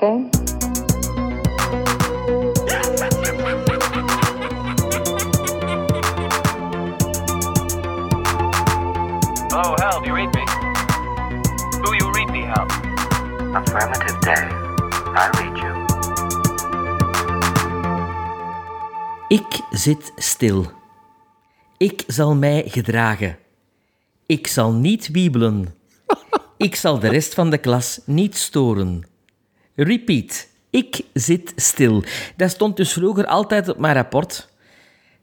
a game? Oh, Hal, do you read me? Do you read me, Hal? Affirmative day. I read you. Ik zit stil. Ik zal mij gedragen. Ik zal niet wiebelen. Ik zal de rest van de klas niet storen. Repeat. Ik zit stil. Dat stond dus vroeger altijd op mijn rapport.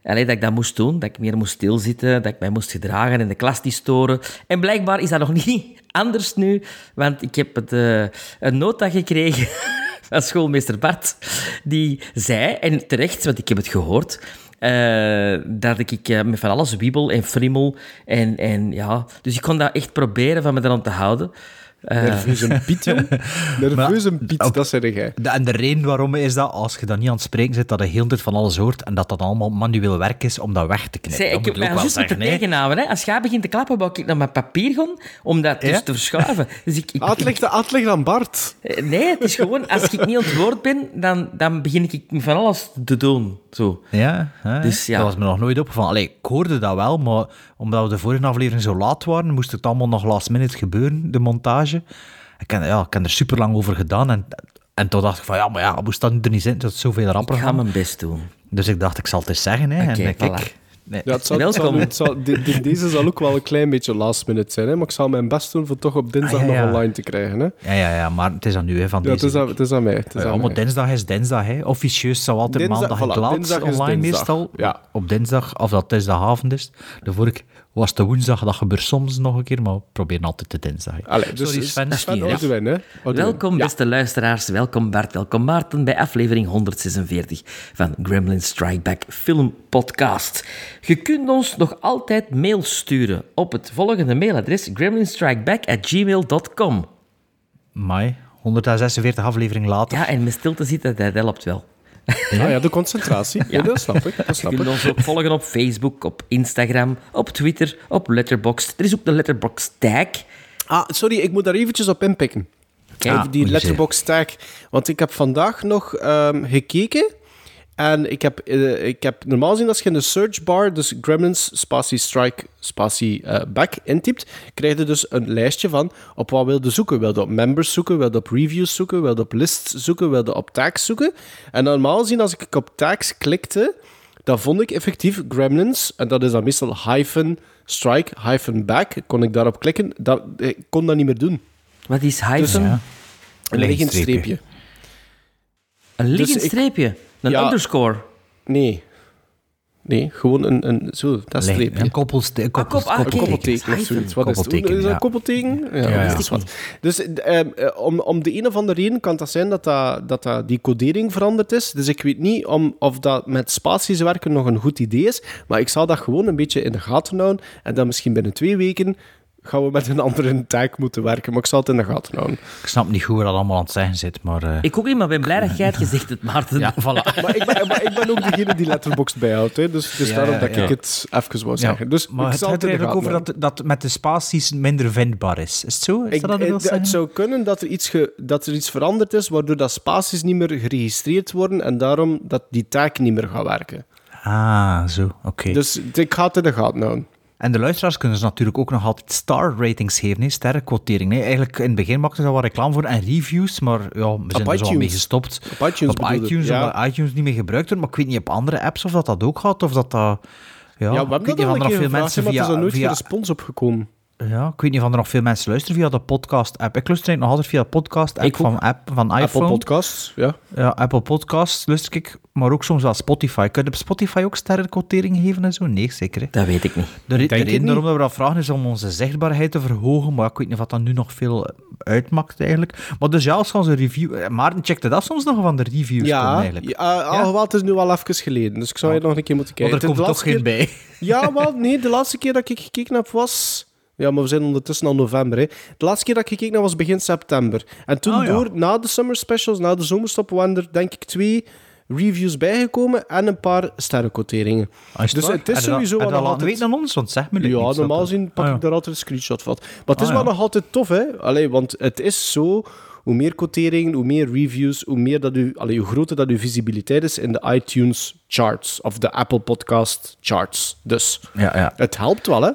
Allee, dat ik dat moest doen, dat ik meer moest stilzitten, dat ik mij moest gedragen en de klas niet storen. En blijkbaar is dat nog niet anders nu, want ik heb het, eh, een nota gekregen van schoolmeester Bart, die zei, en terecht, want ik heb het gehoord, eh, dat ik eh, met van alles wiebel en frimmel. En, en, ja, dus ik kon dat echt proberen van me eraan te houden. Eh, Nerveuze Piet, jong. Nerveuze Piet, ook- dat zei jij. De- en de reden waarom is dat, als je dat niet aan het spreken zit, dat je heel de tijd van alles hoort en dat dat allemaal manueel werk is om dat weg te knippen. Zeg, Dat ik heb moet mij ook wel juist moeten tegenhouden. Hè. Als jij begint te klappen, wou ik naar mijn papier gaan om dat dus Ja? te verschuiven. Dus ik, ik, Uitleg, de- uitleg aan Bart. Eh, Nee, het is gewoon, als ik niet aan het woord ben, dan, dan begin ik van alles te doen. Zo. Ja, hè? Dus ja. dat was me nog nooit opgevallen. Allee, ik hoorde dat wel, maar omdat we de vorige aflevering zo laat waren, moest het allemaal nog last minute gebeuren, de montage. Ik heb, ja, ik heb er super lang over gedaan en, en toen dacht ik van, ja, maar ja, moest dat er niet zijn, dat is zoveel rapper Ik ga gaan. mijn best doen. Dus ik dacht, ik zal het eens zeggen. Hè. En eh, kijk, voilà. nee, Ja, het zal, het zal, Welkom. het zal- de- de- deze zal ook wel een klein beetje last minute zijn, hè? maar ik zal mijn best doen voor toch op dinsdag Ah, ja, nog online te krijgen. Hè? ja, ja, ja, maar het is aan nu, hè, van Ja, het deze is, aan, het is aan mij. Het is Ja, aan maar mij. dinsdag is dinsdag, hè. Officieus zou altijd Dinsdag- maandag en voilà, laat is online dinsdag. meestal. Ja. Op dinsdag, of dat dinsdagavond is. De vorige was de woensdag, dat gebeurt soms nog een keer, maar we proberen altijd de dinsdag. Allee, dus, Sorry, Sven. Hè? Welkom, Ja. beste luisteraars. Welkom Bart, welkom Maarten bij aflevering 146 van Gremlin Strike Back Film Podcast. Je kunt ons nog altijd mail sturen op het volgende mailadres gremlinstrikeback@gmail.com. Mai, 146 aflevering later. Ja, en met stil te zitten, dat helpt wel. Ah ja, de concentratie. Ja. dat snap ik. Dat Je kunt ik. ons ook volgen op Facebook, op Instagram, op Twitter, op Letterboxd. Er is ook de Letterboxd tag. Ah, sorry, ik moet daar eventjes op inpikken. Kijk, Ah, die moet je letterbox tag. Want ik heb vandaag nog ehm, gekeken. En ik heb, eh, ik heb normaal gezien als je in de searchbar, dus Gremlins, spatie strike, spatie eh, back intypt, krijg je dus een lijstje van op wat wil je zoeken. Wil je op members zoeken, wil je op reviews zoeken, wil je op lists zoeken, wil je op tags zoeken. En normaal gezien als ik op tags klikte, dan vond ik effectief Gremlins, en dat is dan meestal hyphen strike, hyphen back, kon ik daarop klikken. Dat, ik kon dat niet meer doen. Wat is hyphen? Ja. Een liggend streepje. Een liggend Dus ik- streepje. Een Ja. underscore. Nee. Nee, gewoon een, een zo, dat streepje. Een koppelste- een koppel- kop- ah, Een oké. koppelteken of Hyphen. zoiets. Wat is het? Koppelteken, Is dat ja. een koppelteken? Ja, ja. dat is wat. Dus ehm, eh, om, om de een of andere reden kan dat zijn dat, dat, dat, dat die codering veranderd is. Dus ik weet niet om, of dat met spaties werken nog een goed idee is. Maar ik zal dat gewoon een beetje in de gaten houden. En dan misschien binnen twee weken gaan we met een andere tag moeten werken. Maar ik zal het in de gaten houden. Ik snap niet goed waar dat allemaal aan het zeggen zit, maar... eh, Ik ook niet, maar ben blij dat jij het gezegd hebt, Maarten. ja, voilà. Maar ik ben, maar ik ben ook degene die Letterboxd bijhoudt. Hè. Dus, dus Ja, daarom dat ja. ik het even wou Ja, zeggen. Dus maar ik het zal gaat het er eigenlijk over dat, dat met de spaties minder vindbaar is. Is het zo? Is Ik, dat wat wilt het zou kunnen dat er, iets ge- dat er iets veranderd is, waardoor dat spaties niet meer geregistreerd worden en daarom dat die taak niet meer gaat werken. Ah, zo, oké. Dus ik ga het in de gaten houden. En de luisteraars kunnen ze natuurlijk ook nog altijd star ratings geven, hè? sterrenquotering. hè. Eigenlijk in het begin maakten ze daar wat reclame voor en reviews, maar ja, we zijn er zo wel iTunes. mee gestopt. Op iTunes Op iTunes, Ja. omdat iTunes niet meer gebruikt wordt, maar ik weet niet op andere apps of dat dat ook gaat, of dat dat... Ja, Ja, we hebben dat veel mensen maar er is via... er nooit via respons op gekomen. Ja, ik weet niet of er nog veel mensen luisteren via de podcast-app. Ik luister eigenlijk nog altijd via de podcast-app van, app, van Apple iPhone. Podcasts, ja. Ja, Apple Podcasts luister ik, maar ook soms wel Spotify. Kun je op Spotify ook sterrenquotering geven en zo? Nee, zeker. Hè? Dat weet ik niet. De, re- reden niet. waarom dat we dat vragen is om onze zichtbaarheid te verhogen, maar ik weet niet of dat nu nog veel eh, uitmaakt eigenlijk. Maar dus ja, als we onze review... eh, Maarten checkte dat soms nog van de reviews komen Ja, eigenlijk. ja, alhoewel, het is nu al even geleden, dus ik zou je nog een keer moeten Want kijken. er komt toch geen keer- bij. Ja, wel, nee, de laatste keer dat ik gekeken heb was... Ja, maar we zijn ondertussen al november. Hè. De laatste keer dat ik gekeken heb was begin september. En toen Oh, ja. door, na de summer specials, na de zomerstop, waren er denk ik twee reviews bijgekomen en een paar sterrenquoteringen. Ah, Dus het is sowieso wel dat nog altijd- weten aan ons, want zeg me Ja, normaal gezien pak Ah, ja. ik daar altijd een screenshot van. Maar het is Ah, wel ja. nog altijd tof, hè? Allee, want het is zo hoe meer quoteringen, hoe meer reviews, hoe, meer dat u, allee, hoe groter dat uw visibiliteit is in de iTunes charts of de Apple Podcast charts. Dus Ja, ja. het helpt wel, hè?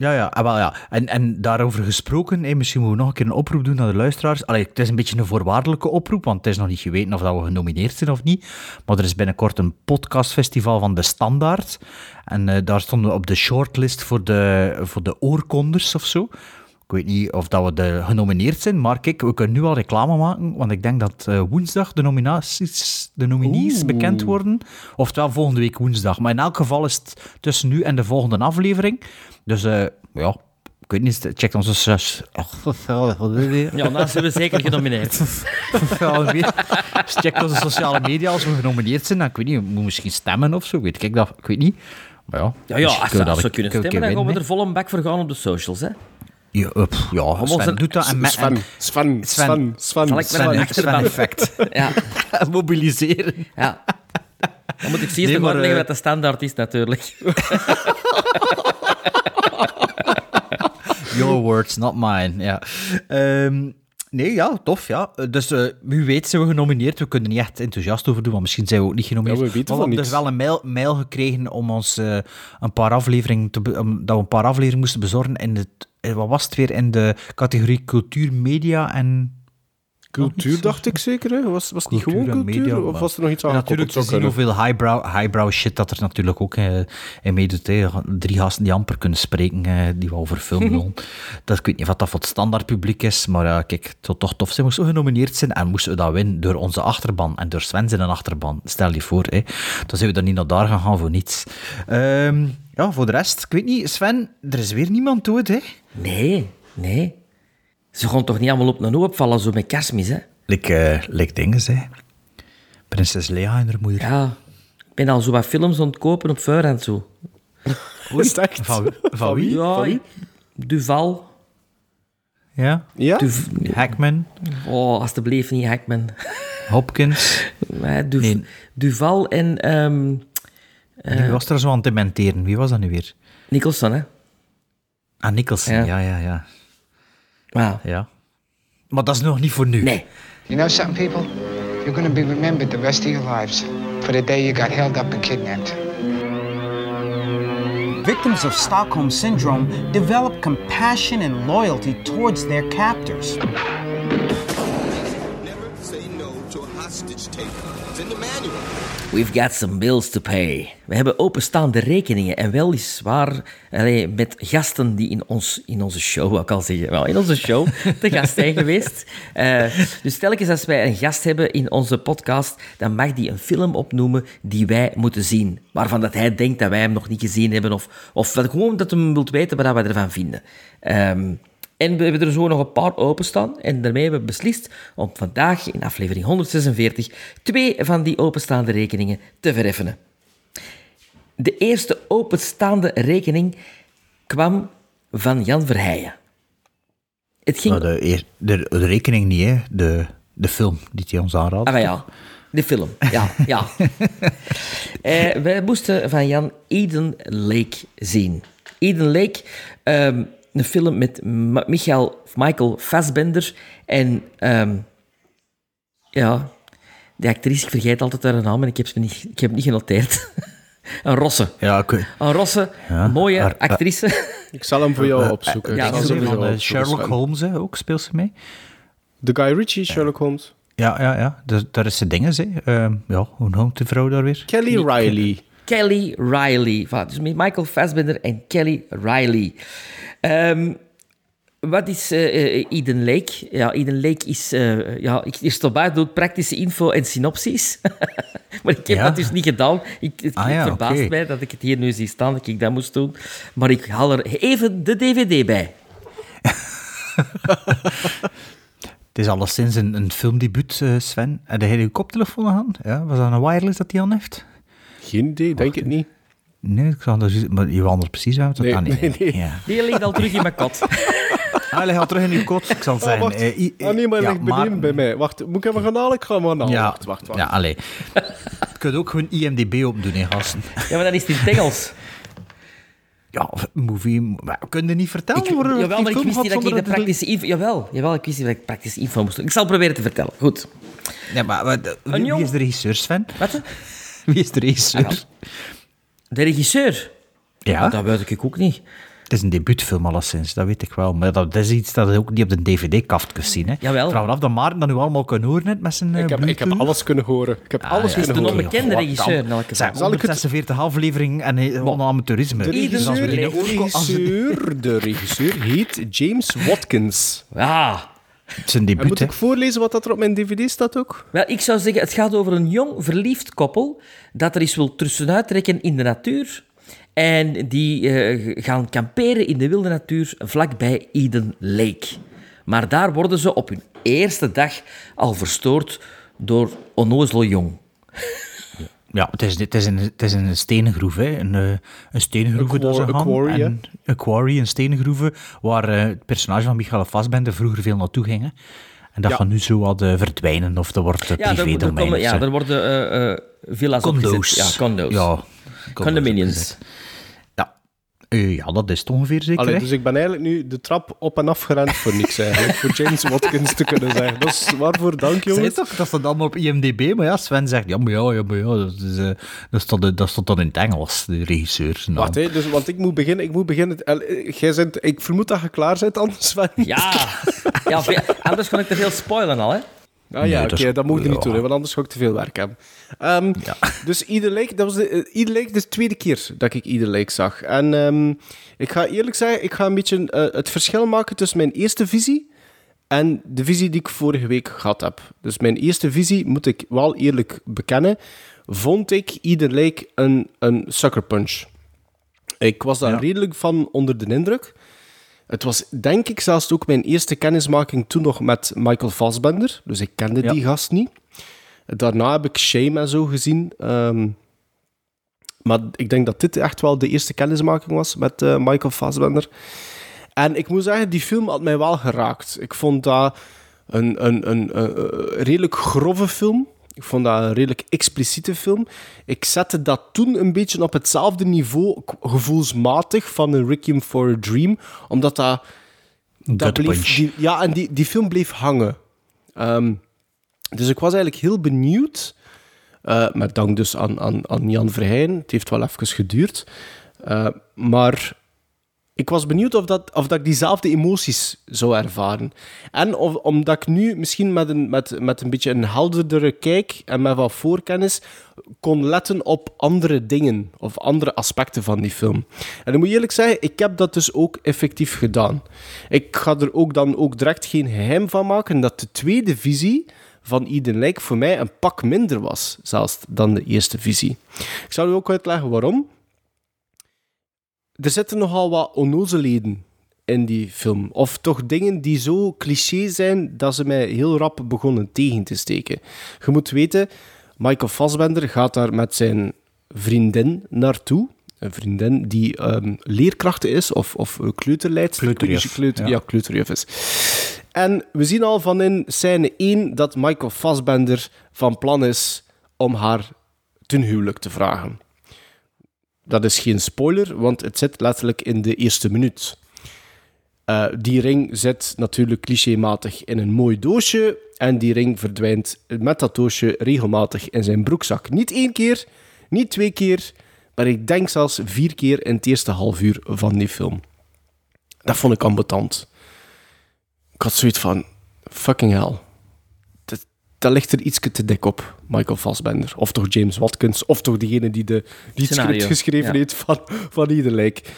Ja, ja, ah, wel, ja. En, en daarover gesproken, misschien moeten we nog een keer een oproep doen naar de luisteraars. Allee, het is een beetje een voorwaardelijke oproep, want het is nog niet geweten of dat we genomineerd zijn of niet. Maar er is binnenkort een podcastfestival van De Standaard. En eh, daar stonden we op de shortlist voor de, voor de oorkonders of zo. Ik weet niet of dat we de, genomineerd zijn, maar kijk, we kunnen nu al reclame maken, want ik denk dat eh, woensdag de nominaties, de nominees Oeh. bekend worden. Oftewel volgende week woensdag. Maar in elk geval is het tussen nu en de volgende aflevering. Dus eh, ja, ik weet niet, check onze sus. Ja, dan zijn we zeker genomineerd. Dus check onze sociale media als we genomineerd zijn. Dan, ik weet niet, we moeten misschien stemmen of zo, weet ik dat, ik weet niet. Maar ja, Ja, ja misschien als, kunnen we kunnen een stemmen, dan gaan we er vol een bak voor gaan op de socials. Hè. Ja, eh, ja Sven doet dat. En, Sven, en Sven, Sven, Sven, Sven. effect. Ja, Mobiliseren. ja. Dan moet ik zie Nee, maar, eh, wat de standaard is, natuurlijk. Your words, not mine. Ja. Ehm, nee, ja, tof. Ja. Dus eh, wie weet zijn we genomineerd. We kunnen niet echt enthousiast over doen, want misschien zijn we ook niet genomineerd. Ja, we weten maar we hebben dus wel een mail, mail gekregen om ons eh, een paar afleveringen te om- dat we een paar afleveringen moesten bezorgen in het, wat was het weer, in de categorie cultuur, media en... Cultuur, dacht ik zeker, hè? Was, was het niet Cultuur gewoon cultuur? media, of was er nog iets aan natuurlijk te zien hoeveel highbrow, highbrow shit dat er natuurlijk ook eh, in meedoet. hè. Drie gasten die amper kunnen spreken, eh, die we over film doen. dat, ik weet niet of dat voor het standaard publiek is, maar ja, kijk, het zou toch tof zijn. Moesten we genomineerd zijn en moesten we dat winnen door onze achterban en door Sven zijn achterban. Stel je voor, hè. dan zijn we dan niet naar daar gaan gaan voor niets. Ehm, ja, voor de rest, ik weet niet, Sven, er is weer niemand dood, hè? Nee, nee. Ze gaan toch niet allemaal op een hoop vallen, zo met kerstmis, hè? Like, eh like dingen, hè. Prinses Lea en haar moeder. Ja. Ik ben al zo wat films aan het kopen op voorhand, zo. Is het echt? Van, van wie? Ja, Van wie? Duval. Ja? Ja? Duv Hackman, oh, alstublieft niet Hackman. Hopkins. Eh, Duv Nee. Duval en ehm Wie was er zo aan het dementeren? Wie was dat nu weer? Nicholson, hè? Ah, Nicholson. Ja. Ja, ja, ja. Ja. ja. Maar dat is nog niet voor nu. Nee. You know something, people? You're going to be remembered the rest of your lives for the day you got held up and kidnapped. Victims of Stockholm Syndrome develop compassion and loyalty towards their captors. Never say no to a hostage taker. In the manual. We've got some bills to pay. We hebben openstaande rekeningen en weliswaar allee, met gasten die in, ons, in onze show, wou ik al zeggen, wel, in onze show te gast zijn geweest. Eh, dus telkens als wij een gast hebben in onze podcast, dan mag die een film opnoemen die wij moeten zien. Waarvan dat hij denkt dat wij hem nog niet gezien hebben of, of gewoon dat hem wilt weten wat we ervan vinden. Ehm, en we hebben er zo nog een paar openstaan. En daarmee hebben we beslist om vandaag in aflevering 146 twee van die openstaande rekeningen te vereffenen. De eerste openstaande rekening kwam van Jan Verheijen. Het ging... Maar de, eer- de, de rekening niet, hè. De, de film die hij ons aanraadt. Ah, ja. De film, ja. ja. Eh, wij moesten van Jan Eden Lake zien. Eden Lake, een film met Michael, Michael Fassbender en... ehm, ja, de actrice, ik vergeet altijd haar naam en ik heb, ze niet, ik heb het niet genoteerd. een Rosse. Ja, weet- Een Rosse, Ja, mooie actrice. Ik zal hem voor jou opzoeken. ja, Ik zal voor van jou eh, opzoeken, Sherlock. Holmes, hè, ook speelt ze mee. De Guy Ritchie, Sherlock Holmes. Ja, ja, ja. Dus, daar is ze dingen, hè. Ehm, ja, hoe noemt de vrouw daar weer? Kelly Riley. Kelly Riley. Voilà, dus met Michael Fassbender en Kelly Riley. Ehm, wat is eh, Eden Lake? Ja, Eden Lake is... eh ja, ik buiten doet praktische info en synopsis. maar ik heb Ja. dat dus niet gedaan. Ik, het Ah ja, verbaast mij dat ik het hier nu zie staan, dat ik dat moest doen. Maar ik haal er even de DVD bij. Het is alleszins een, een filmdebuut, Sven. Heb jij je koptelefoon aan? Ja, was dat een wireless dat hij aan heeft? Geen idee, denk het niet. Nee, ik zag dat, maar je wandelt precies uit. Nee, ah, nee, nee. Ja. Die ligt al terug in mijn kot. Ah, hij gaat terug in uw kot. Ik zal het Oh, zeggen. wacht. eh, Ah, nee, maar ja, ligt beneden bij mij. Wacht, moet ik hem gaan halen? Ik ga hem gaan halen. Ja, Wacht, wacht, wacht. Ja, allee. Je kunt ook gewoon IMDB opdoen, hè, gasten. Ja, maar dan is het in het Engels. Ja, movie... Maar we kunnen niet vertellen Ik, jawel, die maar ik wist niet dat ik de praktische info... Jawel, jawel, ik wist niet dat ik praktische info moest doen. Ik zal proberen te vertellen. Goed. Nee, maar wat- wie, is de regisseur, Sven? Wat? Wie is de regisseur? Ah, De regisseur? Ja, Dat weet ik ook niet. het is een debuutfilm alleszins, dat weet ik wel. Maar dat, dat is iets dat je ook niet op de dvd-kaft kunt zien. Hè. Jawel. Vraag af dat Maarten dat nu allemaal kan horen net met zijn eh, Ik heb, ik heb alles kunnen horen. Ik heb Ah, alles ja. Het is kunnen een horen. onbekende regisseur Zal ik het- 146 aflevering en amateurisme. De Ieder Dus als we uur die regisseur, de regisseur, de regisseur heet James Watkins. Ja. Zijn En debuut, moet hè. ik voorlezen wat dat er op mijn dvd staat ook? Wel, ik zou zeggen, het gaat over een jong verliefd koppel dat er eens wil tussenuit trekken in de natuur. En die eh, gaan kamperen in de wilde natuur vlakbij Eden Lake. Maar daar worden ze op hun eerste dag al verstoord door onnozele jong. Ja, het is, het is, een, het is een stenengroef, hè. Een, eh, een Een dat ze een quarry, en, een quarry, een stenengroeve, waar eh, het personage van Michael Fassbender vroeger veel naartoe ging. hè. En dat Ja. gaat nu zo wat eh, verdwijnen, of er wordt uh, komen, of ja, er worden villa's Condo's. opgezet. Ja, condo's. Ja, Condominions. Eh, ja, dat is het ongeveer zeker, Allee, dus ik ben eigenlijk nu de trap op en af gerend voor niks eigenlijk. voor James Watkins te kunnen zeggen. Dat is waarvoor dank, jongens. toch, dat staat allemaal op IMDb, maar ja, Sven zegt, ja, maar ja, ja, maar ja, dat, is, eh, dat, staat, dat staat dan in het Engels, de regisseur. naam. Wacht, hè, dus, want ik moet beginnen. Ik, moet beginnen eh, jij bent, ik vermoed dat je klaar bent, anders Sven. Ja, ja anders kan ik te veel spoilen al, hè. Ah ja, Nee, oké, dat moet je niet doen, hè, want anders ga ik te veel werk hebben. Ehm, Dus Ieder Lake, dat was de, eh, Ieder Lake de tweede keer dat ik Ieder Lake zag. En ehm, ik ga eerlijk zeggen, ik ga een beetje eh, het verschil maken tussen mijn eerste visie en de visie die ik vorige week gehad heb. Dus mijn eerste visie, moet ik wel eerlijk bekennen, vond ik Ieder Lake een, een sucker punch. Ik was daar Ja. redelijk van onder de indruk. Het was denk ik zelfs ook mijn eerste kennismaking toen nog met Michael Fassbender. Dus ik kende Ja. die gast niet. Daarna heb ik Shame en zo gezien. Ehm, maar ik denk dat dit echt wel de eerste kennismaking was met eh, Michael Fassbender. En ik moet zeggen, die film had mij wel geraakt. Ik vond dat een, een, een, een, een redelijk grove film. Ik vond dat een redelijk expliciete film. Ik zette dat toen een beetje op hetzelfde niveau, gevoelsmatig, van een Requiem for a Dream. Omdat dat... dat bleef, die, ja, en die, die film bleef hangen. Ehm, dus ik was eigenlijk heel benieuwd. eh, met dank dus aan, aan, aan Jan Verheyen. Het heeft wel even geduurd. Eh, maar ik was benieuwd of, dat, of dat ik diezelfde emoties zou ervaren. En of, omdat ik nu misschien met een, met, met een beetje een helderdere kijk en met wat voorkennis kon letten op andere dingen of andere aspecten van die film. En ik moet eerlijk zeggen, ik heb dat dus ook effectief gedaan. Ik ga er ook dan ook direct geen geheim van maken dat de tweede visie van Eden Lake voor mij een pak minder was, zelfs dan de eerste visie. Ik zal u ook uitleggen waarom er zitten nogal wat onnozelheden in die film. Of toch dingen die zo cliché zijn dat ze mij heel rap begonnen tegen te steken. Je moet weten, Michael Fassbender gaat daar met zijn vriendin naartoe. Een vriendin die ehm, leerkracht is of, of kleuterleidster. Kleuterjuf, Kleuter, ja. ja, kleuterjuf is. En we zien al van in scène 1 dat Michael Fassbender van plan is om haar ten huwelijk te vragen. Dat is geen spoiler, want het zit letterlijk in de eerste minuut. Eh, die ring zit natuurlijk clichématig in een mooi doosje en die ring verdwijnt met dat doosje regelmatig in zijn broekzak. Niet één keer, niet twee keer, maar ik denk zelfs vier keer in het eerste half uur van die film. Dat vond ik ambetant. Ik had zoiets van, fucking hell. Dat, ligt er iets te dik op, Michael Fassbender. Of toch James Watkins, of toch degene die, de, die het script geschreven ja. heeft van, van Ieder Lijk.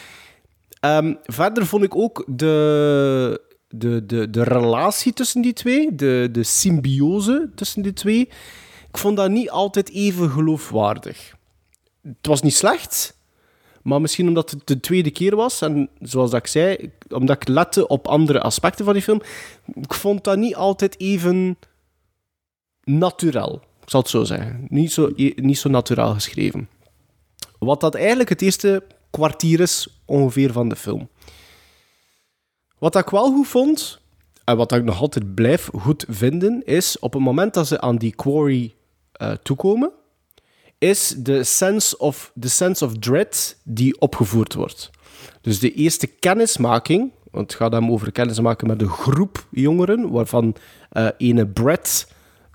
Ehm, verder vond ik ook de, de, de, de relatie tussen die twee, de, de symbiose tussen die twee, ik vond dat niet altijd even geloofwaardig. Het was niet slecht, maar misschien omdat het de tweede keer was, en zoals dat ik zei, omdat ik lette op andere aspecten van die film, ik vond dat niet altijd even naturel. Ik zal het zo zeggen. Niet zo, niet zo naturaal geschreven. Wat dat eigenlijk het eerste kwartier is ongeveer van de film. Wat ik wel goed vond, en wat ik nog altijd blijf goed vinden, is op het moment dat ze aan die quarry eh, toekomen, is de sense of, de sense of dread die opgevoerd wordt. Dus de eerste kennismaking, want het gaat hem over kennismaken met een groep jongeren, waarvan eh ene Brett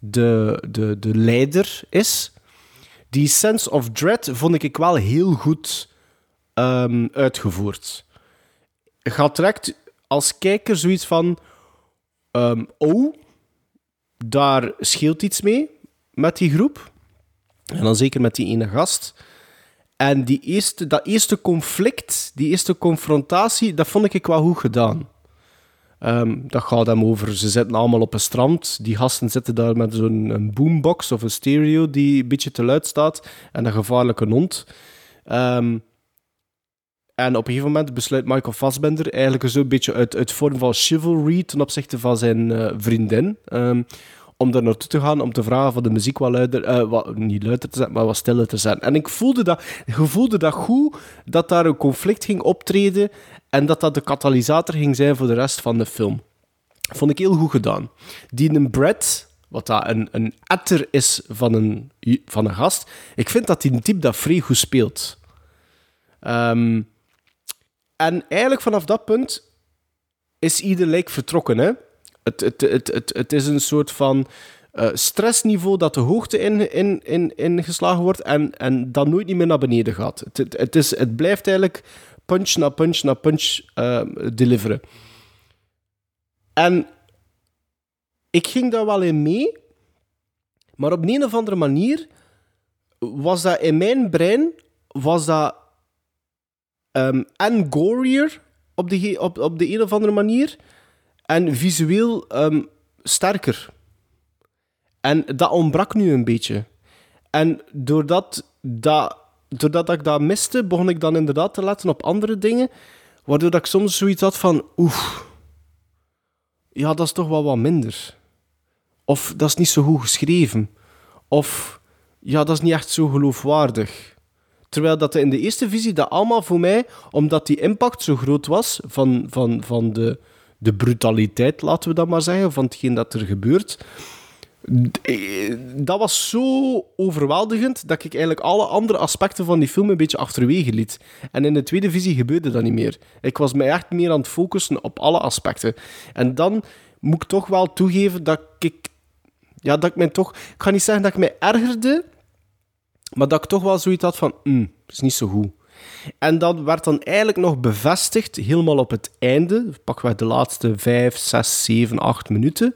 de, de, de leider is. Die sense of dread vond ik wel heel goed ehm, uitgevoerd. Je gaat direct als kijker zoiets van... ehm, oh, daar scheelt iets mee met die groep. En dan zeker met die ene gast. En die eerste, dat eerste conflict, die eerste confrontatie, dat vond ik wel goed gedaan. Ehm, dat gaat hem over, ze zitten allemaal op een strand. Die gasten zitten daar met zo'n boombox of een stereo die een beetje te luid staat. En een gevaarlijke hond. Ehm, en op een gegeven moment besluit Michael Fassbender eigenlijk zo'n beetje uit, uit vorm van chivalry ten opzichte van zijn eh, vriendin. ehm, om daar naartoe te gaan, om te vragen van de muziek wat luider, eh, wat, niet luider te zetten, maar wat stiller te zetten. En ik voelde dat, ik voelde dat goed, dat daar een conflict ging optreden en dat dat de katalysator ging zijn voor de rest van de film. Vond ik heel goed gedaan. Die een Brad, wat dat een, een etter is van een, van een gast, ik vind dat die een type dat vrij goed speelt. Ehm, en eigenlijk vanaf dat punt is ieder lijk vertrokken. Hè? Het, het, het, het, is een soort van eh, stressniveau dat de hoogte in, in, in, ingeslagen wordt en, en dat nooit meer naar beneden gaat. Het, het, is, het blijft eigenlijk punch na punch na punch eh, deliveren. En ik ging daar wel in mee, maar op een of andere manier was dat in mijn brein was dat ehm en gorier op de, op, op de een of andere manier en visueel ehm, sterker. En dat ontbrak nu een beetje. En doordat, dat, doordat ik dat miste, begon ik dan inderdaad te letten op andere dingen, waardoor dat ik soms zoiets had van, oeh, ja, dat is toch wel wat minder. Of dat is niet zo goed geschreven. Of ja, dat is niet echt zo geloofwaardig. Terwijl dat in de eerste visie dat allemaal voor mij, omdat die impact zo groot was van, van, van de, de brutaliteit, laten we dat maar zeggen, van hetgeen dat er gebeurt. eh, Dat was zo overweldigend dat ik eigenlijk alle andere aspecten van die film een beetje achterwege liet. En in de tweede visie gebeurde dat niet meer. Ik was me echt meer aan het focussen op alle aspecten. En dan moet ik toch wel toegeven dat ik ja, dat ik mij toch... Ik ga niet zeggen dat ik mij ergerde, maar dat ik toch wel zoiets had van... Mm, is niet zo goed. En dat werd dan eigenlijk nog bevestigd, helemaal op het einde, pakweg de laatste vijf, zes, zeven, acht minuten,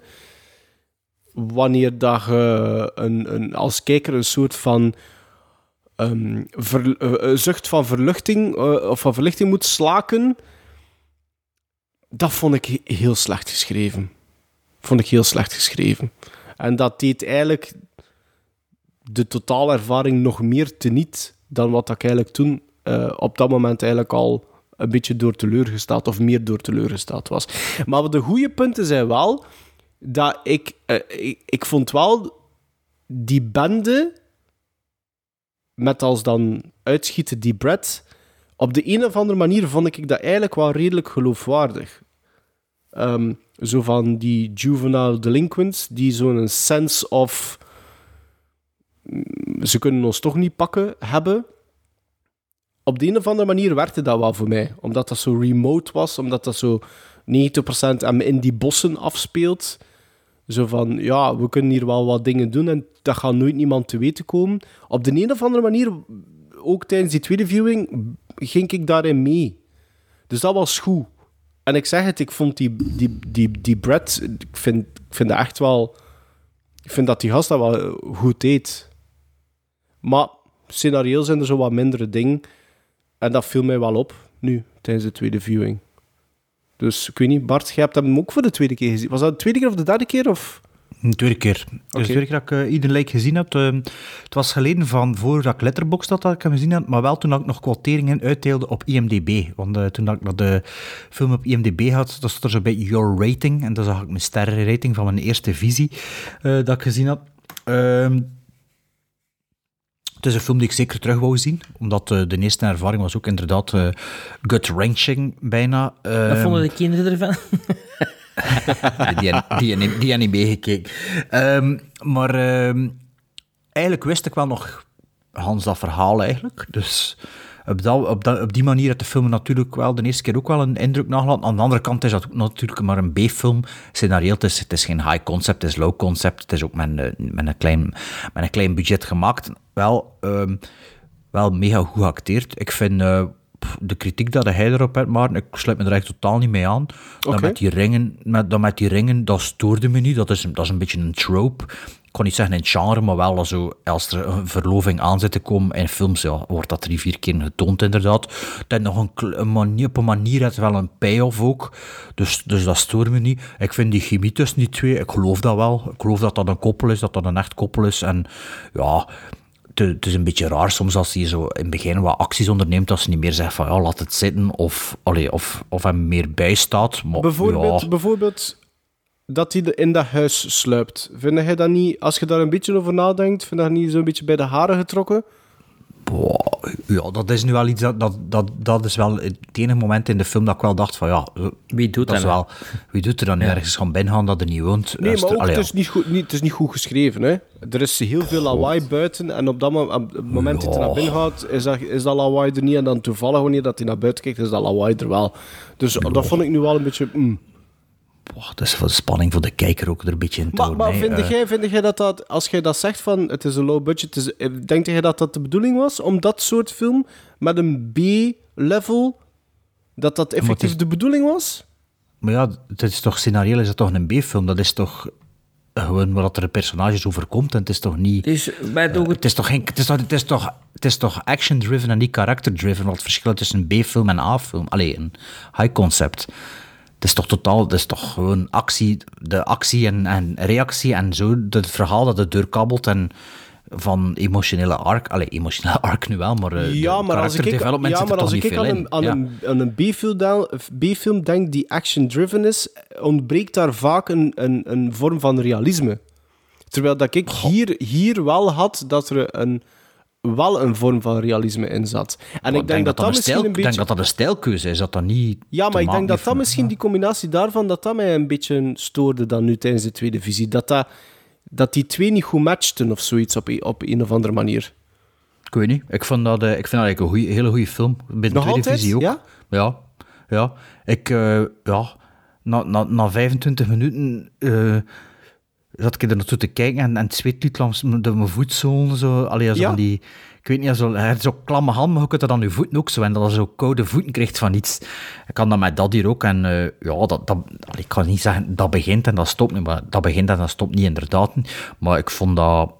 wanneer dat je een, een, als kijker een soort van ehm, eh, zucht van verluchting, eh, of van verlichting moet slaken, dat vond ik he- heel slecht geschreven. Vond ik heel slecht geschreven. En dat deed eigenlijk de totale ervaring nog meer teniet dan wat ik eigenlijk toen eh, op dat moment eigenlijk al een beetje door teleurgesteld of meer door teleurgesteld was. Maar de goede punten zijn wel dat ik, eh, ik, vond wel die bende met als dan uitschieten die Brad op de een of andere manier vond ik dat eigenlijk wel redelijk geloofwaardig. Ehm, zo van die juvenile delinquents die zo'n sense of mm, ze kunnen ons toch niet pakken hebben. Op de een of andere manier werkte dat wel voor mij. Omdat dat zo remote was, omdat dat zo 90% hem in die bossen afspeelt. Zo van, ja, we kunnen hier wel wat dingen doen en dat gaat nooit niemand te weten komen. Op de een of andere manier, ook tijdens die tweede viewing, ging ik daarin mee. Dus dat was goed. En ik zeg het, ik vond die, die, die, die Brad, ik vind, ik vind dat echt wel... Ik vind dat die gast dat wel goed deed. Maar scenario zijn er zo wat mindere dingen. En dat viel mij wel op, nu, tijdens de tweede viewing. Dus ik weet niet, Bart, jij hebt hem ook voor de tweede keer gezien. Was dat de tweede keer of de derde keer? Of? Een tweede keer. Dus de tweede keer dat ik uh, ieder lijk gezien heb. eh, het was geleden van voordat ik Letterboxd had dat ik hem gezien had, maar wel toen dat ik nog quoteringen uitdeelde op IMDb. Want eh, toen dat ik naar de film op IMDb had, dat stond er zo bij Your Rating. En dan zag ik mijn sterrenrating van mijn eerste visie eh, dat ik gezien had. Het is een film die ik zeker terug wou zien, omdat eh, de eerste ervaring was ook inderdaad eh gut-wrenching bijna. Wat Ehm, vonden de kinderen ervan? die, die, die, die, die had niet meegekeken. Ehm, maar ehm, eigenlijk wist ik wel nog Hans dat verhaal eigenlijk. Dus op, dat, op, dat, op die manier heeft de film natuurlijk wel de eerste keer ook wel een indruk nagelaten. Aan de andere kant is dat ook natuurlijk maar een B-film. Scenario, het is, het is geen high concept, het is low concept. Het is ook met, een- met, een, klein, met een klein budget gemaakt. Wel, ehm, wel mega goed geacteerd. Ik vind eh, de kritiek dat hij erop heeft, maar ik sluit me er echt totaal niet mee aan. Dat Oké. met die ringen, met, dat met die ringen, dat stoorde me niet. Dat is, dat is een beetje een trope. Ik kon niet zeggen in het genre, maar wel zo, als er een verloving aan zit te komen in films, ja, wordt dat drie, vier keer getoond inderdaad. Heeft nog een, manier, op een manier het wel een payoff ook. Dus, dus dat stoort me niet. Ik vind die chemie tussen die twee, ik geloof dat wel. Ik geloof dat dat een koppel is, dat dat een echt koppel is. En ja, het, is een beetje raar soms als hij zo in het begin wat acties onderneemt, dat ze niet meer zegt van ja, laat het zitten of, allee, of, of hem meer bijstaat. Maar, Bijvoorbeeld, ja, bijvoorbeeld dat hij in dat huis sluipt. Vind jij dat niet, als je daar een beetje over nadenkt, vind je dat niet zo'n beetje bij de haren getrokken? Boah, ja, dat is nu wel iets dat, dat, dat, dat is wel het enige moment in de film dat ik wel dacht van ja, eh, Wie doet dat is dat wel, wie doet er dan ergens gaan binnengaan dat er niet woont? Nee, maar ook, allee, het, ja. is niet goed, niet, het is niet goed geschreven. Hè? Er is heel veel lawaai buiten en op, dat, mo- op het moment dat hij naar binnen gaat, is dat, is dat lawaai er niet. En dan toevallig, wanneer dat hij naar buiten kijkt, is dat lawaai er wel. Dus dat vond ik nu wel een beetje... mm. Boah, dat is voor de spanning voor de kijker ook er een beetje in te Maar, houden, maar vind, Eh, jij, vind jij dat dat, als jij dat zegt van het is een low budget, is, eh, denk jij dat dat de bedoeling was om dat soort film met een B-level, dat dat effectief is- de bedoeling was? Maar ja, het is toch scenario, is dat toch een B-film? Dat is toch gewoon wat er de personages overkomt en het is toch niet... Dus Het het... is toch, geen, het is toch, het is toch, het is toch action-driven en niet character-driven, wat het verschil tussen een B-film en een A-film. Allee, een high-concept. Het is toch totaal, het is toch gewoon actie, de actie en, en reactie en zo, het verhaal dat het doorkabbelt en van emotionele arc, allee, emotionele arc nu wel, maar eh, Ja, de maar als ik, ja, maar als ik aan een, aan Ja. een, aan een B-film denk die action-driven is, ontbreekt daar vaak een, een, een vorm van realisme. Terwijl dat ik hier, hier wel had dat er een, wel een vorm van realisme in zat. En ik denk dat dat een misschien stijl, een ik denk dat dat een stijlkeuze is, dat dat niet Ja, maar ik denk dat dat misschien die combinatie daarvan, dat dat mij een beetje stoorde dan nu tijdens de tweede visie. Dat, dat, dat die twee niet goed matchten of zoiets op, een- op een of andere manier. Ik weet niet. Ik vond dat, eh, ik vind dat eigenlijk een goeie, hele goede film. Bij de Nog tweede altijd? visie ook. Ja? Ja. ja. Ik, eh, ja, na, na, na 25 minuten eh zat ik er naartoe te kijken en, en het zweet langs de, mijn voetzolen. Zo. Allee, zo Ja. van die, ik weet niet, zo, zo klamme handen, maar je kunt dat aan je voeten ook zo. En dat je zo koude voeten krijgt van iets. Ik kan dat met dat hier ook. En eh, ja, dat, dat, allee, ik kan niet zeggen dat begint en dat stopt niet. Maar dat begint en dat stopt niet, inderdaad. Maar ik vond dat,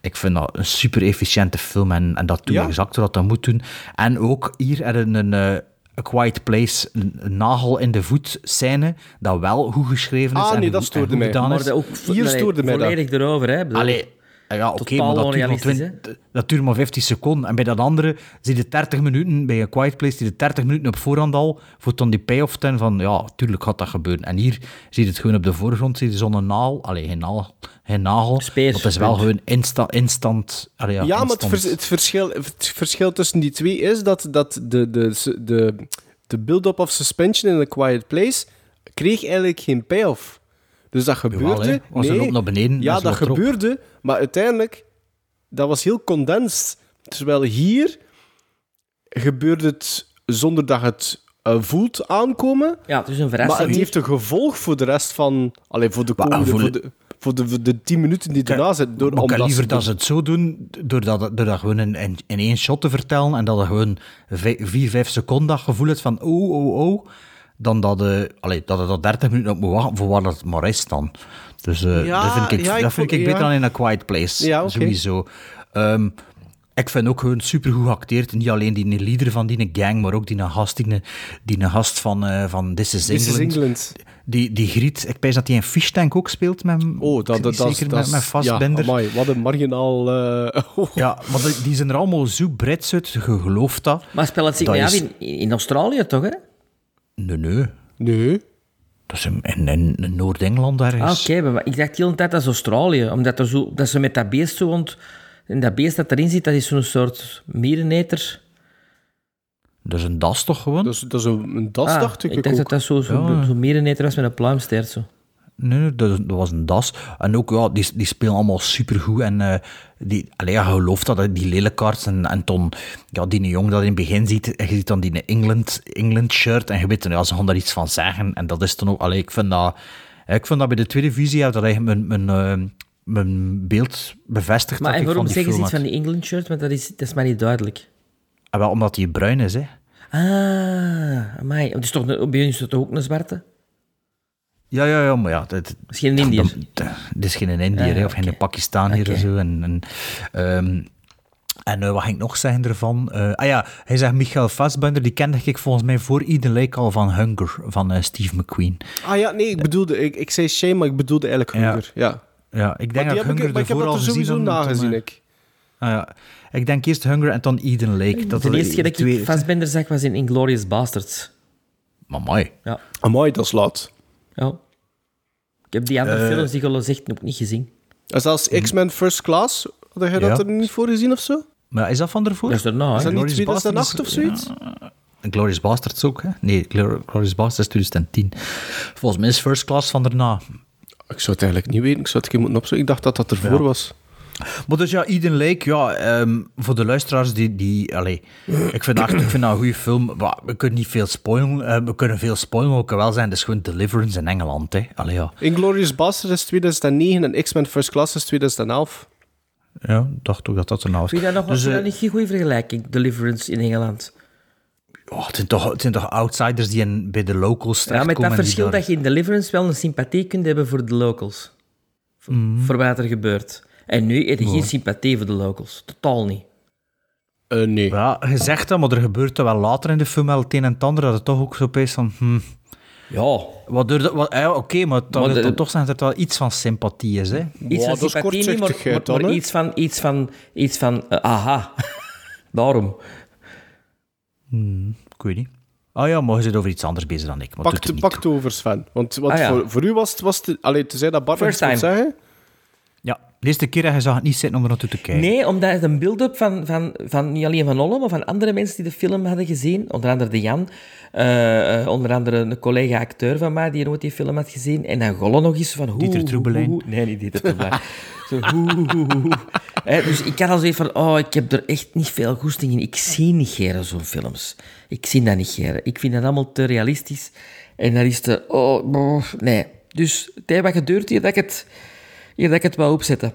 ik vind dat een super efficiënte film. En, en dat doet Ja. exact wat dat moet doen. En ook hier er een, een, eh, A Quiet Place, een, een nagel in de voet scène, dat wel goed geschreven is. Ah, en nee, goed- dat en stoorde mij. Maar dat ook Hier nee, stoorde mij dat. volledig erover, hè. Allee, ja, oké, maar dat duurt, maar onrealistisch, 20 dat duurt maar 15 seconden. En bij dat andere zie je 30 minuten, bij een Quiet Place, zie je 30 minuten op voorhand al, voor dan die payoff te hebben van, ja, tuurlijk gaat dat gebeuren. En hier zie je het gewoon op de voorgrond, zie je zo'n naal, allee, geen naal, geen nagel, Speer, dat is wel punt. gewoon insta, instant, allee, ja, Ja, maar het, vers- het, verschil, het verschil tussen die twee is dat, dat de, de, de, de build-up of suspension in A Quiet Place kreeg eigenlijk geen payoff. Dus dat gebeurde. een nee, op naar beneden, Ja, dat erop. gebeurde, maar uiteindelijk, dat was heel condensed. Terwijl hier gebeurde het zonder dat je het eh, voelt aankomen. Ja, het is een Maar verrassing. het heeft een gevolg voor de rest van... Allee, voor de Maar, komende... voor- Voor de, voor de, voor de tien minuten die erna zitten. Door, Maar ik liever ze- dat ze het zo doen, door dat, door dat gewoon in, in, in één shot te vertellen en dat je gewoon vij- vier, vijf seconden dat gevoel hebt van oh, oh, oh, dan dat je, allee, dat dat 30 minuten op moet wachten voor wat het maar is dan. Dus eh, Ja, dat vind ik, ja, ik dat vind ik beter ja. dan in A Quiet Place, Ja, oké. sowieso. Ehm, ik vind ook gewoon supergoed geacteerd. Niet alleen die leader van die gang, maar ook die gast, die, die gast van, eh, van This is This England. is England. Die, die Griet, ik pijs dat hij een fish tank ook speelt met Oh, dat, dat, dat, zeker dat, met, met Fassbender. Ja, amai, wat een marginaal... eh, oh. Ja, maar die, die zijn er allemaal zo Brits uit, je gelooft dat. Maar speelt het zich Dat is- in, in Australië, toch, hè? Nee, nee. Nee. Dat is in, in, in- Noord-Engeland Ah, ergens. oké, maar ik dacht de hele tijd dat is Australië. Omdat er zo, dat ze met dat beest zo... ont- en dat beest dat erin zit, dat is zo'n soort miereneter. Dat is een das toch gewoon? Dat is, dat is een, een das, Ah, dacht ik, ik dacht ook. dat dat zo- zo'n Ja. zo miereneter was met een pluimsteert. Zo. Nee, nee, dat, dat was een das. En ook, ja, die, die spelen allemaal supergoed. En eh, die, allee, ja, je gelooft dat, hè, die lelijkaards. En, en toen, ja, die jong dat in het begin ziet, en je ziet dan die England, England shirt. En je weet, ja, ze gaan daar iets van zeggen. En dat is dan ook, allee, ik vind dat, ik vind dat bij de tweede visie, ja, dat eigenlijk mijn, mijn, eh, mijn beeld bevestigt. Maar dat en ik waarom zeggen ze iets van die England shirt? Want dat is, dat is mij niet duidelijk. Ah, wel, omdat hij bruin is, hè. Ah, amai. Het is toch, bij jullie is het toch ook een zwarte? Ja, ja, ja, maar ja... Het, Het is geen Indiër. Het is geen Indiër, hè, of geen Pakistaniër Oké. of zo. En, en, ehm, en eh, wat ging ik nog zeggen ervan? Eh, ah ja, hij zegt Michael Fassbender, die kende ik volgens mij voor Eden Lake al van Hunger, van eh, Steve McQueen. Ah ja, nee, ik bedoelde... Ik, ik zei Shame, maar ik bedoelde eigenlijk Ja. Hunger. Ja. Ja, ik denk Maar dat heb ik, Hunger maar ik heb dat er gezien sowieso nagezien, ik. Ah, ja. Ik denk eerst Hunger en dan Eden Lake. Dat de er eerste keer dat ik Fassbender zag was in Inglourious Basterds. Maar mooi. Ja. Amai, dat is laat. Ja. Ik heb die andere Eh. films die Golo zegt nog niet gezien. En zelfs X-Men First Class, had jij dat er niet voor gezien of zo? Maar is dat van ervoor? Dat is daarna, Is dat niet Glorious 2008 of zoiets? Glorious Bastards ook, hè? Nee, Glor- Glorious Bastards 2010. Volgens mij is First Class van daarna. Ik zou het eigenlijk niet weten. Ik zou het een keer moeten opzoeken. Ik dacht dat dat ervoor Ja. was. Maar dus ja, Eden Lake, ja, ehm, voor de luisteraars die... die allee, ik, vind dat, echt- ik vind dat een goede film. Maar we kunnen niet veel spoilen. eh, we kunnen veel spoilen, maar kan wel zijn. Is gewoon Deliverance in Engeland, hè. Allee, ja. Inglourious Basterds is 2009 en X-Men First Class is 2011. Ja, ik dacht ook dat dat erna was. Vind je dat nog Dus, dat niet een goede vergelijking? Deliverance in Engeland. oh, het, zijn toch, het zijn toch outsiders die in, bij de locals Ja, met terechtkomen dat verschil daar- dat je in Deliverance wel een sympathie kunt hebben voor de locals. Voor, voor wat er gebeurt. En nu heb je geen sympathie voor de locals. Totaal niet. Eh, nee. Ja, je zegt dat, maar er gebeurt er wel later in de film wel het een en het ander, dat het toch ook zo opeens van... Hm, Ja. wat door de- wat- ja, Oké, maar Maar de- toch zijn dat er wel iets van sympathie is, hè? Iets Wow, van dat is sympathie niet, maar, maar, kortzichtigheid dan, maar hè? iets van... Iets van, iets van eh, aha. Daarom. Ik weet niet. Ah ja, maar je zit over iets anders bezig dan ik. Maar het over, Sven. Want wat Ah, ja. voor, voor u was het... Was het allee, tenzij dat Bart First time. zeggen... De eerste keer dat je zag het niet zitten om er naartoe te kijken. Nee, omdat het een build-up van, van, van niet alleen van Olle, maar van andere mensen die de film hadden gezien. Onder andere de Jan. eh, eh, onder andere een collega-acteur van mij die nooit die film had gezien. En dan Golle nog eens van... Hoe, Dieter Troebelijn. Nee, niet Dieter Troebelijn. Zo, hoe, hoe, hoe, dus ik had al zoiets van... Oh, ik heb er echt niet veel goesting in. Ik zie niet geren zo'n films. Ik zie dat niet geren. Ik vind dat allemaal te realistisch. En dat is te... Oh, nee. Dus het wat geduurd hier dat ik het, hier dat ik het wou opzetten.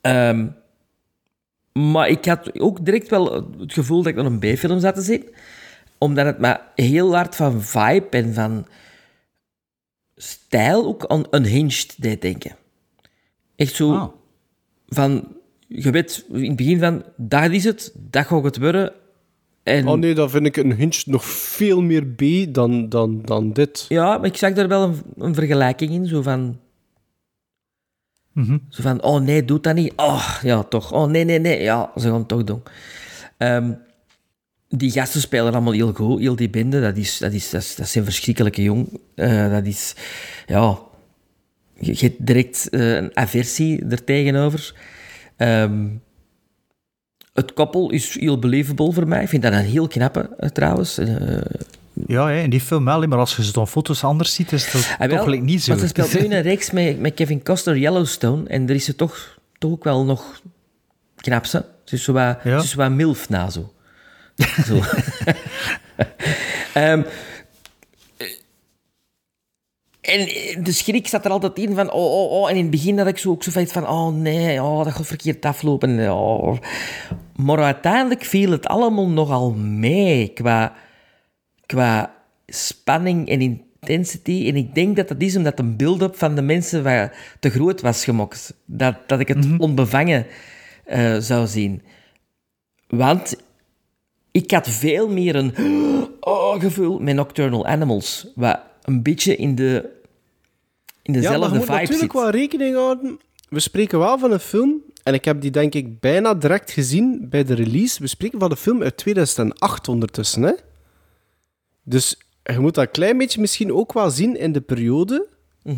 Ehm, maar ik had ook direct wel het gevoel dat ik nog een B-film zat te zien. Omdat het me heel hard van vibe en van stijl ook aan Unhinged deed denken. Echt zo Ah. van... Je weet in het begin van, dat is het, dat gaat het worden. En, Oh nee, dan vind ik een Hinge nog veel meer B dan, dan, dan dit. Ja, maar ik zag daar wel een, een vergelijking in, zo van... Mhm. Zo van, oh nee, doe dat niet. Oh, ja, toch. Oh nee, nee, nee. Ja, ze gaan toch doen. Ehm, die gasten spelen allemaal heel goed, heel die bende. Dat, is, dat, is, dat, zijn verschrikkelijke jong. Eh, dat is, ja... Je, hebt direct eh, een aversie er tegenover. Ehm, het koppel is heel believable voor mij. Ik vind dat een heel knappe, eh, trouwens. Ja, hè, in die film wel, maar als je ze dan foto's anders ziet, is dat Ah, wel, toch gelijk niet zo. Want ze speelt nu een reeks met, met Kevin Costner, Yellowstone. En er is ze toch, toch ook wel nog knap, ze. Ze is zo wat, Ja. zo wat milf na, zo. zo. Ehm, en de schrik zat er altijd in van, oh, oh, oh. En in het begin had ik zo ook zo van, oh nee, oh, dat gaat verkeerd aflopen. Oh. Maar uiteindelijk viel het allemaal nogal mee qua qua spanning en intensity. En ik denk dat dat is omdat een build-up van de mensen te groot was gemokt. Dat, dat ik het onbevangen eh, zou zien. Want ik had veel meer een oh, gevoel met Nocturnal Animals. Wat een beetje in, de, in Ja, maar dezelfde moet natuurlijk zit. wel rekening houden. We spreken wel van een film, en ik heb die denk ik bijna direct gezien bij de release. We spreken van een film uit 2008 ondertussen. Hè? Dus je moet dat een klein beetje misschien ook wel zien in de periode.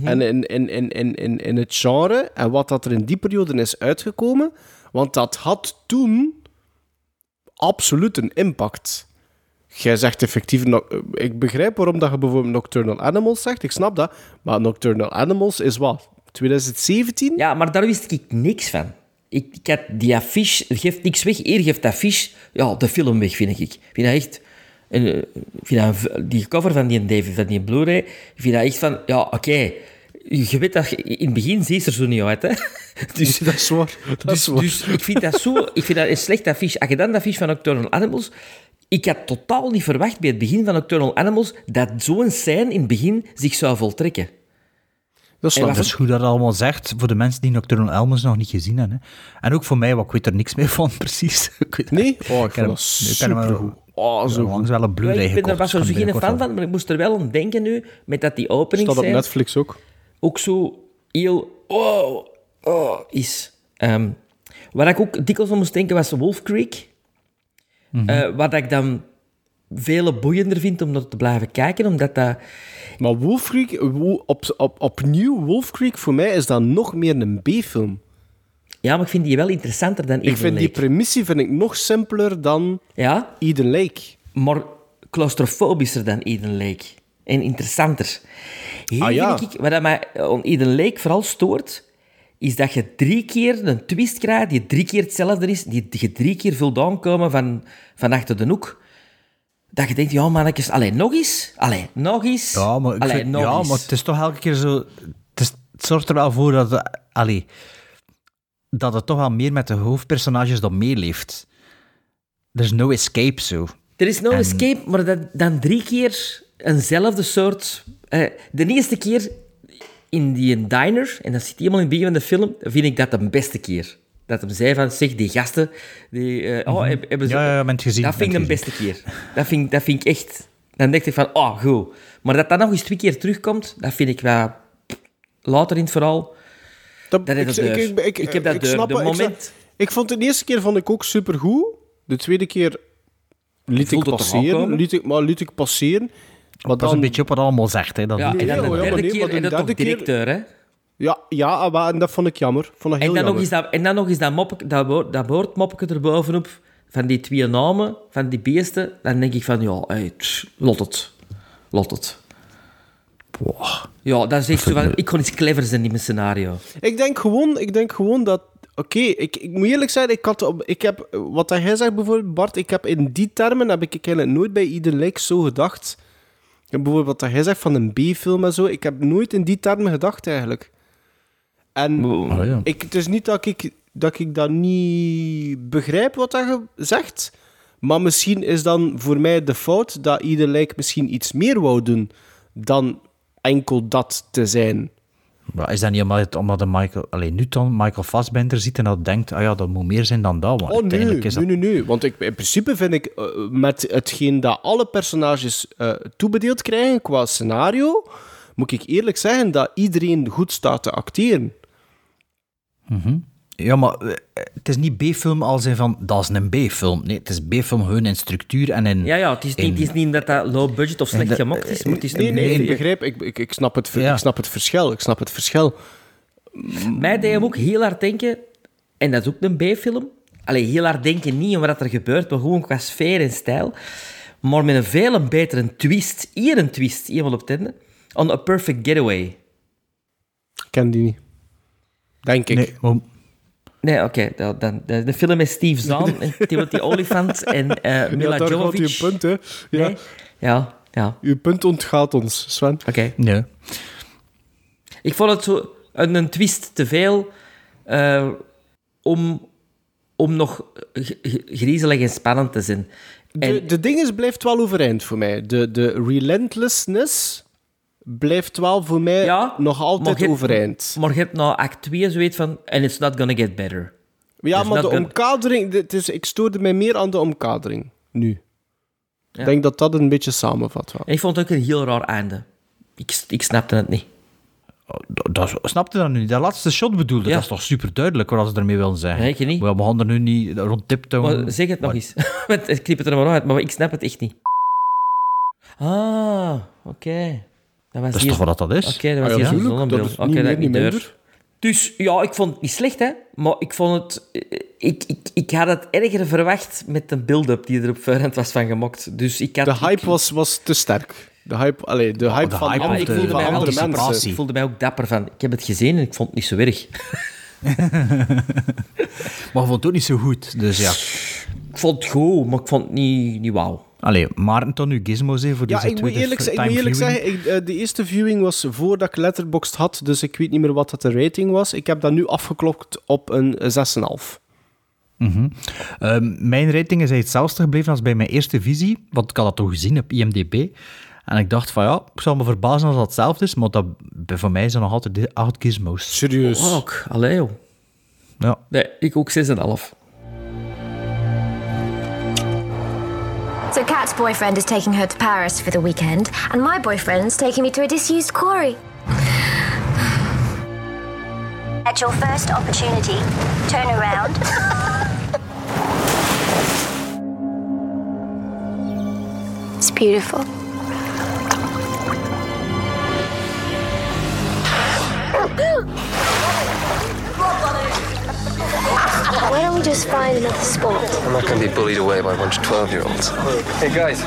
En in, in, in, in, in, in het genre. En wat dat er in die periode is uitgekomen. Want dat had toen absoluut een impact. jij zegt effectief... Ik begrijp waarom dat je bijvoorbeeld Nocturnal Animals zegt, ik snap dat. Maar Nocturnal Animals is wat? 2017? Ja, maar daar wist ik niks van. Ik, ik had die affiche, geeft niks weg. Eer geeft affiche, ja, de film weg, vind ik. Ik vind dat echt... En, eh, ik dat die cover van die David, van die Blu-ray, ik vind dat echt van... Ja, oké, je weet dat... je- In het begin ziet er zo niet uit, hè. Dus, Dat is waar. Dat is dus, waar. dus ik vind dat zo... Ik vind dat een slecht affiche. Als je dan de affiche van Nocturnal Animals... Ik had totaal niet verwacht bij het begin van Nocturnal Animals dat zo'n scène in het begin zich zou voltrekken. dat is Dat is goed dat het allemaal zegt, voor de mensen die Nocturnal Animals nog niet gezien hebben. Hè. En ook voor mij, want ik weet er niks meer van, precies. Ik weet- Nee? Oh, ik ken vond hem- dat ik ken hem wel- supergoed. Oh, zo. Langs wel een Blu-ray ik ben er was zo geen fan van, maar ik moest er wel aan denken nu, met dat die opening Staat op zijn Netflix ook. ook zo heel oh, oh is. Ehm, waar ik ook dikwijls aan moest denken was Wolf Creek. Eh, wat ik dan veel boeiender vind om dat te blijven kijken, omdat dat... Maar Wolf Creek, op, op, opnieuw Wolf Creek, voor mij is dat nog meer een B-film. Ja, maar ik vind die wel interessanter dan Ik Eden vind die premissie vind ik nog simpeler dan Ja, Eden Lake. maar claustrofobischer dan Eden Lake. En interessanter. Hier Ah, ja. vind ik, wat mij aan Eden Lake vooral stoort, is dat je drie keer een twist krijgt die drie keer hetzelfde is, die je drie keer vult aankomen van, van achter de hoek. Dat je denkt, ja mannetjes, allee, nog eens, allee, nog eens, Ja, maar, ik allee, vind- nog ja, eens. maar het is toch elke keer zo... Het, is, het zorgt er wel voor dat... Allee, dat het toch wel meer met de hoofdpersonages dan meeleeft. There's no escape, zo. Er is no escape, maar dat, dan drie keer eenzelfde soort... de eerste keer in die diner, en dat zit helemaal in het begin van de film, vind ik dat de beste keer. Dat hem zei van, zeg, die gasten, die, eh, oh, heb- hebben ze... Mhm. Ja, gezien, Dat vind ik de beste keer. Dat vind, dat vind ik echt... Dan denk ik van, oh, goed. Maar dat dat nog eens twee keer terugkomt, dat vind ik wel... Later in het verhaal... Dat, Dat is het deur. Ik heb dat deur. snap De het, ik moment- Ik, vond het de eerste keer vond ik ook supergoed. De tweede keer liet ik passeren. Liet ik, maar liet ik passeren. Maar Dat is een beetje op wat allemaal zegt. Hè, dat Ja, en dan de derde nee, keer, en dat toch directeur, hè? Ja, ja maar, en dat vond ik jammer. Vond heel En dan, nog jammer. eens dat, en dan nog eens dat, moppek, dat, woord, dat woordmoppetje erbovenop van die twee namen, van die beesten. Dan denk ik van, ja, hey, lot het. Lot het. Ja, dan zegt ze van, ik kon iets clever zijn in mijn scenario. Ik denk gewoon, ik denk gewoon dat... Oké, ik, ik moet eerlijk zijn, ik, had, ik heb... Wat dat jij zegt bijvoorbeeld, Bart, ik heb in die termen heb ik eigenlijk nooit bij ieder Lake zo gedacht. En bijvoorbeeld wat dat jij zegt van een B-film en zo, ik heb nooit in die termen gedacht eigenlijk. En Oh, ja. ik, het is niet dat ik, dat ik dat niet begrijp wat dat je zegt, maar misschien is dan voor mij de fout dat ieder Lake misschien iets meer wou doen dan enkel dat te zijn. Maar is dat niet omdat, het- omdat de Michael, alleen nu dan Michael Fassbender ziet en dat denkt, ah ja, dat moet meer zijn dan dat. Maar Oh nee, is dat... nee, nee, nee. Want ik, in principe vind ik, eh, met hetgeen dat alle personages eh, toebedeeld krijgen qua scenario, moet ik eerlijk zeggen dat iedereen goed staat te acteren. Ja, maar eh, het is niet B-film als in van, dat is een B-film. Nee, het is B-film gewoon in structuur en in... Ja, ja, het is niet, het is niet dat dat low budget of slecht gemaakt is, maar het is Nee, een nee, ik begrijp, ik, ik, ik, snap het, Ja. ik snap het verschil. Ik snap het verschil. Mij deed hem ook heel hard denken, en dat is ook een B-film. Allee, heel hard denken niet om wat er gebeurt, maar gewoon qua sfeer en stijl. Maar met een veel betere twist, hier een twist, helemaal op het einde, on A Perfect Getaway. Ik ken die niet. Denk ik. Nee, maar- Nee, oké. dan- de, de film met Steve Zahn en Timothy Olyphant en Ja, Mila daar gaat Jovovich. uw punt, hè. Ja. Nee? Ja, ja. Uw punt ontgaat ons, Sven. Oké. nee. Ik vond het zo een, een twist te veel eh, om, om nog griezelig en spannend te zijn. De, En, de ding is, blijft wel overeind voor mij. De, de relentlessness blijft wel voor mij Ja, nog altijd overeind. maar je hebt nou act 2 zoiets van... And it's not gonna get better. Ja, maar de omkadering... Het is, ik stoorde mij meer aan de omkadering, nu. Ja. Ik denk dat dat een beetje samenvat. wel. En ik vond het ook een heel raar einde. Ik, ik snapte het niet. Dat, dat, snapte dat nu niet? Dat laatste shot bedoelde, Ja. dat is toch super duidelijk wat ze ermee willen zeggen. Nee, ik niet. We gaan er nu niet rond tiptoe. Zeg het nog eens. Ik knip het er maar uit, maar ik snap het echt niet. Ah, oké. Dat was Dat is hier- toch wat dat is? Oké, dat was Ah, ja, hier zo'n tuurlijk. zonnebril. Dat is Oké, niet dat niet minder. Dus ja, ik vond het niet slecht, hè. Maar ik vond het... eh, Ik, ik, ik had het erger verwacht met de build-up die er op voorhand was van gemokt. Dus ik had... De hype ik- was, was te sterk. De hype, allee, de hype de van, hype andere, ik voelde, van mij andere mensen. ik voelde mij ook dapper van. Ik heb het gezien en ik vond het niet zo erg. Maar ik vond het ook niet zo goed. Dus ja. Ik vond het goed, maar ik vond het niet, niet wauw. Allee, Maarten, dan nu gizmos hè, voor Ja, deze ik moet tweede eerlijk, zeggen- ik moet eerlijk viewing. zeggen, ik, eh, de eerste viewing was voordat ik Letterboxd had, dus ik weet niet meer wat dat de rating was. Ik heb dat nu afgeklokt op een 6,5. Ehm, mijn rating is eigenlijk hetzelfde gebleven als bij mijn eerste visie, want ik had dat toch gezien op IMDb. En ik dacht van ja, ik zou me verbazen als dat hetzelfde is, maar dat, bij- voor mij zijn nog altijd de acht gizmos. Serieus. Oh, ook. Allee, joh. Ja. Nee, ik ook 6,5. So Kat's boyfriend is taking her to Paris for the weekend, and my boyfriend's taking me to a disused quarry. At your first opportunity, turn around. It's beautiful. Why don't we just find another spot? I'm not going to be bullied away by a bunch of 12 year olds. Hey guys,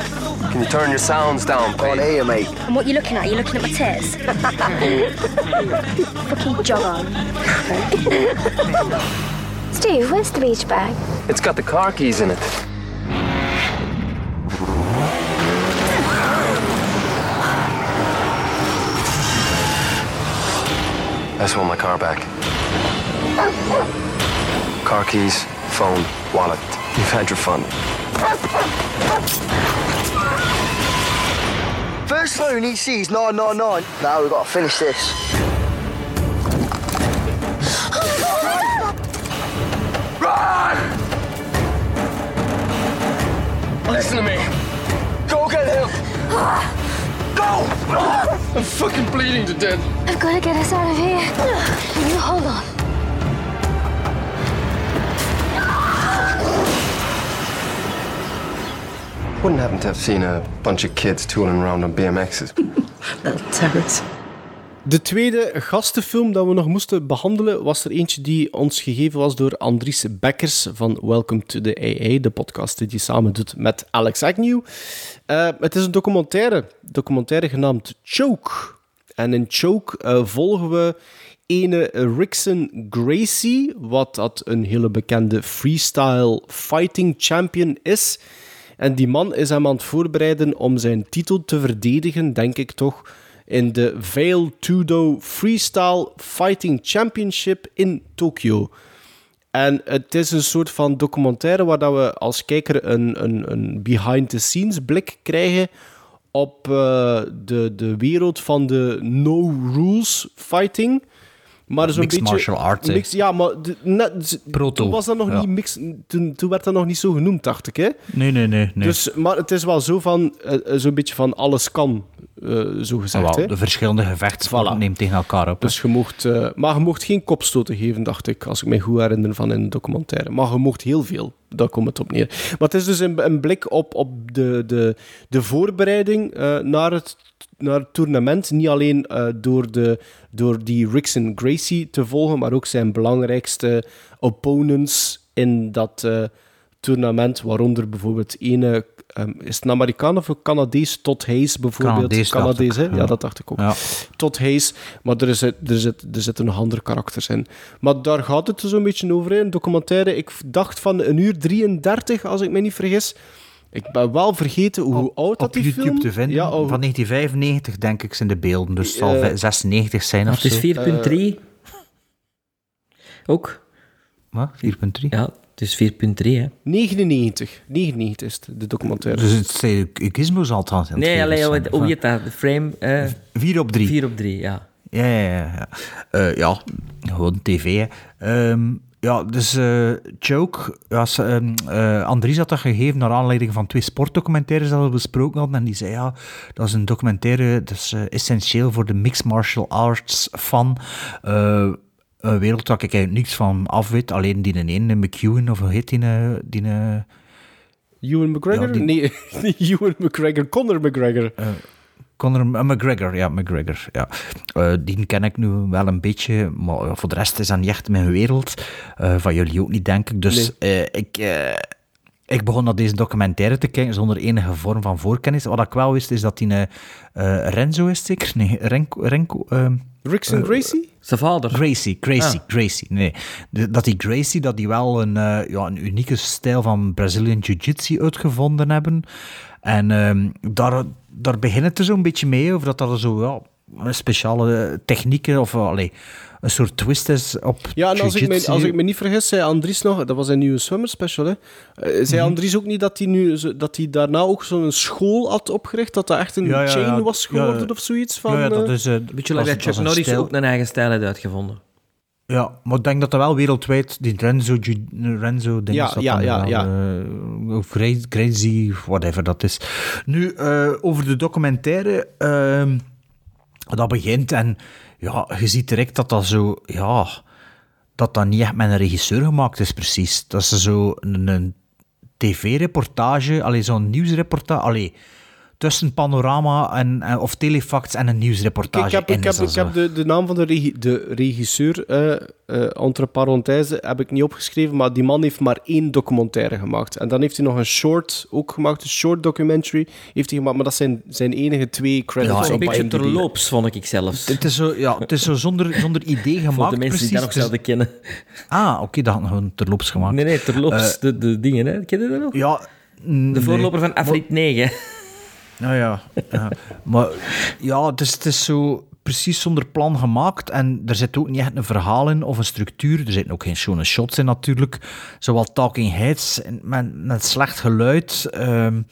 can you turn your sounds down, please? Here, mate. And what are you looking at? You looking at my tits? Fucking jog on. Steve, where's the beach bag? It's got the car keys in it. I just want my car back. Car keys, phone, wallet. You've had your fun. First loan he sees 999. Now we've got to finish this. Run! Listen to me. Go get him. Go! I'm fucking bleeding to death. I've got to get us out of here. You hold on. Wouldn't happen to have seen a bunch of kids tooling around on BMX's. De tweede gastenfilm dat we nog moesten behandelen was er eentje die ons gegeven was door Andries Bekkers van Welcome to the AA, de podcast die hij samen doet met Alex Agnew. Eh, het is een documentaire, documentaire genaamd Choke. En in Choke eh, volgen we ene Rickson Gracie, wat dat een hele bekende freestyle fighting champion is. En die man is hem aan het voorbereiden om zijn titel te verdedigen, denk ik toch, in de Veil Tudo Freestyle Fighting Championship in Tokio. En het is een soort van documentaire waar dat we als kijker een, een, een behind-the-scenes blik krijgen op eh, de, de wereld van de no-rules fighting. Maar zo'n beetje... martial arts, mixed- ja, maar net, Proto, toen was dat nog ja. niet mixed... Toen, toen werd dat nog niet zo genoemd, dacht ik, hè? Nee, nee, nee. nee. Dus, maar het is wel zo van... eh, eh, zo'n beetje van alles kan, eh zo Ah, gezegd, hè? de verschillende gevechtsporten Voilà. neemt tegen elkaar op. hè. Dus je mocht, maar je mocht geen kopstoten geven, dacht ik, als ik me goed herinner van in de documentaire. Maar je mocht heel veel, daar komt het op neer. Maar het is dus een, een blik op, op de, de, de voorbereiding naar, het, naar het tournament. Niet alleen eh, door, de, door die Rickson Gracie te volgen, maar ook zijn belangrijkste opponents in dat tournament. Waaronder bijvoorbeeld ene, ehm, is het een Amerikaan of een Canadees? Todd Hayes bijvoorbeeld. Canadees, Canadees, hè? Ja, ja. dat dacht ik ook. Ja. Tot Hayes, maar er, zit, er, zit, er zitten nog andere karakters in. Maar daar gaat het dus een beetje over, een documentaire. Ik dacht van een uur 33, als ik me niet vergis. Ik ben wel vergeten hoe oud dat op die YouTube film... te vinden. Ja, oh, Van 1995, denk ik, zijn de beelden. Dus het zal Eh, vij- 96 zijn of Het zo. is 4.3. Ook? Wat? 4.3? Ja, het is 4.3, hè. 99. 99 is het, de documentaire. Dus het zijn gizmos althans. in het Nee, alleen, hoe heet dat? De frame? eh 4 op 3. 4 op 3, ja. Ja, ja, ja. Ja, Eh, ja gewoon tv. Hè. Ehm, ja, dus eh Choke, ehm, eh, Andries had dat gegeven naar aanleiding van twee sportdocumentaires dat we besproken hadden. En die zei, ja, dat is een documentaire, dat is eh, essentieel voor de mixed martial arts fan. Een wereld waar ik eigenlijk niks van af weet. Alleen die ene, McEwen, of hoe heet die? die Ewan McGregor? Ja, die- Nee, Ewan McGregor. Conor McGregor. Conor McGregor, ja, McGregor. Ja. Uh, die ken ik nu wel een beetje, maar voor de rest is dat niet echt mijn wereld. Uh, van jullie ook niet, denk ik. Dus nee. ik, ik begon naar deze documentaire te kijken zonder enige vorm van voorkennis. Wat ik wel wist, is dat hij Renzo is, zeker? Nee, Renko... Renko Rickson Gracie? Zijn vader. Gracie, Gracie, ah. Gracie. Nee, dat die Gracie, dat die wel een, ja, een unieke stijl van Brazilian Jiu-Jitsu uitgevonden hebben. En um, daar, daar beginnen het er zo'n beetje mee, over dat dat zo ja, een speciale technieken of allee, een soort twist is op Ja, en als ik, me, als ik me niet vergis, zei Andries nog, dat was een nieuwe swimmer special, hè, uh, zei mm Andries ook niet dat hij, nu, dat hij daarna ook zo'n school had opgericht, dat dat echt een ja, ja, chain was geworden of zoiets? Van, ja, dat is... Uh, beetje like dat Chuck Norris ook een eigen stijl heeft uitgevonden. Ja, maar ik denk dat dat wel wereldwijd, die Renzo, Renzo ding ja, ja, ja, wel, ja. Uh, of crazy, whatever dat is. Nu, uh, over de documentaire, uh, dat begint en ja, je ziet direct dat dat zo, ja, dat dat niet echt met een regisseur gemaakt is precies. Dat is zo een, een tv-reportage, alleen zo'n nieuwsreportage, alleen tussen Panorama en, of Telefax en een nieuwsreportage. Ik heb, ik heb, ik heb de, de naam van de, regi de regisseur, uh, uh, entre parenthèse, heb ik niet opgeschreven, maar die man heeft maar één documentaire gemaakt. En dan heeft hij nog een short ook gemaakt, een short documentary heeft hij gemaakt, maar dat zijn zijn enige twee credits ja, een beetje terloops, vond ik zelfs. Het is zo, ja, het is zo zonder, zonder idee gemaakt. Voor de mensen precies. die dat nog zouden kennen. Ah, oké, okay, dat had gewoon terloops gemaakt. Nee, nee, terloops, uh, de, de dingen, hè. Ken je dat nog? Ja, de voorloper van Afrit 9. Nou ja, ja. maar ja, het is, het is zo precies zonder plan gemaakt en er zit ook niet echt een verhaal in of een structuur. Er zitten ook geen schone shots in natuurlijk. Zowel talking heads met, met slecht geluid. Um,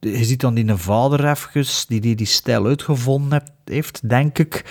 je ziet dan die een vader even, die die, die stijl uitgevonden heeft, denk ik.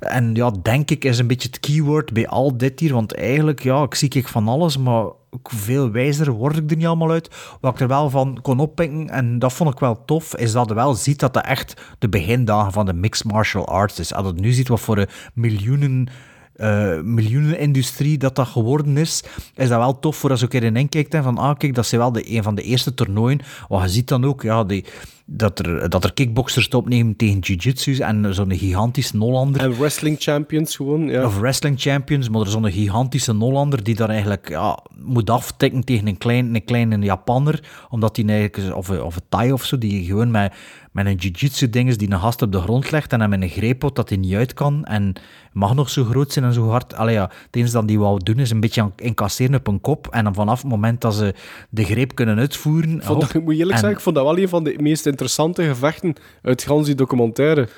En ja, denk ik is een beetje het keyword bij al dit hier, want eigenlijk, ja, ik zie ik van alles, maar veel wijzer word ik er niet allemaal uit. Wat ik er wel van kon oppikken, en dat vond ik wel tof, is dat je wel ziet dat dat echt de begindagen van de mixed martial arts is. Als je nu ziet wat voor een miljoenen uh, miljoenenindustrie dat dat geworden is, is dat wel tof voor als je erin kijkt en van, ah kijk, dat is wel de, een van de eerste toernooien. Wat je ziet dan ook, ja, die, dat er, dat er kickboxers opnemen tegen jiu-jitsu's en zo'n gigantische Nollander. En wrestling champions gewoon, ja. Of wrestling champions, maar er zo'n gigantische Nollander die dan eigenlijk ja, moet aftikken tegen een, klein, een kleine Japanner, omdat die eigenlijk, of, of een Thai of zo, die gewoon met, met een jiu-jitsu ding is die een gast op de grond legt en hem met een greep dat hij niet uit kan en mag nog zo groot zijn en zo hard. Allee ja, het enige dat die wou doen is een beetje incasseren op een kop en dan vanaf het moment dat ze de greep kunnen uitvoeren... Vond dat, moet eerlijk en, zeggen, ik vond dat wel een van de meest interessante gevechten uit gans die documentaire.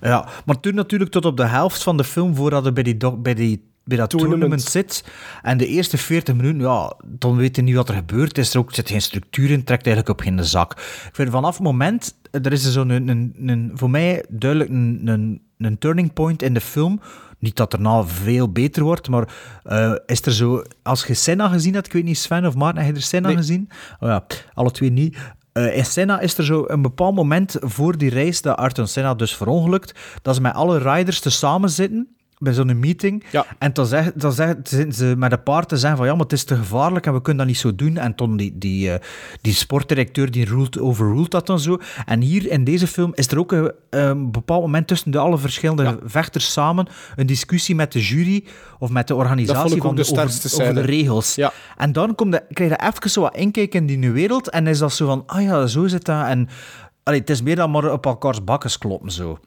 Ja, maar toen natuurlijk tot op de helft van de film, voordat we bij die, bij die bij dat tournament. tournament zit. En de eerste 40 minuten, ja, dan weet je niet wat er gebeurt. Is er ook zit geen structuur in, trekt eigenlijk op geen zak. Ik vind vanaf het moment, er is zo'n een, een, een, voor mij duidelijk een, een, een turning point in de film. Niet dat er nou veel beter wordt, maar uh, is er zo... Als je Senna gezien hebt, ik weet niet, Sven of Maarten, heb je er Senna nee. gezien? Oh ja, alle twee niet. Uh, in Senna is er zo een bepaald moment voor die reis dat Arton Senna dus verongelukt, dat ze met alle riders te samen zitten bij zo'n meeting. Ja. En dan, zeg, dan zeg, ze met een paar te zeggen van ja, maar het is te gevaarlijk en we kunnen dat niet zo doen. En toen die, die, uh, die sportdirecteur die ruled, overruled dat dan zo. En hier in deze film is er ook een, een bepaald moment tussen de alle verschillende ja. vechters samen een discussie met de jury of met de organisatie van de, de over, over, de regels. Ja. En dan komt de, krijg je even zo wat inkijk in die nieuwe wereld en is dat zo van, ah ja, zo zit dat. En allee, het is meer dan maar op elkaars bakkes kloppen zo.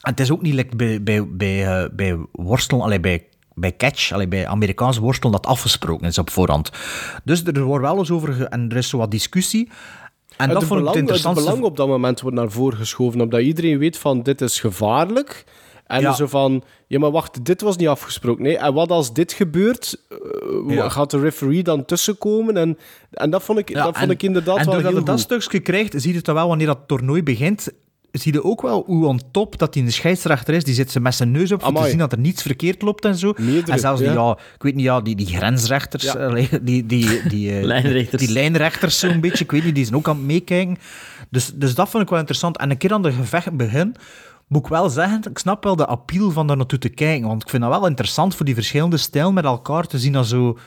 En het is ook niet like bij, bij, bij, uh, bij worstelen, allee, bij, bij catch, allee, bij Amerikaans worstelen dat afgesproken is op voorhand. Dus er wordt wel eens over, en er is zo wat discussie. En het dat vond belang, ik het. Het belang op dat moment wordt naar voren geschoven, omdat iedereen weet van dit is gevaarlijk. En ja. zo van, ja maar wacht, dit was niet afgesproken. Nee, en wat als dit gebeurt, uh, ja. gaat de referee dan tussenkomen? En, en dat vond ik, ja, dat vond en, ik inderdaad en wel heel En goed. dat stukje krijgt, zie je het dan wel wanneer dat toernooi begint, zie je ook wel hoe on top dat hij een scheidsrechter is. Die zit ze met zijn neus op om te zien dat er niets verkeerd loopt en zo. Meerdere, en zelfs die, ja. ja, ik weet niet, ja, die, die grensrechters, Ja. die, die, die, eh, Lijnrechters. die lijnrechters zo'n beetje, ik weet niet, die zijn ook aan het meekijken. Dus, dus dat vond ik wel interessant. En een keer aan de gevecht begin, moet ik wel zeggen, ik snap wel de appeal van daar naartoe te kijken. Want ik vind dat wel interessant voor die verschillende stijlen met elkaar te zien als zo...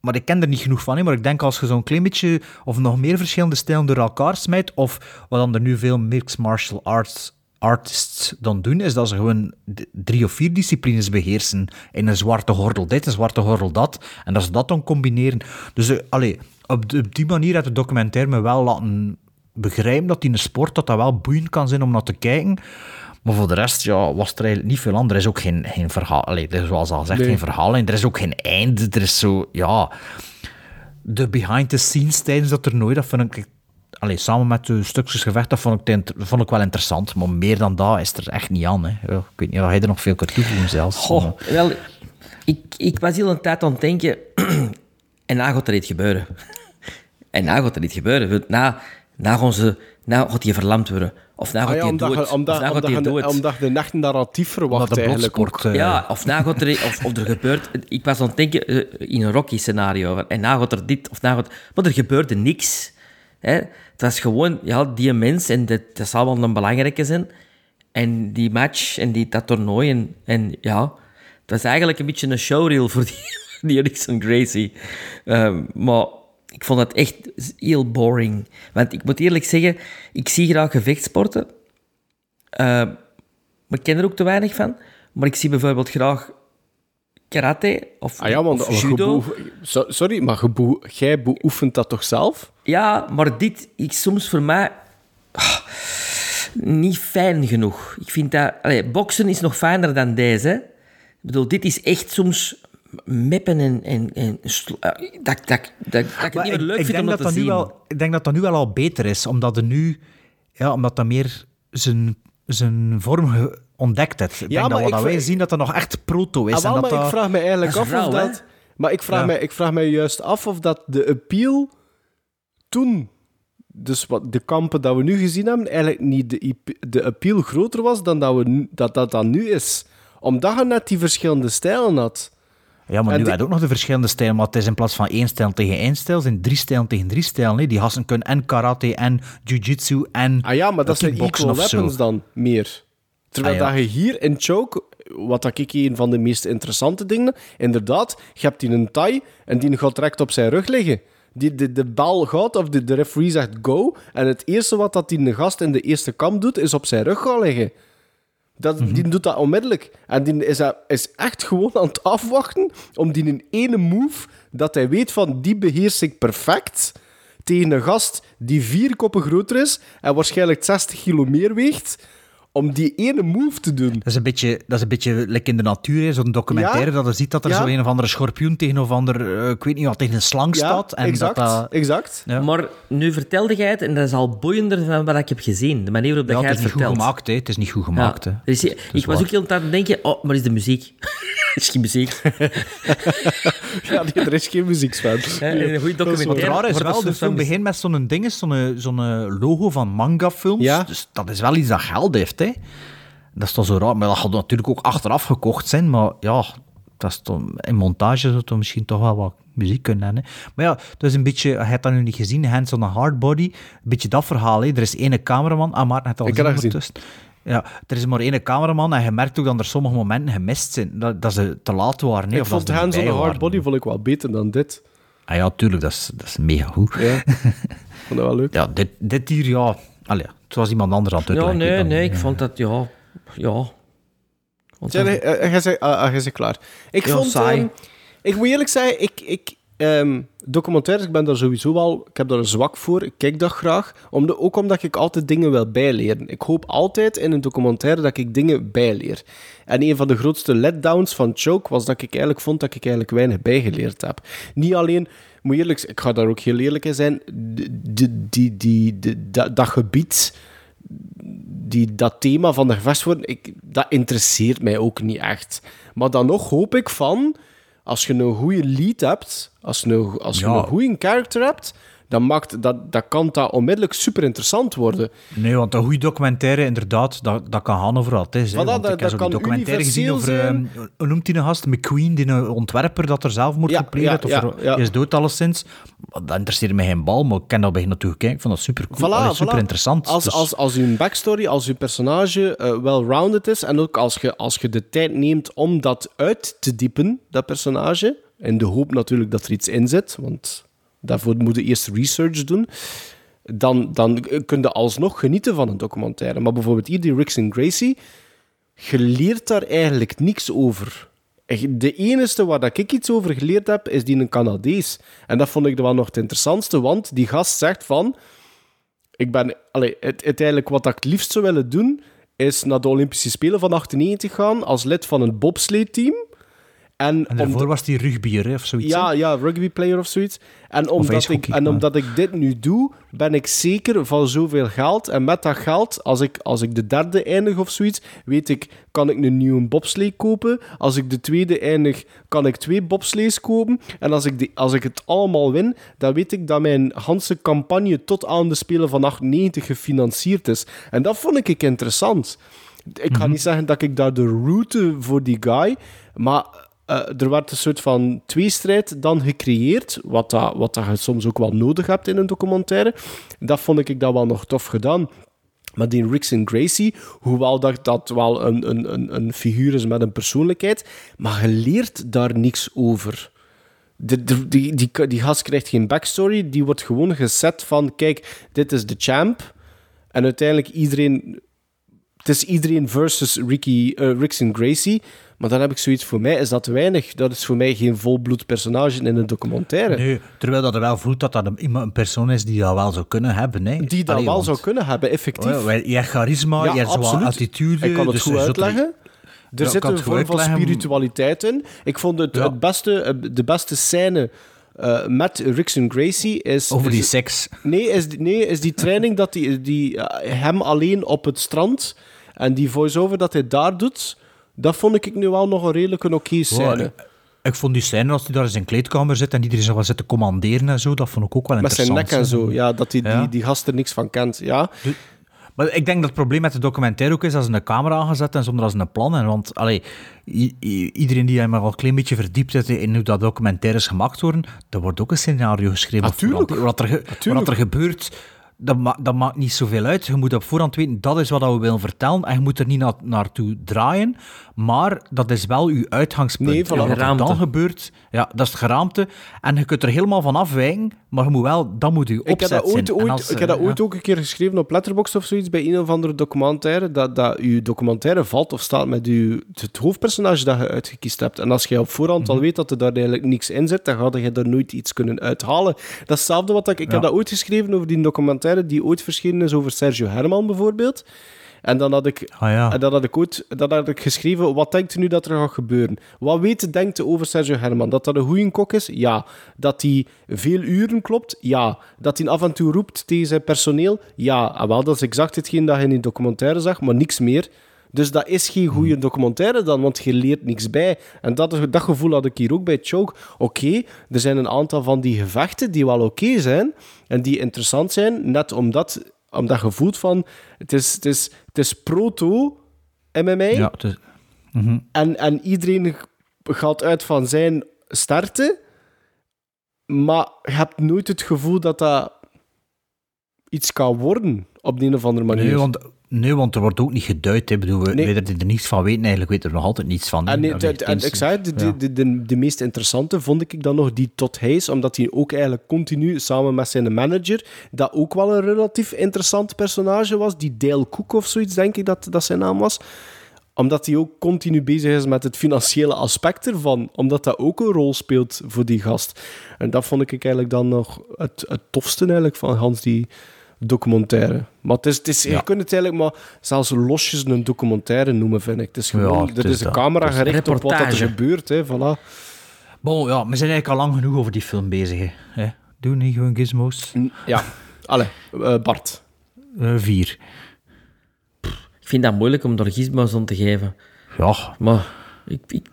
Maar ik ken er niet genoeg van, hè, maar ik denk als je zo'n klein beetje of nog meer verschillende stijlen door elkaar smijt, of wat dan er nu veel mixed martial arts artists dan doen, is dat ze gewoon drie of vier disciplines beheersen. In een zwarte gordel dit, een zwarte gordel dat. En dat ze dat dan combineren. Dus eh, allee, op, op die manier heeft de documentaire me wel laten begrijpen dat in een sport dat dat wel boeiend kan zijn om naar te kijken. Maar voor de rest ja, was er eigenlijk niet veel aan. Er is ook geen, geen verhaal. Allee, er is zoals al gezegd, Nee. geen verhaal. En er is ook geen einde. Er is zo, ja de behind-the-scenes tijdens dat toernooi, dat vond ik... Allee, samen met de stukjes gevecht, dat vond ik, vond ik wel interessant. Maar meer dan dat is er echt niet aan. Hè. Ja, ik weet niet of hij er nog veel kan toevoegen zelfs. Goh, wel, ik, ik was heel een tijd aan het denken... en na gaat er iets gebeuren. en na gaat er iets gebeuren. Want Na, na, gaan ze, na gaat hij verlamd worden. Of na gaat Ah ja, omdat, dood. omdat, of na omdat, dood. je echt een narratief verwacht de eigenlijk ook. bloedsport, eh, Ja, of na gaat er, of, of er gebeurt... Ik was aan het denken eh, in een Rocky-scenario. En na gaat er dit, of na gaat... Maar er gebeurde niks. Hè? Het was gewoon, ja, die mens, en dat, dat zal wel een belangrijke zijn. En die match, en die, dat toernooi, en, en ja... Het was eigenlijk een beetje een showreel voor die, die Rickson Gracie. Ehm, maar ik vond het echt heel boring. Want ik moet eerlijk zeggen, ik zie graag gevechtsporten. Eh, maar ik ken er ook te weinig van. Maar ik zie bijvoorbeeld graag karate of, Ah ja, want of judo. sorry, maar jij beoefent dat toch zelf? Ja, maar dit is soms voor mij ah, niet fijn genoeg. Ik vind dat... Allee, boksen is nog fijner dan deze. Ik bedoel, dit is echt soms meppen en... en, en eh, dat, dat, dat, dat ik het Maar niet meer ik- leuk ik vind om denk dat te dat nu zien. Wel, ik denk dat dat nu wel al beter is, omdat er nu... Ja, omdat dat meer zijn, zijn vorm ontdekt heeft. Ik Ja, denk maar dat wat ik wij zien, dat dat nog echt proto is. Ah, wel, en dat maar dat... ik vraag me eigenlijk dat af is rauw, of hè? dat... Maar ik vraag, Ja. me, ik vraag me juist af of dat de appeal toen... Dus wat de kampen dat we nu gezien hebben, eigenlijk niet de, de appeal groter was dan dat, we, nu- dat dat dan nu is. Omdat je net die verschillende stijlen had. Ja, maar En nu die- heb je ook nog de verschillende stijlen, maar het is in plaats van één stijl tegen één stijl, zijn drie stijlen tegen drie stijlen. Die gasten kunnen en karate, en jiu-jitsu, en Ah ja, maar dat zijn equal weapons dan meer. Terwijl Ah ja. dat je hier in Choke, wat dat ik een van de meest interessante dingen, inderdaad, je hebt die een Thai en die gaat direct op zijn rug liggen. Die, de, de bal gaat, of de, de referee zegt go, en het eerste wat dat die gast in de eerste kamp doet, is op zijn rug gaan liggen. Dat, Mhm. Die doet dat onmiddellijk. En die is, is echt gewoon aan het afwachten om die in ene move, dat hij weet van, die beheers ik perfect, tegen een gast die vier koppen groter is en waarschijnlijk 60 kilo meer weegt, om die ene move te doen. Dat is een beetje, dat is een beetje like in de natuur, hè, zo'n documentaire, Ja. dat je ziet dat er Ja. zo een of andere schorpioen tegen of ander, eh, ik weet niet wat, tegen een slang staat. En exact, dat dat... exact. Ja. Maar nu vertelde jij het, en dat is al boeiender dan wat ik heb gezien. De manier waarop Ja, dat jij het is het niet goed vertelt. gemaakt, hè. Het is niet goed gemaakt, hè. Dus ik is was waar. ook heel aan het denken, oh, maar is de muziek? is geen muziek. Ja, nee, er is geen en een goede Het documentaire. rare is wel, de film begint met zo'n ding, is zo'n zo'n logo van manga-films. Ja. Dus dat is wel iets dat geld heeft, hè. Dat is toch zo raar. Maar dat gaat natuurlijk ook achteraf gekocht zijn. Maar ja, dat is toch, in montage zou het misschien toch wel wat muziek kunnen hebben. hè. Maar ja, het is een beetje... Je hebt dat nu niet gezien, Hands on a Hard Body. Een beetje dat verhaal, hè. Er is ene cameraman... Ah, Maarten heeft het al Ik heb dat gezien. Ja, er is maar één cameraman en je merkt ook dat er sommige momenten gemist zijn. Dat, dat ze te laat waren. Ik of vond Hands on bij Hard. Body vond ik wel beter dan dit. Ah ja, tuurlijk, dat is, dat is mega goed. Ja, vond dat wel leuk. Ja, dit, dit hier, ja... Allee, het was iemand anders aan het Ja, nee, dan- nee, ik ja. vond dat, ja... Ja. Nee, eh, jij zei- ah, ah, klaar. Ik Ja, vond... saai. ehm, ik moet eerlijk zeggen, ik... ik ehm, documentaires, ik ben daar sowieso wel... Ik heb daar een zwak voor, ik kijk dat graag. Om de, ook omdat ik altijd dingen wil bijleren. Ik hoop altijd in een documentaire dat ik dingen bijleer. En een van de grootste letdowns van Choke was dat ik eigenlijk vond dat ik eigenlijk weinig bijgeleerd heb. Niet alleen... Moet eerlijk ik ga daar ook heel eerlijk in zijn. Die, die, dat, dat gebied die, dat thema van de ik, dat interesseert mij ook niet echt. Maar dan nog hoop ik van, als je een goede lead hebt, als je een, als je Ja. een goede character hebt, dan, maakt dat, dat kan dat onmiddellijk super interessant worden. Nee, want een goede documentaire, inderdaad, dat, dat kan gaan over wat het is. hè. Voilà, Want dat- ik heb documentaire gezien over... ehm, hoe noemt die een gast? McQueen, die een ontwerper dat er zelfmoord Ja, gepleegd ja. Of er- is dood alleszins. Dat interesseerde mij geen bal, maar ik ken dat bij naartoe gekeken. Ik vond dat super cool. Voilà, Allee, voilà. super interessant. Als, Dus- als, als uw backstory, als uw personage eh, well-rounded is en ook als je, als je de tijd neemt om dat uit te diepen, dat personage, in de hoop natuurlijk dat er iets in zit, want daarvoor moet je eerst research doen, dan, dan kun je alsnog genieten van een documentaire. Maar bijvoorbeeld hier, die Rix en Gracie, je leert daar eigenlijk niks over. De enige waar dat ik iets over geleerd heb, is die een Canadees. En dat vond ik wel nog het interessantste, want die gast zegt van... Ik ben... Allee, het, uiteindelijk wat ik het liefst zou willen doen, is naar de Olympische Spelen van 98 gaan, als lid van een bobsleeteam. En, En daarvoor was die rugbier, of zoiets. hè? ja, ja, rugbyplayer of zoiets. En omdat, ik, en maar- omdat ik dit nu doe, ben ik zeker van zoveel geld. En met dat geld, als ik, als ik de derde eindig of zoiets, weet ik, kan ik een nieuwe bobslee kopen. Als ik de tweede eindig, kan ik twee bobslees kopen. En als ik, de, als ik het allemaal win, dan weet ik dat mijn Hanse campagne tot aan de Spelen van 98 gefinancierd is. En dat vond ik interessant. Ik ga niet zeggen dat ik daar de route voor die guy, maar er werd een soort van tweestrijd dan gecreëerd, wat, wat dat je soms ook wel nodig hebt in een documentaire. Dat vond ik dat wel nog tof gedaan. Maar die Rix en Gracie, hoewel dat, dat wel een, een, een, een figuur is met een persoonlijkheid, maar je leert daar niks over. De, die, die, die gast krijgt geen backstory, die wordt gewoon gezet van, kijk, dit is de champ. En uiteindelijk iedereen... Het is iedereen versus Ricky, eh, Rix en Gracie. Maar dan heb ik zoiets voor mij, is dat weinig. Dat is voor mij geen volbloed personage in een documentaire. Nee, terwijl dat er wel voelt dat dat een, een persoon is die dat wel zou kunnen hebben. Hè. Die dat Allee, wel want- zou kunnen hebben, effectief. Oh, ja, je hebt charisma, Ja, je hebt zo'n attitude. Ik kan het dus goed uitleggen. Er Ja, zit een vorm van spiritualiteit in. Ik vond het, Ja. het beste, eh, de beste scène eh, met en Gracie is... Over die is- seks. Nee, is, die- nee, is die training dat die, die, eh, hem alleen op het strand en die voice-over dat hij daar doet, dat vond ik nu wel nog een redelijk een oké scène. Ja, ik vond die scène als hij daar in zijn kleedkamer zit en iedereen zo wat zit te commanderen en zo, dat vond ik ook wel Met zijn interessant. nek en zo, ja, dat die, Ja. die, die gast er niks van kent. Ja, Maar ik denk dat het probleem met de documentaire ook is dat ze een camera aangezet en zonder dat ze een plan hebben. Want allee, iedereen die maar al een klein beetje verdiept heeft in hoe dat documentaires gemaakt worden, er wordt ook een scenario geschreven. Natuurlijk. Wat er, ge- wat er gebeurt, dat, ma dat maakt niet zoveel uit. Je moet op voorhand weten, dat is wat we willen vertellen en je moet er niet na naartoe draaien. Maar dat is wel je uitgangspunt. Nee. En wat er dan gebeurt, ja, dat is het geraamte. En je kunt er helemaal van afwijken, maar je moet wel, dat moet je opzet Ik heb dat ooit, als, ik heb dat eh, ooit ja. ook een keer geschreven op Letterboxd of zoiets bij een of andere documentaire. Dat, dat uw documentaire valt of staat met uw, het hoofdpersonage dat je uitgekiest hebt. En als je op voorhand Mhm. al weet dat er daar eigenlijk niks in zit, dan ga je er nooit iets kunnen uithalen. Dat is hetzelfde wat ik... Ik heb dat ooit geschreven over die documentaire die ooit verschenen is over Sergio Herman bijvoorbeeld. En dan had ik, Ah, ja. en dan had ik ooit dan had ik geschreven, wat denkt u nu dat er gaat gebeuren? Wat weet denkt u over Sergio Herman? Dat dat een goeie kok is? Ja. Dat hij veel uren klopt? Ja. Dat hij af en toe roept tegen zijn personeel? Ja. Ah, wel, dat is exact hetgeen dat je in die documentaire zag, maar niks meer. Dus dat is geen goede documentaire dan, want je leert niks bij. En dat, dat gevoel had ik hier ook bij Choke. Oké, er zijn een aantal van die gevechten die wel oké zijn en die interessant zijn, net omdat, omdat je voelt van... Het is, het is, het is proto-MMA Ja, is- en, en iedereen gaat uit van zijn starten, maar je hebt nooit het gevoel dat dat iets kan worden op de een of andere manier. Nee want, nee, want er wordt ook niet geduid. hè. Ik bedoel, we Nee. weten er niets van weten. Eigenlijk weten we er nog altijd niets van. En, nee, het is- ik zei, het, de, ja. de, de, de meest interessante vond ik dan nog die Todd Hayes, omdat hij ook eigenlijk continu samen met zijn manager, dat ook wel een relatief interessant personage was, die Dale Cook of zoiets, denk ik dat, dat zijn naam was omdat hij ook continu bezig is met het financiële aspect ervan. Omdat dat ook een rol speelt voor die gast. En dat vond ik eigenlijk dan nog het, het tofste eigenlijk van Hans die documentaire. Maar het is, het is, je kunt het eigenlijk maar zelfs losjes een documentaire noemen, vind ik. Het is gewoon, Ja, het er is is een camera is gericht op wat er gebeurt. Hè, voilà. Bon, ja, we zijn eigenlijk al lang genoeg over die film bezig. Hè. Doe niet gewoon gizmos. Ja, allee, eh, Bart. Eh, vier. Ik vind dat moeilijk om er gizmos aan te geven. Ja, Maar ik... ik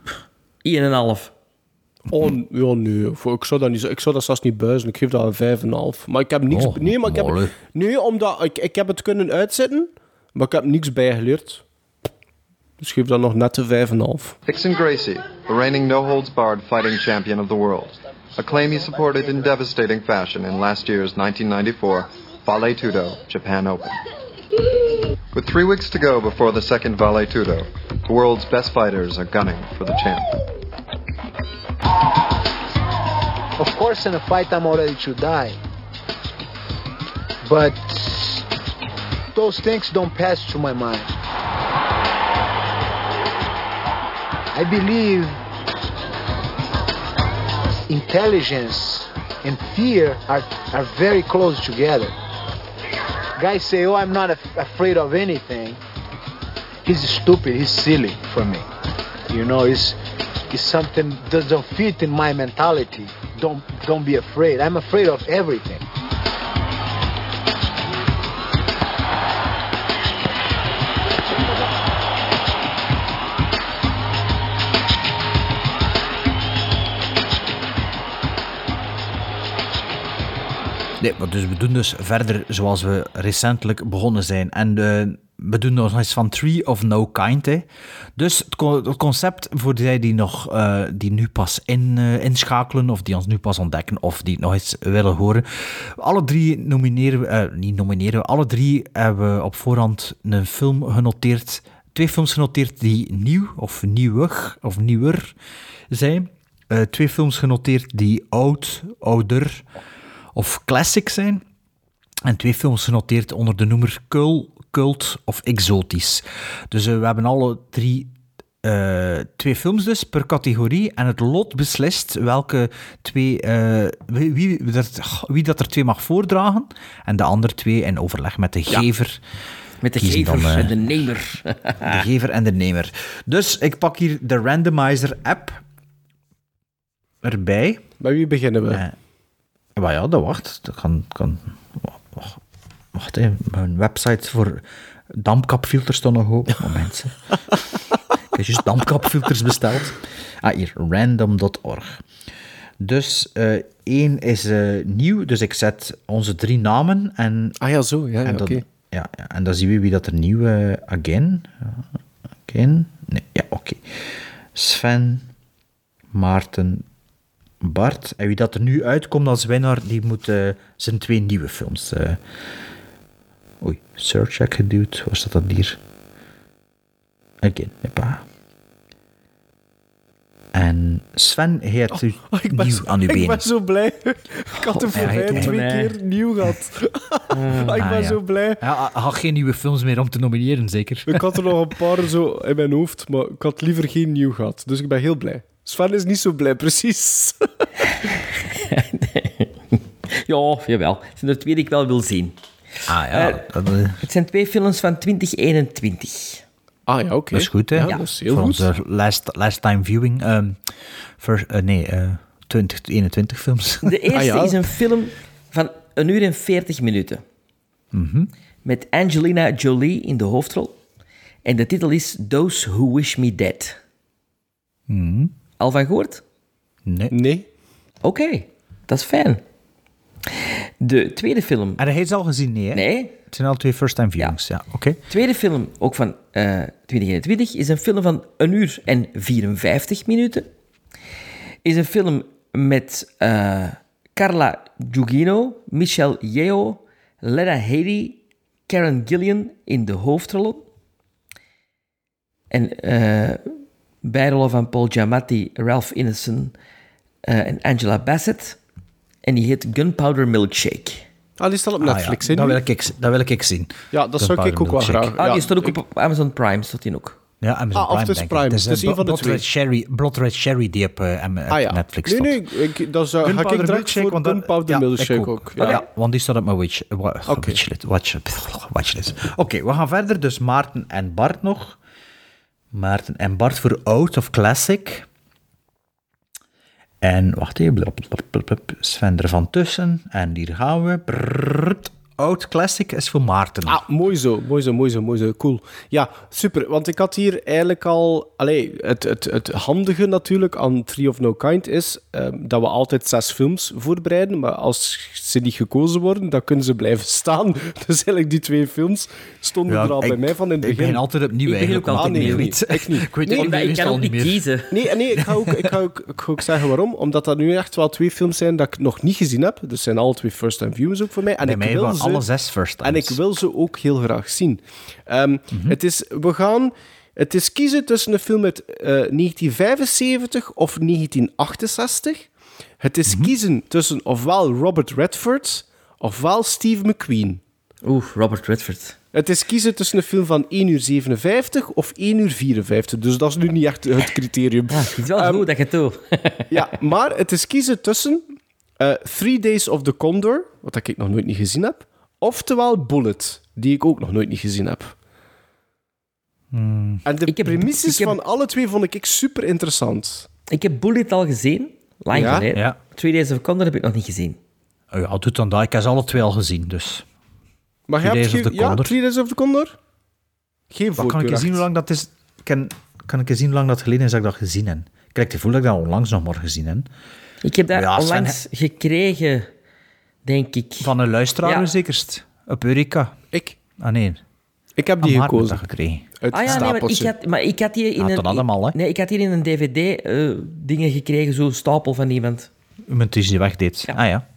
1,5. Oh, ja, nee. Voor- Ik zou dat, niet, ik zou dat zelfs niet buizen. Ik geef dat een 5,5. Maar ik heb niks... Oh, nee, maar ik heb, nee, omdat ik, ik heb het kunnen uitzetten, maar ik heb niks bijgeleerd. Dus ik geef dat nog net een 5,5. Dixon Gracie, the reigning no holds barred fighting champion of the world. A claim he supported in devastating fashion in last year's 1994 Vale Tudo Japan Open. With three weeks to go before the second Vale Tudo, the world's best fighters are gunning for the champ. Of course, in a fight, I'm already to die. but those things don't pass through my mind. I believe intelligence and fear are, are very close together. Guys say, oh, I'm not af- afraid of anything. He's stupid, he's silly for me. You know, it's, it's something that doesn't fit in my mentality. Don't, don't be afraid. I'm afraid of everything. Nee, dus we doen dus verder zoals we recentelijk begonnen zijn. En eh, we doen nog eens van Tree of No Kind. Hè. Dus het, co- het concept voor zij die, nog, eh, die nu pas in, eh, inschakelen, of die ons nu pas ontdekken, of die het nog eens willen horen. Alle drie nomineren we, eh, niet nomineren we, alle drie hebben we op voorhand een film genoteerd. Twee films genoteerd die nieuw, of nieuwig, of nieuwer zijn. Twee films genoteerd die oud, ouder of classic zijn. En twee films genoteerd onder de noemer cul, cult of exotisch. Dus eh, we hebben alle drie eh, twee films dus per categorie. En het lot beslist welke twee, eh, wie, wie, dat, wie dat er twee mag voordragen. En de andere twee in overleg met de gever. Met de kiezen gever dan, en de nemer. de gever en de nemer. Dus ik pak hier de randomizer app erbij. Bij wie beginnen we? Eh, maar ja, dat wacht. Dat kan... kan wacht hè. Mijn website voor dampkapfilters staat nog open. Moment. ik heb juist dampkapfilters besteld. Ah, hier. Random.org. Dus eh, één is eh, nieuw, dus ik zet onze drie namen en... Ah ja, zo. Ja, ja, oké. ja, ja, en dan zien we wie dat er nieuw... eh, again. Again. Nee, ja, oké. Sven, Maarten, Bart. En wie dat er nu uitkomt als winnaar, die moet zijn twee nieuwe films... check geduwd. Waar staat dat hier? Again, hoppa. En Sven heeft u Oh, ik nieuw zo, aan uw ik benen. ben zo blij. Ik had er God, voor mij ik- twee nee. keer nieuw gehad. ik ben Ah, ja. zo blij. Ja, hij had geen nieuwe films meer om te nomineren, zeker? Ik had er nog een paar zo in mijn hoofd, maar ik had liever geen nieuw gehad. Dus ik ben heel blij. Sven is niet zo blij, precies. Ja, jawel. Het zijn er twee die ik wel wil zien. Ah ja, Eh, dat, eh, Het zijn twee films van 2021. Ah ja, oké. dat is goed, hè? Ja, dat is heel Voor goed. onze last, last time viewing. ehm voor, eh, nee, eh 2021 films. De eerste Ah, ja. is een film van een uur en 40 minuten. Mhm. Met Angelina Jolie in de hoofdrol. En de titel is Those Who Wish Me Dead. Mhm. Al van gehoord? Nee. Nee. Oké, dat is fijn. De tweede film. En hij heeft ze al gezien, nee, hè? Nee. Het zijn al twee first-time viewings, ja. Oké. tweede film, ook van eh 2021, is een film van een uur en 54 minuten. Is een film met eh, Carla Gugino, Michelle Yeoh, Lena Headey, Karen Gillian in de hoofdrollen. En eh bijrollen van Paul Giamatti, Ralph Ineson en Angela Bassett. En die heet Gunpowder Milkshake. Ah, die staat op Ah, Netflix, ja. hè, dat, wil ik, dat wil ik zien. Ja, dat zou ik ook wel graag. Ah, ja, die staat ook ik- op Amazon Prime, staat die ook. Ja, Amazon Ah, of Prime, het is denk Prime. ik. Het is eh, een van de Blood twee. Red Sherry, Blood Red Sherry die op Ah ja. Netflix Nee, staat. nee, ik, dat zou, ga ik Gunpowder direct Milkshake, voor want Gunpowder ja, Milkshake ik ook. Ja. Ja. want die staat op mijn watch, wa- watchlist. Watch, watchlist. Oké, we gaan verder. Dus Maarten en Bart nog. Maarten en Bart voor Out of Classic. En wacht even. blub. Sven er van tussen. En hier gaan we. Out Classic is voor Maarten. Ah, mooi zo, mooi zo, mooi zo, mooi zo. Cool. Ja, super. Want ik had hier eigenlijk al... Allee, het, het, het handige natuurlijk aan Tree of No Kind is ehm, dat we altijd zes films voorbereiden. Maar als ze niet gekozen worden, dan kunnen ze blijven staan. Dus eigenlijk die twee films stonden Ja, er al ik- bij mij van in het ik begin. begin altijd opnieuw Ik eigenlijk. ook Ah, nee, ik ik weet- niet. Ik niet. Ik weet Nee, Omdat ik kan ook niet niet meer. kiezen. Nee, nee ik, ga ook, ik, ga ook, ik ga ook zeggen waarom. Omdat dat nu echt wel twee films zijn dat ik nog niet gezien heb. Dus zijn alle twee first-time viewings ook voor mij. En Bij ik mij wil alle zes first En ik wil ze ook heel graag zien. Ehm, het is, we gaan... Het is kiezen tussen een film uit eh, 1975 of 1968. Het is kiezen tussen ofwel Robert Redford ofwel Steve McQueen. Oeh, Robert Redford. Het is kiezen tussen een film van 1 uur 57 of 1 uur 54. Dus dat is nu niet echt het criterium. Ja, het is wel goed dat je het doet. ja, maar het is kiezen tussen eh, Three Days of the Condor, wat ik nog nooit niet gezien heb, oftewel Bullet, die ik ook nog nooit niet gezien heb. En de Ik heb- premisses heb- van alle twee vond ik super interessant. Ik heb Bullet al gezien. Lang Ja? geleden. Ja. Three Days of Condor heb ik nog niet gezien. Oh ja, doet dan dat. Ik heb ze alle twee al gezien, dus... Maar je Three hebt Days of geen- the ja, Condor. Three Days of the Condor? Geen Wat kan ik voorkeur. eens zien hoe lang dat is? Kan, kan ik eens zien hoe lang dat geleden is dat ik dat gezien heb? Ik krijg het gevoel dat ik dat onlangs nog maar gezien heb. Ik heb dat Ja, onlangs gekregen, denk ik. Van een luisteraar Ja. zekerst. Op Eureka. Ik. Ah nee. Ik heb Ah, die heeft gekozen. dat gekregen. Uit Ah ja, nee, maar ik, had, maar ik had die in Ah, een... dat allemaal, hè? Nee, ik had hier in een dvd-dingen gekregen, zo'n stapel van iemand. Iemand die ze wegdeed. Ah ja.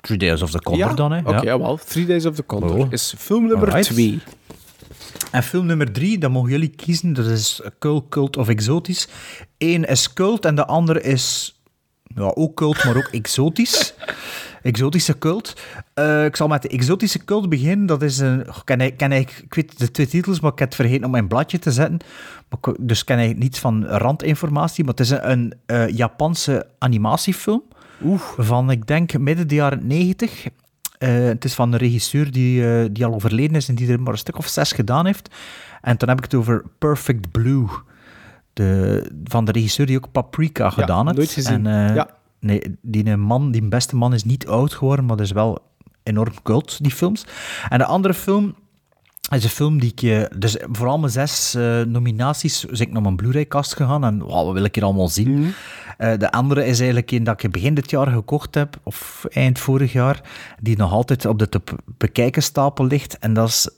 Three Days of the Condor Ja? dan, hè? Oké, jawel. Three Days of the Condor Oh. is film nummer Alright. 2. En film nummer drie, dat mogen jullie kiezen. Dat is cult, cult of exotisch. Eén is cult en de andere is ja, ook cult, maar ook exotisch. Exotische cult. Eh, ik zal met de exotische cult beginnen. Dat is een... Ik, ken, eigenlijk- ik weet de twee titels, maar ik heb het vergeten op mijn bladje te zetten. Maar ik- dus ik ken eigenlijk niets van randinformatie. Maar het is een, een eh, Japanse animatiefilm. Van, ik denk, midden de jaren 90. Eh, het is van een regisseur die, die al overleden is en die er maar een stuk of zes gedaan heeft. En dan heb ik het over Perfect Blue. De, van de regisseur die ook Paprika gedaan heeft. nooit gezien. En, Ja. Nee, die man, die beste man is niet oud geworden, maar dat is wel enorm cult, die films. En de andere film is een film die ik... eh, Dus vooral mijn zes eh, nominaties ben ik naar mijn Blu-ray-kast gegaan en wow, wat wil ik hier allemaal zien? Eh, de andere is eigenlijk een dat ik begin dit jaar gekocht heb, of eind vorig jaar, die nog altijd op de te be- bekijken stapel ligt. En dat is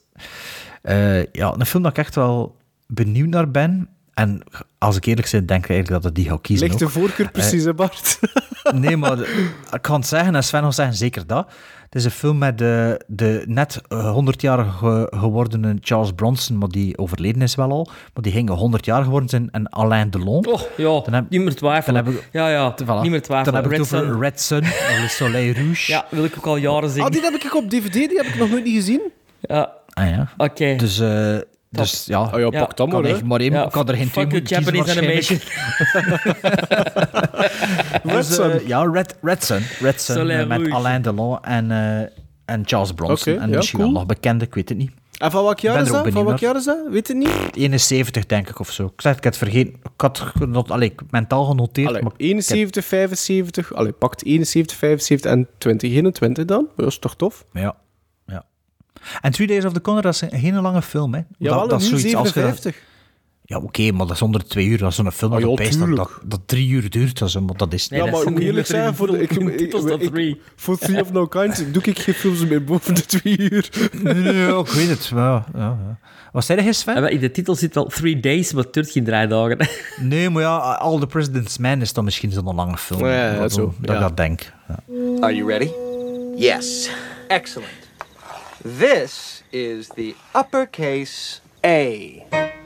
ja, een film dat ik echt wel benieuwd naar ben. En als ik eerlijk ben, denk ik eigenlijk dat ik die ga kiezen Ligt de voorkeur Eh, precies, hè, Bart? Nee, maar de- ik kan het zeggen, en Sven wil zeggen, zeker dat. Het is een film met de, de net eh, 100-jarig ge- gewordene Charles Bronson, maar die overleden is wel al. Maar die ging 100 jaar geworden zijn, en Alain Delon. Oh, ja, Dan heb- niet meer twijfelen. dan heb ik- ja, ja, Voilà. niet meer twijfelen. Dan heb ik het Red over Sun. Red Sun, of Le Soleil Rouge. Ja, wil ik ook al jaren zien. Ah, die heb ik op DVD, die heb ik nog nooit niet gezien. Ja, Ah, ja. oké. Dus, dus ja, Oh ja, Ja. pak dat kan maar, één, Ja, ik kan er geen twee moeten kiezen Japanese waarschijnlijk. Dus, Sun. eh, ja, Red, Red Sun. Red Sun Soleil eh, met. Alain Delon en, eh, en Charles Bronson. En ja, misschien cool. wel nog bekende, ik weet het niet. En van welk jaar is dat? Van welk jaar is dat? Weet je niet? 71, denk ik, of zo. Ik zeg, ik had het vergeten. Ik had genot, allee, mentaal genoteerd. Allee, maar 71, 75. Allee, pakt 71, 75 en 2021 dan. Dat is toch tof? Ja. En Three Days of the Condor, dat is een hele lange film, hè. Ja, wel dat, dat is zoiets als 57. Ja, oké, maar dat is onder de twee uur. Dat is zo'n film Ah, dat, ja, opeens dat, dat, dat drie uur duurt. Dat is, maar dat is Nee, ja, dat maar ik moet niet eerlijk zeggen, voor, de, ik, ik, titels dan ik- three. voor Three of No Kind doe ik geen films meer boven de twee uur. Nee, ik weet het. Ja, ja, ja. Wat zei je, Sven? In de titel zit wel Three Days, maar het duurt geen drie dagen. Nee, maar ja, All the President's Man is dan misschien zo'n lange film. Ja, ja, ja, Dat- zo, Dat ja. ik dat denk. Ja. Are you ready? Yes. Excellent. This is the uppercase A. A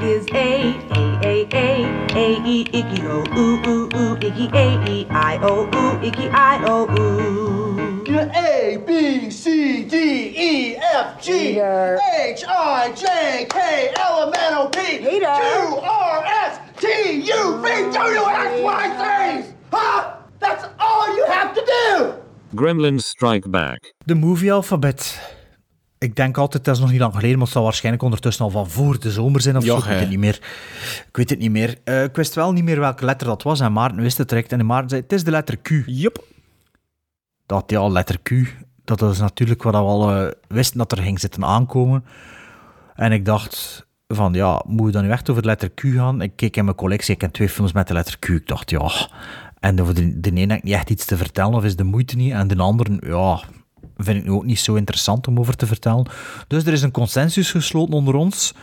is A, A, A, A, A, E, Iggy, O, Ooh, Ooh, Ooh, Iggy, A, E, I, O, Ooh, Iggy, I, O, Ooh. A, B, C, D, E, F, G, H, I, J, K, L, M, N, O, P, Q, R, S, T, U, V, W, X, Y, Z. Huh? That's all you have to do. Gremlins Strike Back. De movie alfabet. Ik denk altijd, dat is nog niet lang geleden, maar het zal waarschijnlijk ondertussen al van voor de zomer zijn of Ja, zo. Ik weet het niet meer. Ik weet het niet meer. Eh, ik wist wel niet meer welke letter dat was en Maarten wist het direct. En Maarten zei, het is de letter Q. Yep. Dat, ja, letter Q. Dat is natuurlijk wat we al eh, wisten dat er ging zitten aankomen. En ik dacht van, ja, moet we dan nu echt over de letter Q gaan? Ik keek in mijn collectie, ik heb twee films met de letter Q. Ik dacht, ja... En de, de ene ik niet echt iets te vertellen, of is de moeite niet. En de andere, ja, vind ik nu ook niet zo interessant om over te vertellen. Dus er is een consensus gesloten onder ons.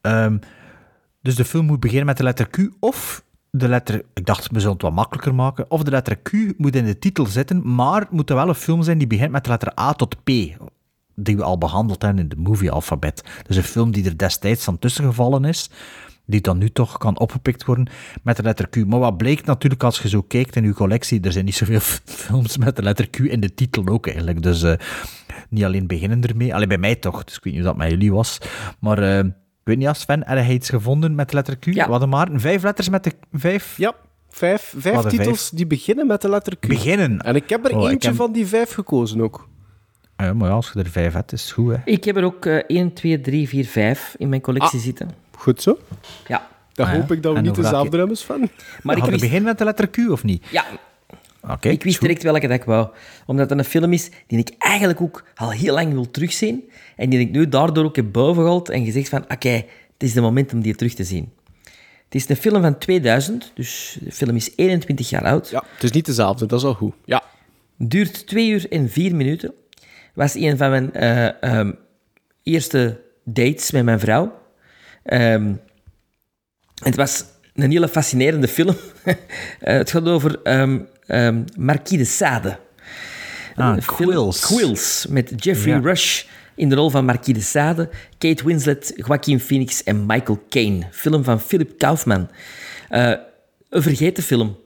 Ehm, dus de film moet beginnen met de letter Q of de letter... Ik dacht, we zullen het wat makkelijker maken. Of de letter Q moet in de titel zitten, maar het moet wel een film zijn die begint met de letter A tot P. Die we al behandeld hebben in de movie-alfabet. Dus een film die er destijds aan tussengevallen is, die dan nu toch kan opgepikt worden met de letter Q. Maar wat bleek natuurlijk als je zo kijkt in uw collectie, er zijn niet zoveel films met de letter Q in de titel ook eigenlijk. Dus eh, niet alleen beginnen ermee, alleen bij mij toch, dus ik weet niet of dat met jullie was. Maar eh, ik weet niet, als Sven, heb jij iets gevonden met de letter Q? Ja. Wat maar vijf letters met de vijf? Ja. Vijf, vijf titels vijf? die beginnen met de letter Q. Beginnen? En ik heb er Oh, eentje heb- van die vijf gekozen ook. Ja, maar ja, als je er vijf hebt, is het goed, hè. Ik heb er ook eh 1, 2, 3, 4, 5 in mijn collectie Ah. zitten. Goed zo. Ja. Dan Ah ja. hoop ik dat we En niet dezelfde hebben, Sven. Maar ik wist, begin met de letter Q, of niet? ja, Oké. ik wist direct welke dat ik wou. Omdat het een film is die ik eigenlijk ook al heel lang wil terugzien. En die ik nu daardoor ook heb bovengehaald en gezegd van, oké, het is de moment om die terug te zien. Het is een film van 2000, dus de film is 21 jaar oud. Ja, het is niet dezelfde, dat is al goed. Ja. Duurt 2 uur en 4 minuten. Was een van mijn eh, ehm, eerste dates met mijn vrouw. Ehm, het was een hele fascinerende film. Eh, het gaat over ehm ehm Marquis de Sade. Ah, Quills. Quills, met Jeffrey Ja. Rush in de rol van Marquis de Sade, Kate Winslet, Joaquin Phoenix en Michael Caine. Film van Philip Kaufman. Eh, een vergeten film,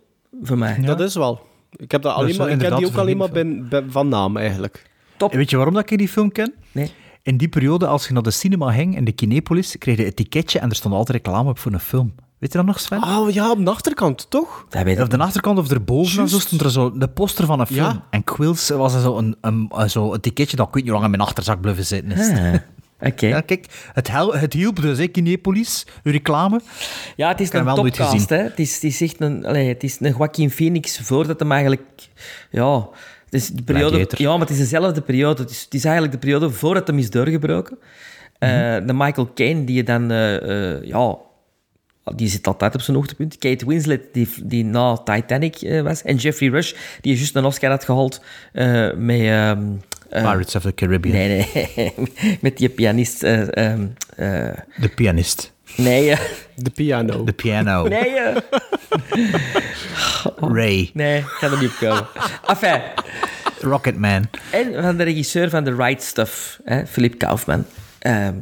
voor mij. Dat is wel. Ik heb, dat alleen is maar, ik ken die ook alleen maar bij- van naam, eigenlijk. En weet je waarom dat ik die film ken? Nee. In die periode, als je naar de cinema ging in de Kinepolis, kreeg je een ticketje en er stond altijd reclame op voor een film. Weet je dat nog, Sven? Oh ja, op de achterkant, toch? Dat weet Of de achterkant of erboven en zo stond er zo de poster van een film. Ja. En Quills was er zo een, een, een- zo een ticketje dat ik weet niet hoe lang in mijn achterzak blijven zitten is. Ah, Oké. Ja, kijk, het, hel, het hielp dus, hè, Kinepolis, uw reclame. Ja, het is een topcast. Hè. Het, is, het, is echt een, allee, het is een Joaquin Phoenix voordat hem eigenlijk... Ja, het is de periode, ja, maar het is dezelfde periode. Het is, het is eigenlijk de periode voordat hem is doorgebroken. Mhm. de Michael Caine, die je dan... eh, eh, ja, die zit altijd op zijn hoogtepunt. Kate Winslet, die, die na Titanic was. En Jeffrey Rush, die juist een Oscar had gehaald eh, met... ehm, eh, Pirates of the Caribbean. Nee, nee. met die pianist... eh, De pianist. Nee, eh, De piano. De piano. nee, eh, Ray. nee, ik ga er niet op komen. Enfin, Rocketman. en van de regisseur van The Right Stuff, hè, Philip Kaufman. Ehm,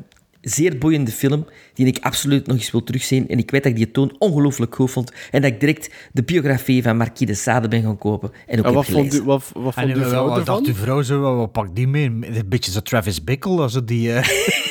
zeer boeiende film, die ik absoluut nog eens wil terugzien. En ik weet dat ik die toon ongelooflijk goed vond. En dat ik direct de biografie van Marquis de Sade ben gaan kopen. En ook En wat heb vond, gelezen. u, wat, wat En vond uw vrouw wat ervan? dacht uw vrouw zo, wat pak die mee? Een beetje zo Travis Bickle, zo die... eh,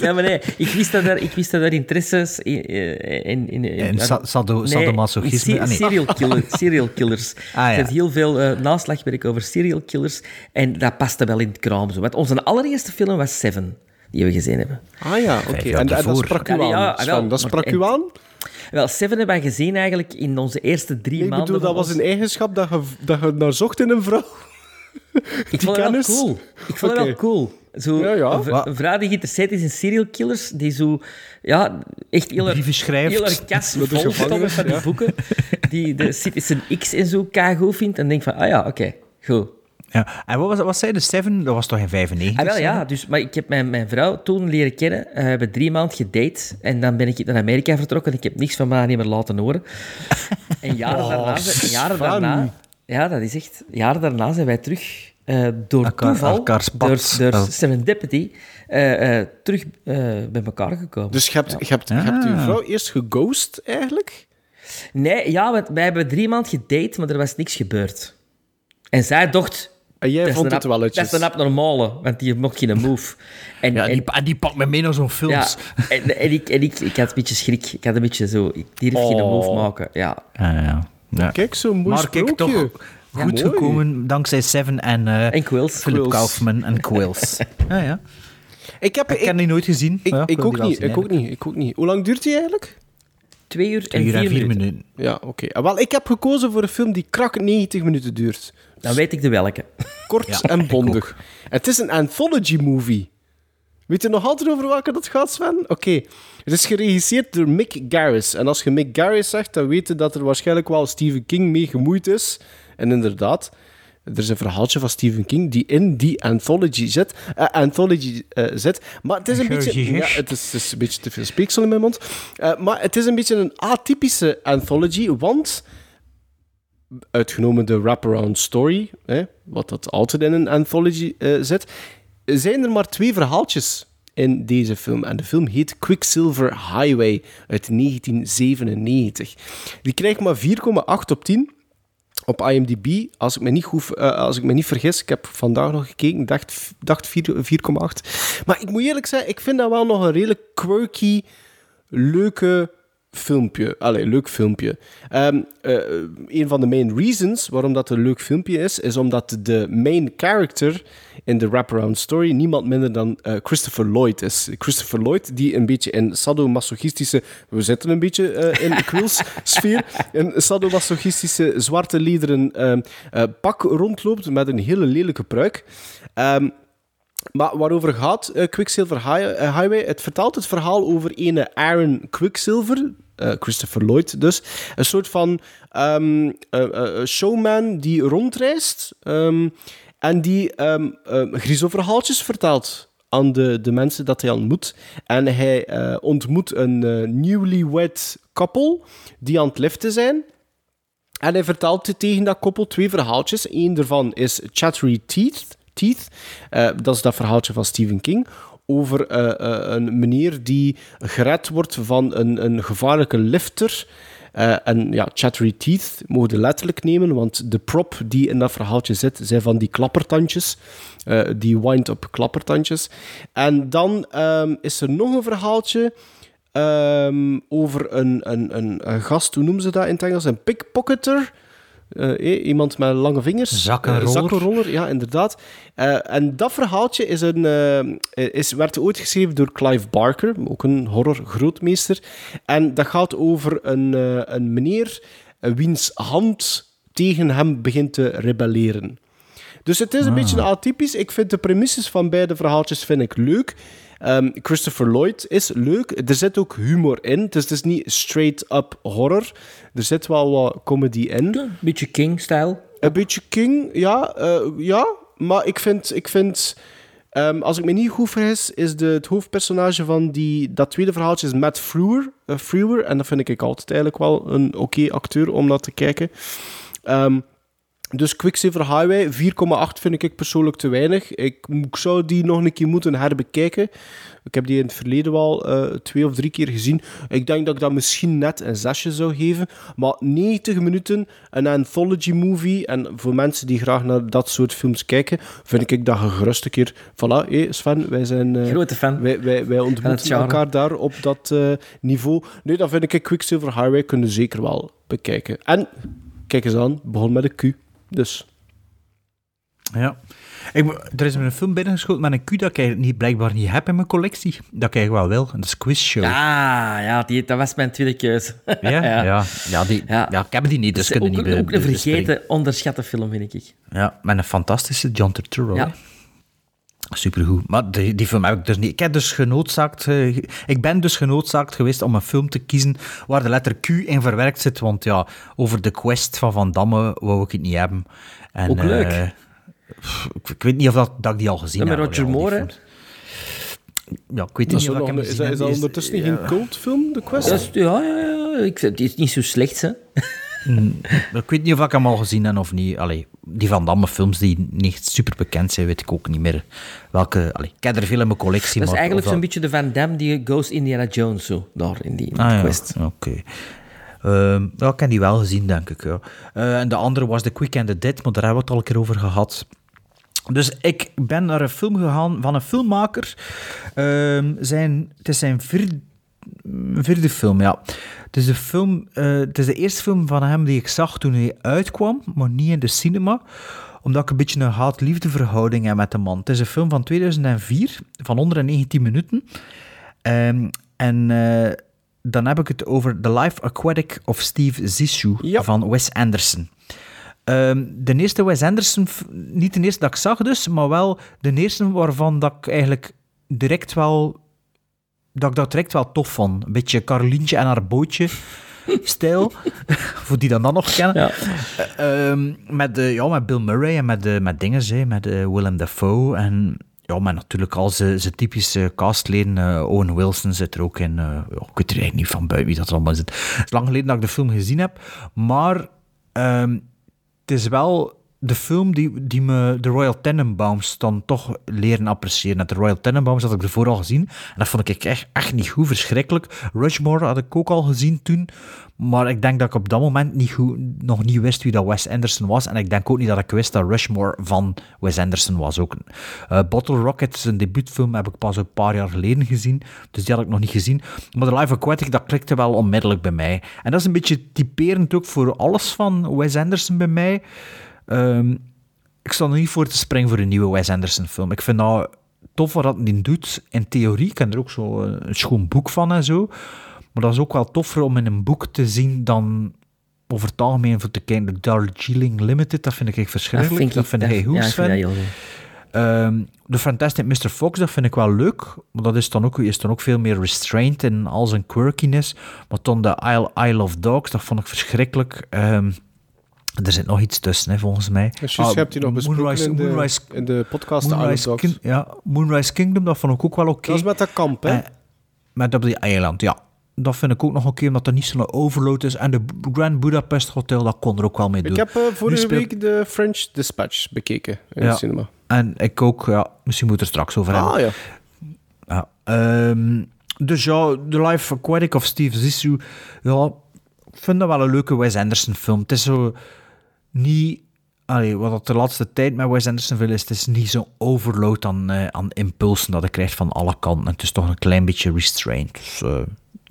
Ja, maar nee, ik wist dat er, ik wist dat er interesses in... in, in, in, In sa- sado- Nee, sadomasochisme? in Ah, nee. serial, killer, serial killers. Ah, ja. Er zit heel veel eh, naslagwerk over serial killers. En dat paste wel in het kraam. Zo. Want onze allereerste film was Seven, die we gezien hebben. Ah ja, oké. En, dat sprak u nee, aan, ja, wel, Dat maar- sprak u aan? Wel, Seven hebben wij gezien eigenlijk in onze eerste drie Ik maanden. bedoel, dat was een eigenschap dat je, dat je naar zocht in een vrouw. Ik vond het wel cool. Ik vond het Oké. wel cool. Zo, Ja, ja. Een, vrouw die geïnteresseerd is in serial killers, die zo, ja, echt heel erg, Brieven schrijft. heel erg kas Met de vol van die ja. boeken, die de Citizen X en zo keigoed vindt, en denkt van, ah ja, oké, goed. Ja. En wat, was, wat zei de Seven? Dat was toch in 95? Ah, wel ja, dus, maar ik heb mijn, mijn vrouw toen leren kennen. Eh, we hebben drie maanden gedate. En dan ben ik naar Amerika vertrokken. Ik heb niks van mij niet meer laten horen. En jaren, Oh, daarna, zijn- jaren daarna... Ja, dat is echt... Jaren daarna zijn wij terug... eh, door Elkaar- toeval, elkaars pad. door, door Oh. serendipity, eh, eh, terug eh, bij elkaar gekomen. Dus je hebt, je hebt, je hebt uw Ah. vrouw eerst geghost, eigenlijk? Nee, ja, want wij hebben drie maanden gedate, maar er was niks gebeurd. En zij dacht... En jij dat vond het welletjes. Dat is een abnormale, want die mocht geen move. En, Ja, en- die, en die pakt me mee naar zo'n Ja, films. en, en, ik, en ik, ik had een beetje schrik. Ik had een beetje zo... Ik durf geen Oh. move maken. Ja. Ja, ja. ja. Kijk, zo'n mooi Maar kijk, toch goed mooi. gekomen dankzij Seven en, eh En Quills. Philip Quills. Kaufman en Quills. ja, ja. Ik heb... Ik Ik, heb die nooit gezien. ik, Ja, ik ook wel niet, zien, ik ook niet, ik ook niet. Hoe lang duurt die eigenlijk? Twee uur en Twee uur vier, en vier minuten. minuten. Ja, oké. Ah, Wel, ik heb gekozen voor een film die krak 90 minuten duurt. Dan weet ik de welke. Kort Ja, en bondig. Het is een anthology movie. Weet je nog altijd over welke dat gaat, Sven? Oké. Het is geregisseerd door Mick Garris. En als je Mick Garris zegt, dan weet je dat er waarschijnlijk wel Stephen King mee gemoeid is. En inderdaad, er is een verhaaltje van Stephen King die in die anthology zit. eh, anthology eh, zit. Maar het is een beetje... Ja, het is, het is een beetje te veel speeksel in mijn mond. Eh, maar het is een beetje een atypische anthology, want uitgenomen de wraparound story, hè, wat dat altijd in een anthology zit, zijn er maar twee verhaaltjes in deze film. En de film heet Quicksilver Highway uit 1997. Die krijgt maar 4,8 op 10 op IMDb, als ik me niet, goed, uh, als ik me niet vergis, ik heb vandaag nog gekeken, dacht, dacht 4,8. Maar ik moet eerlijk zeggen, ik vind dat wel nog een redelijk quirky, leuke filmpje. Allee, leuk filmpje. Um, uh, een van de main reasons waarom dat een leuk filmpje is, is omdat de main character in de wraparound story niemand minder dan uh, Christopher Lloyd is. Christopher Lloyd, die een beetje in sadomasochistische... We zitten een beetje uh, in de Quills-sfeer. een sadomasochistische zwarte lederen uh, pak rondloopt met een hele lelijke pruik. Um, maar waarover gaat uh, Quicksilver Highway? Het vertelt het verhaal over ene Aaron Quicksilver, uh, Christopher Lloyd dus. Een soort van uh, showman die rondreist um, en die um, griezelverhaaltjes vertelt aan de, de mensen dat hij ontmoet. En hij ontmoet een newlywed couple die aan het liften zijn. En hij vertelt tegen dat koppel twee verhaaltjes. Eén daarvan is Chattery Teeth. Teeth. Uh, dat is dat verhaaltje van Stephen King. Over uh, uh, een meneer die gered wordt van een, een gevaarlijke lifter. en ja, Chattery Teeth mogen letterlijk nemen, want de prop die in dat verhaaltje zit, zijn van die klappertandjes. die wind-up klappertandjes. En dan um, is er nog een verhaaltje. Um, over een, een, een, een, gast, hoe noemen ze dat in het Engels? Een pickpocketer. Uh, iemand met lange vingers. Zakkenroller. Uh, zakkenroller, ja, inderdaad. Uh, en dat verhaaltje is een, is, werd ooit geschreven door Clive Barker, ook een horror-grootmeester. En dat gaat over een, een meneer wiens hand tegen hem begint te rebelleren. Dus het is een Ah. beetje atypisch. Ik vind de premisses van beide verhaaltjes vind ik leuk. Um, Christopher Lloyd is leuk. Er zit ook humor in. Dus het is niet straight-up horror. Er zit wel wat comedy in. Een beetje King-stijl. Een beetje King, ja. Uh, ja, maar ik vind... Ik vind um, als ik me niet goed vergis, is de, het hoofdpersonage van die, dat tweede verhaaltje is Matt Frewer. Uh, Frewer en dat vind ik altijd eigenlijk wel een oké okay acteur om naar te kijken. Um, dus Quicksilver Highway, 4,8 vind ik persoonlijk te weinig. Ik, ik, zou die nog een keer moeten herbekijken. Ik heb die in het verleden wel uh, twee of drie keer gezien. Ik denk dat ik dat misschien net een zesje zou geven. Maar 90 minuten, een anthology movie. En voor mensen die graag naar dat soort films kijken, vind ik dat je gerust een keer... Voilà, hey Sven, wij zijn... Uh, Grote fan. Wij, wij, wij ontmoeten elkaar daar op dat uh, niveau. Nee, dan vind ik Quicksilver Highway kunnen zeker wel bekijken. En, kijk eens aan, begon met een Q. Dus. Ja. Ik, er is me een film binnengeschoten met een Q dat ik niet, blijkbaar niet heb in mijn collectie. Dat ik wel wil. En dat is Quiz Show. Ja, ja die, dat was mijn tweede keuze. Ja, ja. ja. ja, die, ja. ja ik heb die niet, dus dat kunnen ook, niet Ook een vergeten, onderschatte film, vind ik. Ja, met een fantastische John Turturro. Ja. Supergoed. Maar die, die film heb ik dus niet. Ik, heb dus genoodzaakt, uh, ik ben dus genoodzaakt geweest om een film te kiezen waar de letter Q in verwerkt zit. Want ja, over de quest van Van Damme wou ik het niet hebben. En, Ook leuk. Uh, ik, ik, weet niet of dat, dat ik die al gezien ja, heb. Met Roger Moore, Ja, ik weet niet of ik hem is, dat ondertussen niet een cultfilm, de quest? Ja, ja, ja. Ik, het is niet zo slecht, hè. Mm, ik weet niet of ik hem al gezien heb of niet. Allee, die Van Damme films die niet super bekend zijn, weet ik ook niet meer. Welke, allee, ik heb er veel in mijn collectie. Dat is maar eigenlijk zo'n beetje de Van Damme die Ghost Indiana Jones, zo, daar in die ah, ja. quest. Oké. Okay. Uh, ja, ik heb die wel gezien, denk ik. Ja. Uh, en de andere was The Quick and the Dead, maar daar hebben we het al een keer over gehad. Dus ik ben naar een film gegaan van een filmmaker. Uh, zijn, het is zijn vierde, vierde film, ja. Het is, de film, uh, het is de eerste film van hem die ik zag toen hij uitkwam, maar niet in de cinema. Omdat ik een beetje een haat-liefde verhouding heb met de man. Het is een film van 2004, van 119 minuten. Um, en uh, dan heb ik het over The Life Aquatic of Steve Zissou ja. van Wes Anderson. Um, de eerste Wes Anderson, niet de eerste dat ik zag dus, maar wel de eerste waarvan dat ik eigenlijk direct wel, dat ik dat direct wel tof vond. Een beetje Carolientje en haar bootje stijl, voor die dan dan nog kennen. Ja. Um, met, uh, ja, met Bill Murray en met, uh, met dingen, hè, met Willem Dafoe en ja, maar natuurlijk al zijn typische castleden. Uh, Owen Wilson zit er ook in. Uh, ja, ik weet er eigenlijk niet van buiten wie dat allemaal zit. Het is lang geleden dat ik de film gezien heb. Maar um, het is wel de film die, die me de Royal Tenenbaums dan toch leren appreciëren. De Royal Tenenbaums had ik ervoor al gezien. En dat vond ik echt, echt niet goed, verschrikkelijk. Rushmore had ik ook al gezien toen. Maar ik denk dat ik op dat moment niet goed, nog niet wist wie dat Wes Anderson was. En ik denk ook niet dat ik wist dat Rushmore van Wes Anderson was. Ook. Uh, Bottle Rocket, zijn debuutfilm, heb ik pas een paar jaar geleden gezien. Dus die had ik nog niet gezien. Maar The Life Aquatic, dat klikte wel onmiddellijk bij mij. En dat is een beetje typerend ook voor alles van Wes Anderson bij mij. Um, ik sta er niet voor te springen voor een nieuwe Wes Anderson film. Ik vind dat tof wat hij doet. In theorie, ik ken er ook zo een schoon boek van en zo. Maar dat is ook wel toffer om in een boek te zien dan over het algemeen voor te kijken. De Darjeeling Limited, dat vind ik echt verschrikkelijk. Dat vind, ik, hij goed, ja, Um, de Fantastic Mr. Fox, dat vind ik wel leuk. Maar dat is dan ook, is dan ook veel meer restrained in al zijn quirkiness. Maar dan de Isle, Isle of Dogs, dat vond ik verschrikkelijk. Um, er zit nog iets tussen, hè, volgens mij. Dus je hebt die nog besproken Moonrise, in, de, Moonrise, in de podcast Moonrise, ja, Moonrise Kingdom, dat vond ik ook wel oké. Okay. Dat is met dat kamp, hè? Uh, met op die eiland, ja. Dat vind ik ook nog oké, okay, omdat er niet zo'n overload is. En de Grand Budapest Hotel, dat kon er ook wel mee doen. Ik heb uh, vorige speelt... week de French Dispatch bekeken in ja. de cinema. En ik ook, ja. Misschien moet er straks over ah, hebben. ja. ja um, dus ja, The Life Aquatic of Steve Zissou, ja, ik vind dat wel een leuke Wes Anderson film. Het is zo niet... Allee, wat dat de laatste tijd met Wes Anderson wil is, het is niet zo'n overload aan, uh, aan impulsen dat ik krijg van alle kanten. Het is toch een klein beetje restrained. Dus, uh,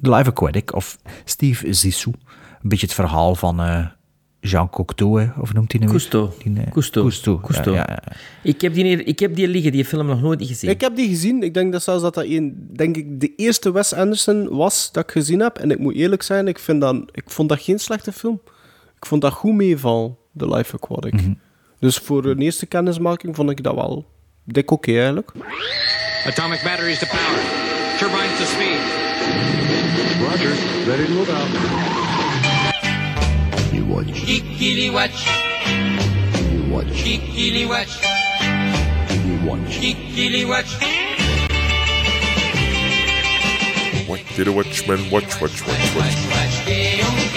The Life Aquatic of Steve Zissou. Een beetje het verhaal van uh, Jean Cocteau, of noemt hij? Cousteau. Die, Cousteau. Cousteau. Cousteau. Ja, ja, ja. Ik, heb die, ik heb die liggen, die film nog nooit gezien. Ik heb die gezien. Ik denk dat zelfs dat dat een, denk ik, de eerste Wes Anderson was dat ik gezien heb. En ik moet eerlijk zijn, ik, vind dat, ik vond dat geen slechte film. Ik vond dat goed meeval. The Life Aquatic. Mm -hmm. Dus voor een eerste kennismaking vond ik dat wel dik oké okay, eigenlijk. Atomic batteries to power. Turbines to speed. Roger. Ready to move out. You watch. Kikili watch. You watch. Kikili watch. You watch. Kikili watch. What did a watchman watch, watch, watch, watch? watch, watch. What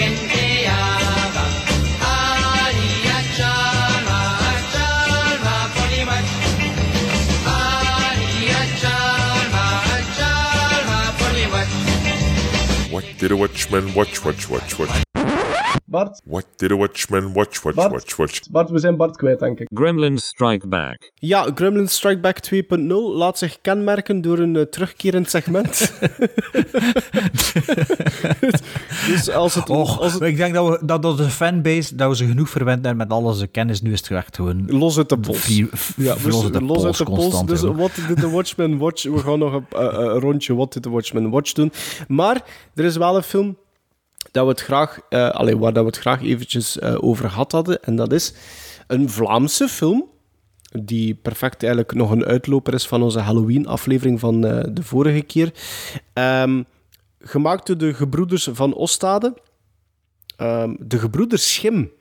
did a watchman watch, watch, watch, watch? Bart? What did a watchman watch, watch, Bart? watch, watch? Bart, we zijn Bart kwijt, denk ik. Gremlins Strike Back. Ja, Gremlins Strike Back 2.0 laat zich kenmerken door een uh, terugkerend segment. dus als het... Och, als het... Ik denk dat, we, dat onze fanbase, dat we ze genoeg verwend hebben met al onze kennis. Nu is het echt gewoon... Los uit de pols. Ja, dus los uit de los uit pols de. Dus wat did the Watchmen watch? We gaan nog een, uh, een rondje What did the Watchmen watch doen. Maar er is wel een film dat we het graag, uh, allee, waar dat we het graag eventjes uh, over gehad hadden. En dat is een Vlaamse film, die perfect eigenlijk nog een uitloper is van onze Halloween-aflevering van uh, de vorige keer. Um, gemaakt door de gebroeders van Ostade. Um, de gebroeders Schim.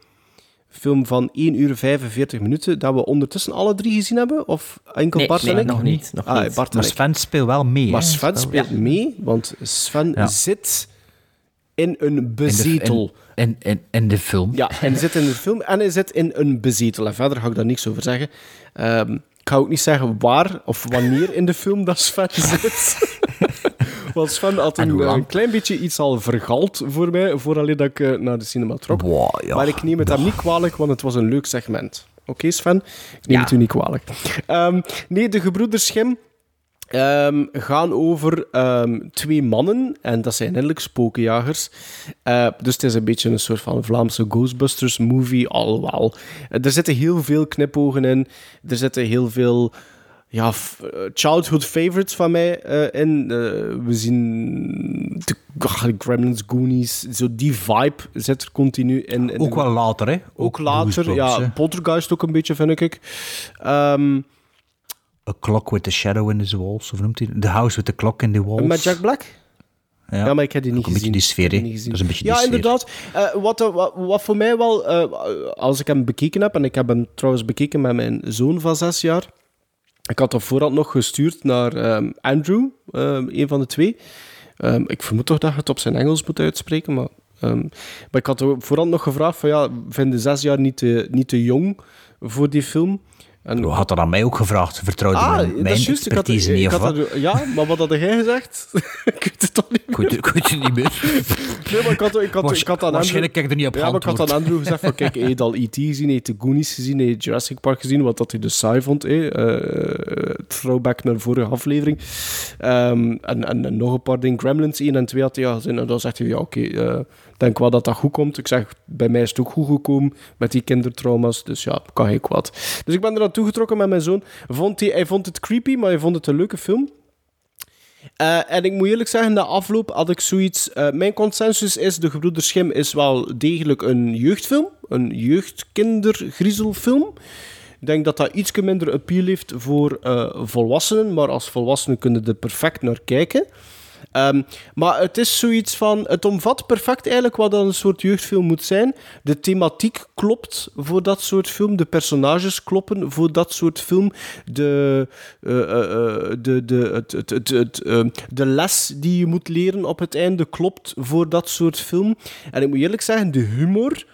Film van 1 uur 45 minuten, dat we ondertussen alle drie gezien hebben? Of enkel nee, Bart nee, en ik? nog niet. Nog ah, niet. Bart Maar. Sven speelt wel mee. Maar? Sven speelt mee, want Sven Ja. zit in een bezetel. In, in, in de film. Ja, hij zit in de film en hij zit in een bezetel. En verder ga ik daar niks over zeggen. Ehm, ik ga ook niet zeggen waar of wanneer in de film dat Sven zit. Want Sven had En een, lang? een klein beetje iets al vergald voor mij, vooraleer dat ik eh, naar de cinema trok. Ja. Maar ik neem het hem niet kwalijk, want het was een leuk segment. Oké, Sven? Ik neem Ja. het u niet kwalijk. Ehm, nee, de gebroeders Schim ehm, gaan over ehm, twee mannen. En dat zijn eigenlijk spokenjagers. Eh, dus het is een beetje een soort van Vlaamse Ghostbusters-movie. Alhoewel, Eh, er zitten heel veel knipogen in. Er zitten heel veel ja, eh, childhood favorites van mij in. We zien de Gremlins, Goonies, zo die vibe zit er continu in. in Ook wel later, hè? Ook later, ja. hè. Poltergeist ook een beetje, vind ik. Ehm, A Clock with the Shadow in the Walls, of noemt hij? The House with the Clock in the Walls. met Jack Black? Ja, Ja, maar ik heb die niet Ook een beetje gezien. die sfeer, niet Dat is een beetje ja, die sfeer. inderdaad. Eh, wat, wat, wat voor mij wel, eh, als ik hem bekeken heb, en ik heb hem trouwens bekeken met mijn zoon van zes jaar. Ik had dat voorhand nog gestuurd naar ehm, Andrew, ehm, een van de twee. Ehm, ik vermoed toch dat je het op zijn Engels moet uitspreken, maar maar ik had vooral nog gevraagd van ja, vinden zes jaar niet te, niet te jong voor die film? En, had dat aan mij ook gevraagd. Vertrouwde ah, mijn, mijn is juist. Had, expertise niet, of wat? ja, maar wat had jij gezegd? ik weet het toch niet weet- ik weet het niet meer. Nee, maar ik had, ik had, ik had aan waarschijnlijk heb ik er niet op Ja, maar ik had aan. Andrew gezegd van kijk, hij had al E.T. gezien, hij de Goonies gezien, hij Jurassic Park gezien, wat dat hij dus saai vond. Eh, throwback naar de vorige aflevering. Ehm, en, en, en nog een paar dingen. Gremlins 1 en 2 had hij al gezien. En dan zegt hij, ja oké, eh, denk wel dat dat goed komt. Ik zeg, bij mij is het ook goed gekomen met die kindertrauma's. Dus ja, kan geen kwaad. Dus ik ben er naartoe getrokken met mijn zoon. Vond hij, hij vond het creepy, maar hij vond het een leuke film. Eh, en ik moet eerlijk zeggen, na afloop had ik zoiets... eh, mijn consensus is, De Gebroeders Schim is wel degelijk een jeugdfilm. Een jeugdkindergriezelfilm. Ik denk dat dat iets minder appeal heeft voor eh, volwassenen. Maar als volwassenen kunnen er perfect naar kijken. Ehm, maar het is zoiets van... Het omvat perfect eigenlijk wat dan een soort jeugdfilm moet zijn. De thematiek klopt voor dat soort film. De personages kloppen voor dat soort film. De, eh, eh, eh, de, de, het, het, het, het, ehm, de les die je moet leren op het einde klopt voor dat soort film. En ik moet eerlijk zeggen, de humor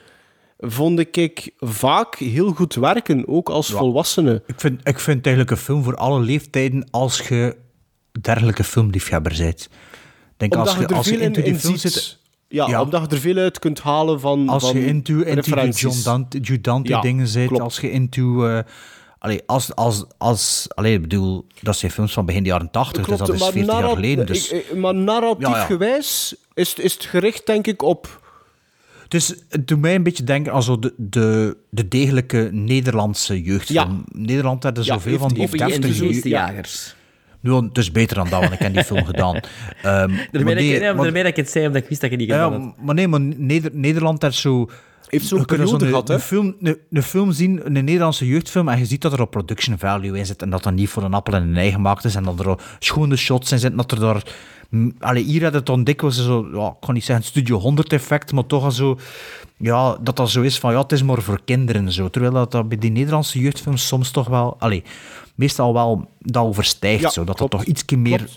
vond ik vaak heel goed werken, ook als volwassene. Ik vind, ik vind het eigenlijk een film voor alle leeftijden als je dergelijke filmliefhebber bent. Denk Omdat als je er als je into die film zit... Ja, Ja. omdat je er veel uit kunt halen van Als van je into, into de referenties. John Dante, Jude Dante Ja, dingen zit, klopt. als je into... eh allee, als, als, als, allee, ik bedoel, dat zijn films van begin de jaren 80, dus dat is 40 jaar geleden. Dus, ik- ik- maar narratief Ja, ja. gewijs is, is het gericht, denk ik, op... Dus het doet mij een beetje denken aan zo de, de, de degelijke Nederlandse jeugdfilm. Nederland had er Ja, zoveel van die heeft die deftige invloed, jeugd- ja. Nu, het is beter dan dat, want ik heb die film gedaan. Ehm, maar Daarmee, dat, nee, ik, maar- daarmee dat ik het zei, omdat ik wist dat je die gedaan had. maar nee, maar Neder- Nederland heeft zo... Heeft zo'n periode zo'n- gehad, hè? Een film, een, een film zien, een Nederlandse jeugdfilm, en je ziet dat er op production value in zit, en dat dat niet voor een appel en een ei gemaakt is, en dat er al schone shots in zitten, dat er daar... Allee, hier had het dan dikwijls zo, ja, ik kan niet zeggen Studio 100 effect, maar toch al zo... Ja, dat dat zo is van, ja, het is maar voor kinderen zo. Terwijl dat, dat bij die Nederlandse jeugdfilms soms toch wel... Allee, meestal wel dat overstijgt, Ja, zo. Dat klopt. dat toch iets meer...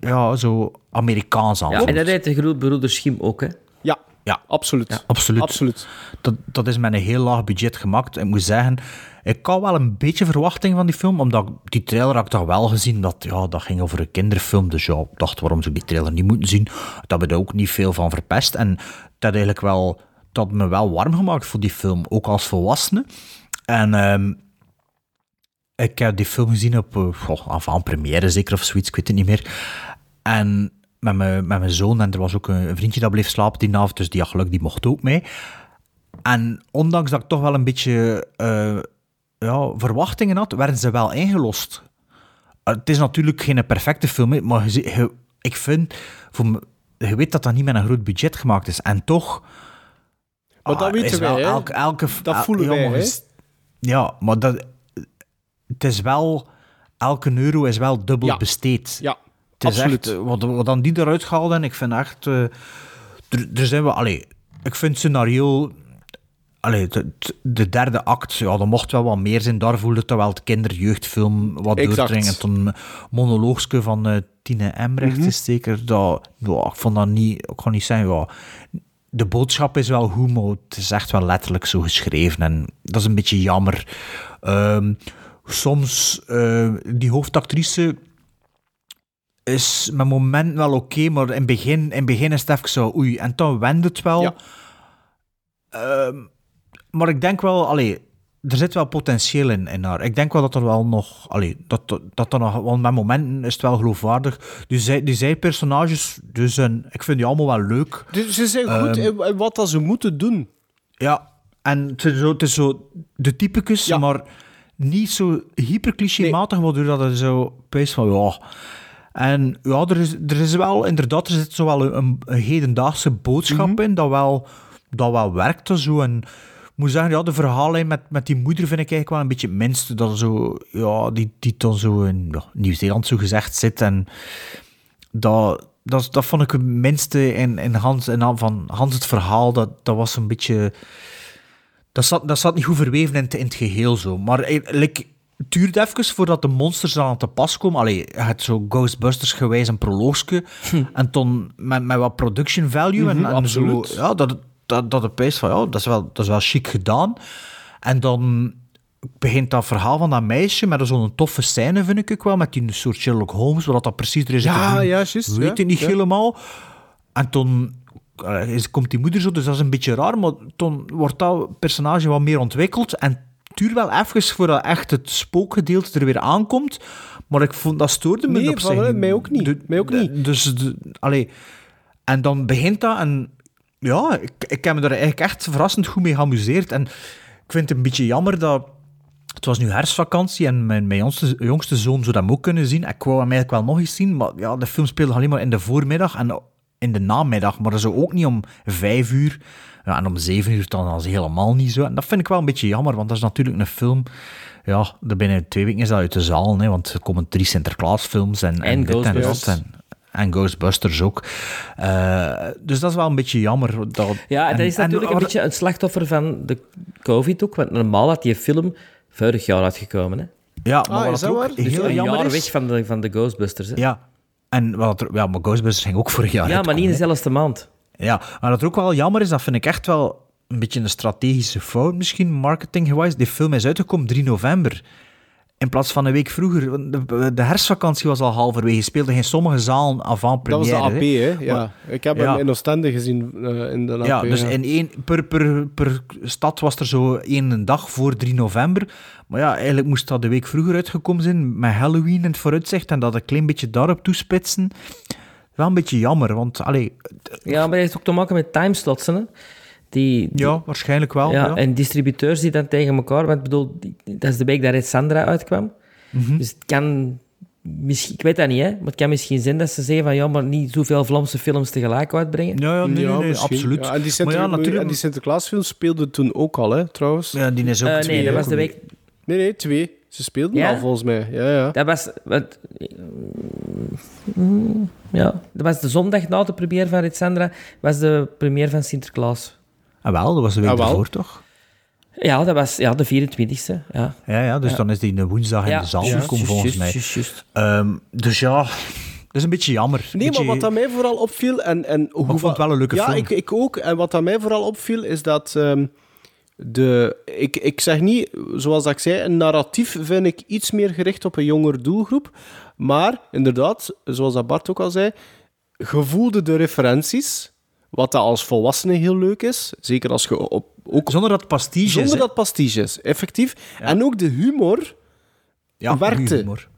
Ja, zo Amerikaans aan Ja, en dat deed de groot broeder Schim ook, hè. Ja, Ja, absoluut. absoluut. Absoluut. Dat, dat is met een heel laag budget gemaakt. Ik moet zeggen, ik had wel een beetje verwachting van die film, omdat ik- die trailer had ik toch wel gezien, dat, ja, dat ging over een kinderfilm. Dus ja, ik dacht, waarom zou ik die trailer niet moeten zien? Dat we er ook niet veel van verpest. En dat eigenlijk wel, dat had me wel warm gemaakt voor die film, ook als volwassene. En ehm, ik heb die film gezien op, goh, avant première zeker of zoiets, ik weet het niet meer. En met mijn, met mijn zoon, en er was ook een vriendje dat bleef slapen die avond, dus die had geluk, die mocht ook mee. En ondanks dat ik toch wel een beetje eh, ja, verwachtingen had, werden ze wel ingelost. Eh, Het is natuurlijk geen perfecte film, maar je, ik vind, voor me- je weet dat dat niet met een groot budget gemaakt is. En toch... Maar ah, dat weten is wel wij, hè. Elke, elke, Dat el- voelen ja, wij, hè. Ja, maar dat, het is wel... Elke euro is wel dubbel Ja. besteed. Ja, Het is absoluut. echt, wat, wat dan die eruit gehaald en ik vind echt... eh, er, zijn wel... Allee, ik vind het scenario... Allee, de, de derde act, ja, er mocht wel wat meer zijn. Daar voelde het wel het kinderjeugdfilm wat doordringend. Een monoloogske van eh, Tine Emrecht Mhm. is zeker... Dat, ja, ik vond dat niet... Ik kan niet zeggen, ja... De boodschap is wel maar het is echt wel letterlijk zo geschreven. En dat is een beetje jammer. Ehm, soms, eh, die hoofdactrice is met moment wel oké, maar in het begin, in begin is het even zo, oei. En dan wende het wel. Ja. Ehm, maar ik denk wel, allee, er zit wel potentieel in, in haar. Ik denk wel dat er wel nog, allee, dat, dat, dat er nog, want met momenten is het wel geloofwaardig. Die, zij, die zijpersonages, dus zijn, ik vind die allemaal wel leuk. Dus ze zijn goed Ehm, in, in wat dat ze moeten doen. Ja, en het is zo, het is zo de typicus, Ja. maar niet zo hyperclichématig, waardoor dat er zo pees van ja. En ja, er is, er is wel inderdaad, er zit zo wel een, een hedendaagse boodschap Mhm. in dat wel, dat wel werkte zo. En ik moet zeggen, ja, de verhaallijn met, met die moeder vind ik eigenlijk wel een beetje het minste. Dat zo, ja, die, die dan zo in ja, Nieuw-Zeeland zo gezegd zit. En dat, dat, dat vond ik het minste in, in, Hans, in van Hans het verhaal. Dat, dat was een beetje... Dat zat, dat zat niet goed verweven in, het- in het geheel zo. Maar eh, like, het duurt even voordat de monsters dan aan te pas komen. Allee, je hebt zo Ghostbusters gewijs een proloogske. En dan met, met wat production value. en, Mhm, en. Zo, ja, dat, het- dat, dat het van, ja, dat is, wel, dat is wel chic gedaan. En dan begint dat verhaal van dat meisje met zo'n toffe scène, vind ik wel, met die soort Sherlock Holmes, wat dat precies er is. Ja, ja, juist, Weet ja, ik niet ja. helemaal. En toen is, komt die moeder zo, dus dat is een beetje raar, maar toen wordt dat personage wat meer ontwikkeld. En duurt wel even voordat echt het spookgedeelte er weer aankomt. Maar ik vond dat stoorde me Nee, op zich. mij ook niet. De- Mij ook niet. Dus, de- allee. En dan begint dat en ja, ik, ik heb me er eigenlijk echt verrassend goed mee geamuseerd. En ik vind het een beetje jammer dat... Het was nu herfstvakantie en mijn, mijn jongste, jongste zoon zou dat ook kunnen zien. Ik wou hem eigenlijk wel nog eens zien, maar ja, de film speelde alleen maar in de voormiddag en in de namiddag. Maar zo ook niet om vijf uur. Ja, en om zeven uur dan als helemaal niet zo. En dat vind ik wel een beetje jammer, want dat is natuurlijk een film... Ja, de binnen twee weken is dat uit de zaal, hè, want er komen drie Sinterklaasfilms en, En dit en Ghostbusters. dat. En, en Ghostbusters ook. Eh, dus dat is wel een beetje jammer. Dat, Ja, en- dat is en- natuurlijk een beetje een slachtoffer van de COVID ook. Want normaal had die film vorig jaar uitgekomen. Hè? Ja, Ah, maar wat is er dat ook waar? Dus heel een jammer jaar is... weg van de, van de Ghostbusters. Hè? Ja, en wat er, ja, maar Ghostbusters ging ook vorig jaar Ja, maar niet in dezelfde maand. Ja, maar wat er ook wel jammer is, dat vind ik echt wel een beetje een strategische fout misschien, marketinggewijs. Die film is uitgekomen 3 november. In plaats van een week vroeger. Want De, de herfstvakantie was al halverwege. Speelde geen sommige zalen avant Dat was première. de AP, hè? Ja. Maar- ik heb Ja. hem in Oostende gezien eh, in de AP. Ja, dus in één, per, per, per stad was er zo één dag voor 3 november. Maar ja, eigenlijk moest dat de week vroeger uitgekomen zijn, met Halloween in het vooruitzicht, en dat een klein beetje daarop toespitsen. Wel een beetje jammer, want allee, Ja, maar dat heeft ook te maken met timeslots. Hè? Die, die- ja, waarschijnlijk wel. ja, Ja, En distributeurs die dan tegen elkaar... Want ik bedoel, dat is de week dat Red Sandra uitkwam. Mhm. Dus het kan... Misschien, ik weet dat niet, hè, maar het kan misschien zijn dat ze zeggen van ja, maar niet zoveel Vlaamse films tegelijk uitbrengen. Ja, ja, nee, nee, nee, absoluut. Ja, en, die Sinter- maar ja, natuurlijk. en die Sinterklaasfilm speelde toen ook al, hè, trouwens. Ja, die is ook Eh, nee, twee, dat hè. was de week... Nee, nee, twee. Ze speelden Ja? al, volgens mij. Ja, ja. Dat was... Wat, ja, dat was de zondag na de première van Red Sandra, was de première van Sinterklaas. Ah, wel, dat was de week Ah, wel. ervoor, toch? Ja, dat was ja, de 24e. Ja. Ja, ja dus Ja. dan is die een woensdag in Ja, de zaal gekomen, volgens mij. Ehm, dus ja, dat is een beetje jammer. Nee, maar wat aan mij vooral opviel... En, en hoe ik vond het wel een leuke ja, film. ik, ik ook. En wat aan mij vooral opviel, is dat... ehm, de, ik, ik zeg niet, zoals dat ik zei, een narratief vind ik iets meer gericht op een jonger doelgroep. Maar, inderdaad, zoals dat Bart ook al zei, gevoelde de referenties, wat dat als volwassene heel leuk is, zeker als je op... Ook, Zonder dat is, Zonder hè. dat is, effectief. En ook de humor Ja, werkte. humor.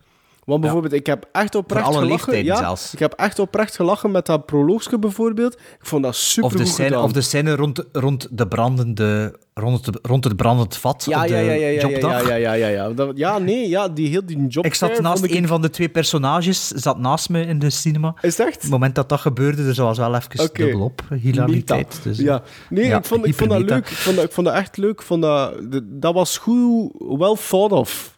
Want bijvoorbeeld, ik heb echt oprecht alle gelachen. ja, zelfs. Ik heb echt oprecht gelachen met dat proloogske bijvoorbeeld. Ik vond dat super Of de, scène, of de scène rond, rond, de brandende, rond, het, rond het brandend vat ja, op de ja, ja, ja, ja, ja, jobdag. ja, ja, ja, ja. Dat- ja, nee, ja, die heel die job. Ik zat naast een van de twee personages, zat naast me in de cinema. Is het echt? Op het moment dat dat gebeurde, er was wel even Oké. dubbel op. Hilariteit. Dus, ja. Nee, ja, ik, vond, ik vond dat leuk. Ik vond dat, ik vond dat echt leuk. Ik vond dat, dat was goed, well thought of.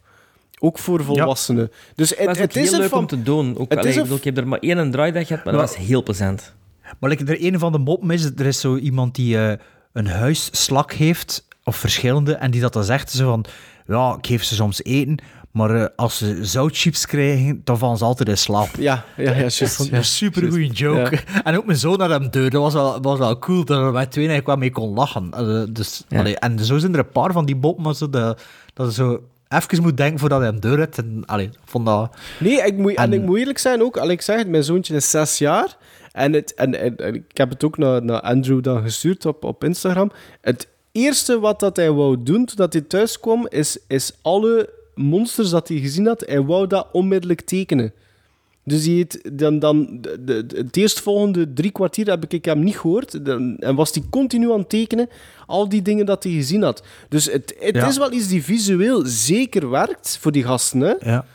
Ook voor volwassenen. Dus het, Het is heel er leuk van... om te doen. Ook, het allee, is ik, er- bedoel, ik heb er maar één draaidag gehad, maar dat was heel plezant. Maar like, er een van de moppen is, er is zo iemand die eh, een huisslak heeft, of verschillende, en die dat dan zegt, zo van, ja, ik geef ze soms eten, maar eh, als ze zoutchips krijgen, dan vallen ze altijd in slaap. Ja, ja, ja, juist, Dat vond ik ja, een supergoeie joke. Ja. En ook mijn zoon naar hem deur, dat was wel, was wel cool, dat er met twee eigenlijk wel mee kon lachen. Eh, dus, Ja. allee, en zo zijn er een paar van die moppen, maar zo dat, dat je zo even moet denken voordat hij hem deur hebt. En, allee, vond dat... Nee, ik moet, en, En- ik moet eerlijk zijn ook. Allee, ik zeg het, mijn zoontje is zes jaar. En, het, en, en, en ik heb het ook naar, naar Andrew dan gestuurd op, op Instagram. Het eerste wat dat hij wou doen toen dat hij thuis kwam, is, is alle monsters dat hij gezien had, hij wou dat onmiddellijk tekenen. Dus hij heeft dan, dan de, het eerstvolgende drie kwartier heb ik hem niet gehoord. Dan, en was hij continu aan het tekenen, al die dingen dat hij gezien had. Dus het, het Ja. is wel iets die visueel zeker werkt voor die gasten. Hè? Ja.